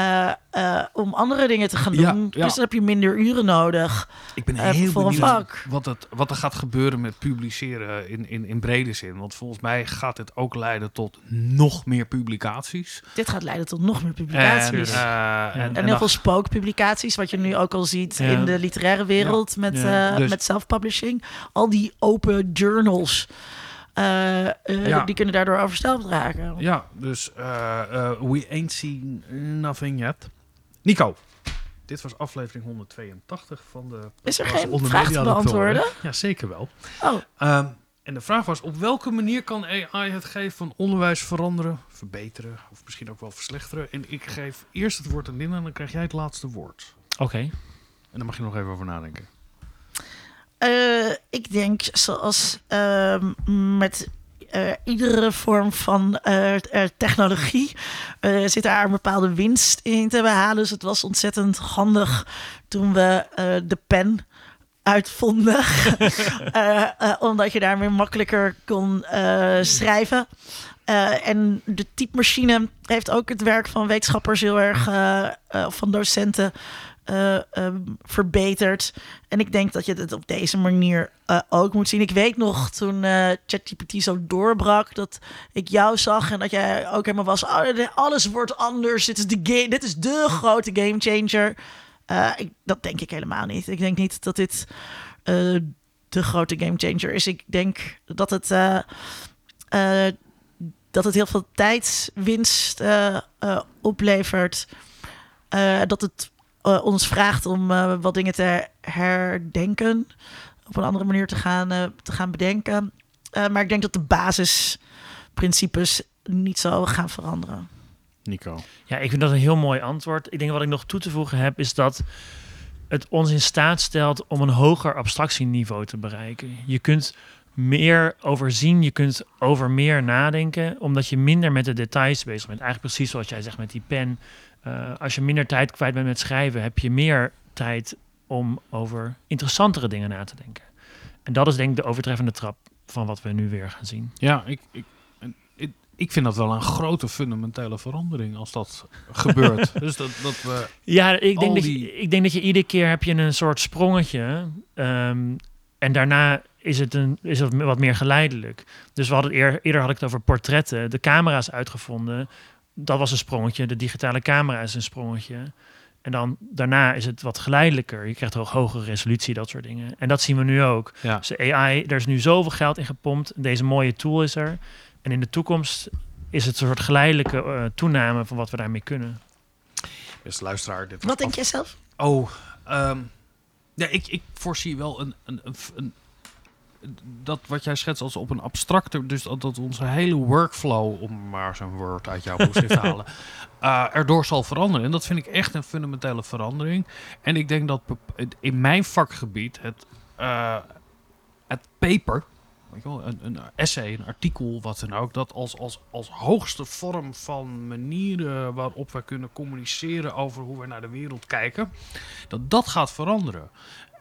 Eh, eh, om andere dingen te gaan doen. Ja, ja. Dus dan heb je minder uren nodig. Ik ben Eh, heel voor een benieuwd vak. wat, het, wat er gaat gebeuren met publiceren in, in, in brede zin. Want volgens mij gaat dit ook leiden tot nog meer publicaties. Dit gaat leiden tot nog meer publicaties. En, eh, en, En en heel veel spookpublicaties, wat je nu ook al ziet Ja. in de literaire wereld met, Ja. eh, Dus- met self-publishing. Al die open journals, eh, eh, Ja. die kunnen daardoor overstelpt raken. Ja, dus eh, eh, we ain't seen nothing yet. Nico, dit was aflevering 182 van de... Is er geen Onder vraag te beantwoorden? Ja, zeker wel. Oh, Ehm, en de vraag was, op welke manier kan AI het geven van onderwijs veranderen, verbeteren of misschien ook wel verslechteren? En ik geef eerst het woord aan Linda en dan krijg jij het laatste woord. Oké. En daar mag je nog even over nadenken. Eh, ik denk zoals ehm, met eh, iedere vorm van eh, technologie eh, zit daar een bepaalde winst in te behalen. Dus het was ontzettend handig toen we de pen uitvonden. Omdat je daarmee makkelijker kon schrijven. En de typemachine heeft ook het werk van wetenschappers heel erg, of van docenten, ehm, verbeterd. En ik denk dat je het op deze manier eh, ook moet zien. Ik weet nog toen eh, ChatGPT zo doorbrak dat ik jou zag en dat jij ook helemaal was. Oh, alles wordt anders. Dit is de game. Dit is de grote game changer. Dat denk ik helemaal niet. Ik denk niet dat dit de grote game changer is. Ik denk dat het. dat het heel veel tijdswinst eh, oplevert. Dat het eh, ons vraagt om eh, wat dingen te herdenken. Op een andere manier te gaan, eh, te gaan bedenken. Eh, maar ik denk dat de basisprincipes niet zo gaan veranderen. Nico. Ja, ik vind dat een heel mooi antwoord. Ik denk wat ik nog toe te voegen heb, is dat het ons in staat stelt om een hoger abstractieniveau te bereiken. Je kunt meer overzien, je kunt over meer nadenken, omdat je minder met de details bezig bent. Eigenlijk precies zoals jij zegt met die pen. Eh, als je minder tijd kwijt bent met schrijven, heb je meer tijd om over interessantere dingen na te denken. En dat is denk ik de overtreffende trap van wat we nu weer gaan zien. Ja, ik, ik, ik, ik vind dat wel een grote fundamentele verandering als dat gebeurt. dus dat, dat we... Ja, ik denk, dat die- je, ik denk dat je iedere keer heb je een soort sprongetje. ehm, en daarna is het, een, is het wat meer geleidelijk. Dus we hadden eer, eerder had ik het over portretten. De camera's uitgevonden. Dat was een sprongetje. De digitale camera is een sprongetje. En dan daarna is het wat geleidelijker. Je krijgt ook hogere resolutie, dat soort dingen. En dat zien we nu ook. Ja. Dus de AI, er is nu zoveel geld in gepompt. Deze mooie tool is er. En in de toekomst is het een soort geleidelijke eh, toename van wat we daarmee kunnen. Beste luisteraar, dit Wat denk af- jij zelf? Oh, ehm, ja, ik, ik voorzie wel een, een, een- dat wat jij schetst als op een abstracte, dus dat, dat onze hele workflow, om maar zo'n woord uit jouw proefschrift te halen, eh, erdoor zal veranderen. En dat vind ik echt een fundamentele verandering. En ik denk dat in mijn vakgebied het, eh, het paper, weet je wel, een, een essay, een artikel, wat dan ook, dat als, als, als hoogste vorm van manieren waarop we kunnen communiceren over hoe we naar de wereld kijken, dat dat gaat veranderen.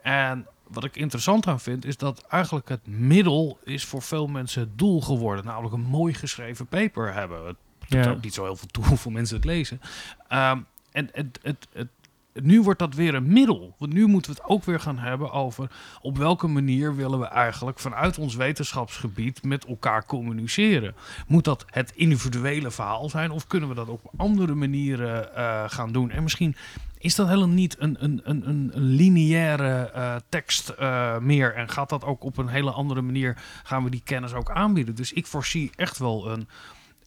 En wat ik interessant aan vind, is dat eigenlijk het middel is voor veel mensen het doel geworden. Namelijk een mooi geschreven paper hebben. Het doet Ja. ook niet zo heel veel toe hoeveel mensen het lezen. Ehm, en het, het, het, nu wordt dat weer een middel. Want nu moeten we het ook weer gaan hebben over op welke manier willen we eigenlijk vanuit ons wetenschapsgebied met elkaar communiceren. Moet dat het individuele verhaal zijn of kunnen we dat op andere manieren eh, gaan doen? En misschien is dat helemaal niet een, een, een, een een lineaire eh, tekst eh, meer. En gaat dat ook op een hele andere manier, gaan we die kennis ook aanbieden. Dus ik voorzie echt wel een,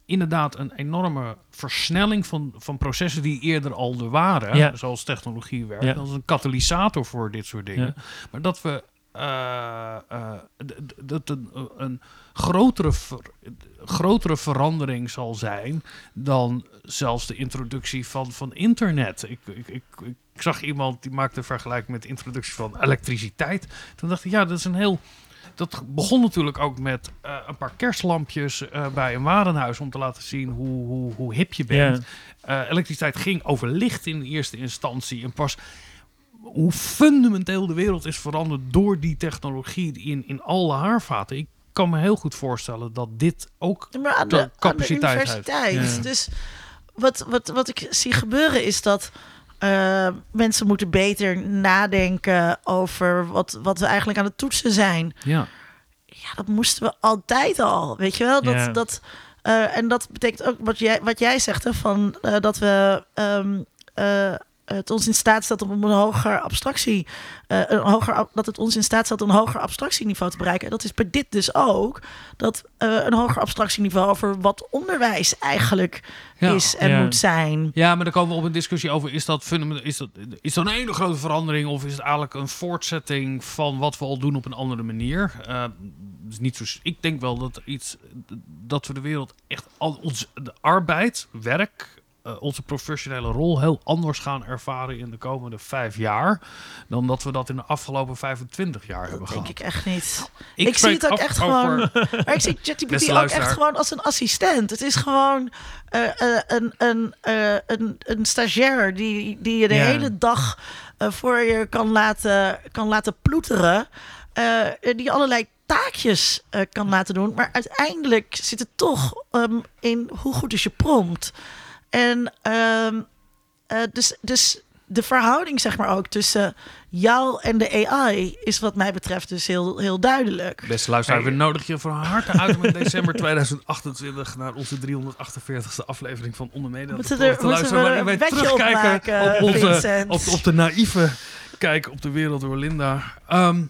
inderdaad een enorme versnelling van, van processen die eerder al er waren. Ja. Zoals technologie werkt. Ja. Dat is een katalysator voor dit soort dingen. Ja. Maar dat we eh, eh, dat een, een grotere, ver- grotere verandering zal zijn dan zelfs de introductie van, van internet. Ik, ik, ik, ik zag iemand die maakte een vergelijking met de introductie van elektriciteit. Toen dacht ik, ja, dat is een heel. Dat begon natuurlijk ook met eh, een paar kerstlampjes eh, bij een warenhuis om te laten zien hoe, hoe, hoe hip je bent. Eh, elektriciteit ging over licht in de eerste instantie. En pas hoe fundamenteel de wereld is veranderd door die technologie in, in alle haarvaten. Ik kan me heel goed voorstellen dat dit ook Maar aan de de, aan de capaciteit heeft. Ja. Dus wat, wat, wat ik zie gebeuren is dat eh, mensen moeten beter nadenken over wat, wat we eigenlijk aan het toetsen zijn. Ja. Ja, dat moesten we altijd al. Weet je wel? Dat, Ja. dat, eh, en dat betekent ook wat jij, wat jij zegt, hè, van, eh, dat we ehm, eh, het ons in staat stelt om een hoger abstractie, eh, een hoger, dat het ons in staat stelt om een hoger abstractieniveau te bereiken. Dat is bij dit dus ook dat eh, een hoger abstractieniveau over wat onderwijs eigenlijk Ja. is en Ja. moet zijn. Ja, maar dan komen we op een discussie over: is dat, is dat, is dat een hele grote verandering of is het eigenlijk een voortzetting van wat we al doen op een andere manier? Dus niet zo, ik denk wel dat iets dat we de wereld echt al ons de arbeid, werk, eh, onze professionele rol heel anders gaan ervaren in de komende vijf jaar dan dat we dat in de afgelopen 25 jaar hebben Dat gehad. denk ik echt niet. Ik Ik, zie het ook echt over- gewoon. Maar ik zie ChatGPT ook echt gewoon als een assistent. Het is gewoon eh, eh, een, een, een, een stagiair die, die je de hele dag voor je kan laten, kan laten ploeteren. die allerlei taakjes kan laten doen. Maar uiteindelijk zit het toch ehm, in hoe goed is je prompt. En ehm, eh, dus, dus de verhouding, zeg maar ook, tussen jou en de AI is wat mij betreft dus heel, heel duidelijk. Beste luisteraar, we nodigen je van harte uit om in december 2028 naar onze 348ste aflevering van Ondermede Moeten te er- moeten luisteren. we Waarin een wij terugkijken opmaken, op, onze, op, op de naïeve kijk op de wereld door Linda. Ehm,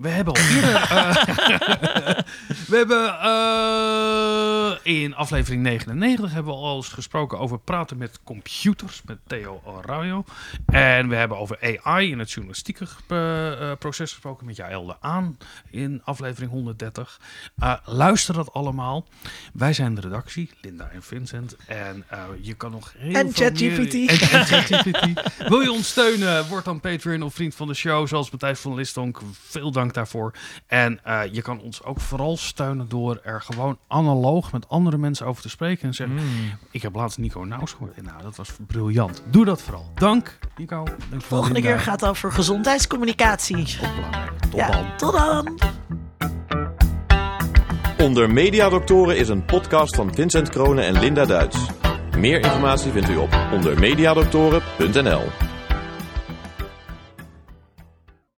we hebben al eerder... eh, we hebben eh, in aflevering 99 hebben we al eens gesproken over praten met computers, met Theo Arroyo. En we hebben over AI in het journalistieke eh, proces gesproken met Jaël de Aan in aflevering 130. Eh, luister dat allemaal. Wij zijn de redactie, Linda en Vincent. En je kan nog heel En veel ChatGPT. en ChatGPT. Wil je ons steunen? Word dan Patreon of vriend van de show, zoals Matthijs van Listonk. Veel dank daarvoor. En eh, je kan ons ook vooral steunen door er gewoon analoog met andere mensen over te spreken. En zeggen, Mm. ik heb laatst Nico Naus gehoord. En nou, dat was briljant. Doe dat vooral. Dank, Nico. Dank Volgende Linda. keer gaat het over gezondheidscommunicatie. Tot Ja, dan. tot dan. Onder Mediadoktoren is een podcast van Vincent Kronen en Linda Duits. Meer informatie vindt u op ondermediadoktoren.nl.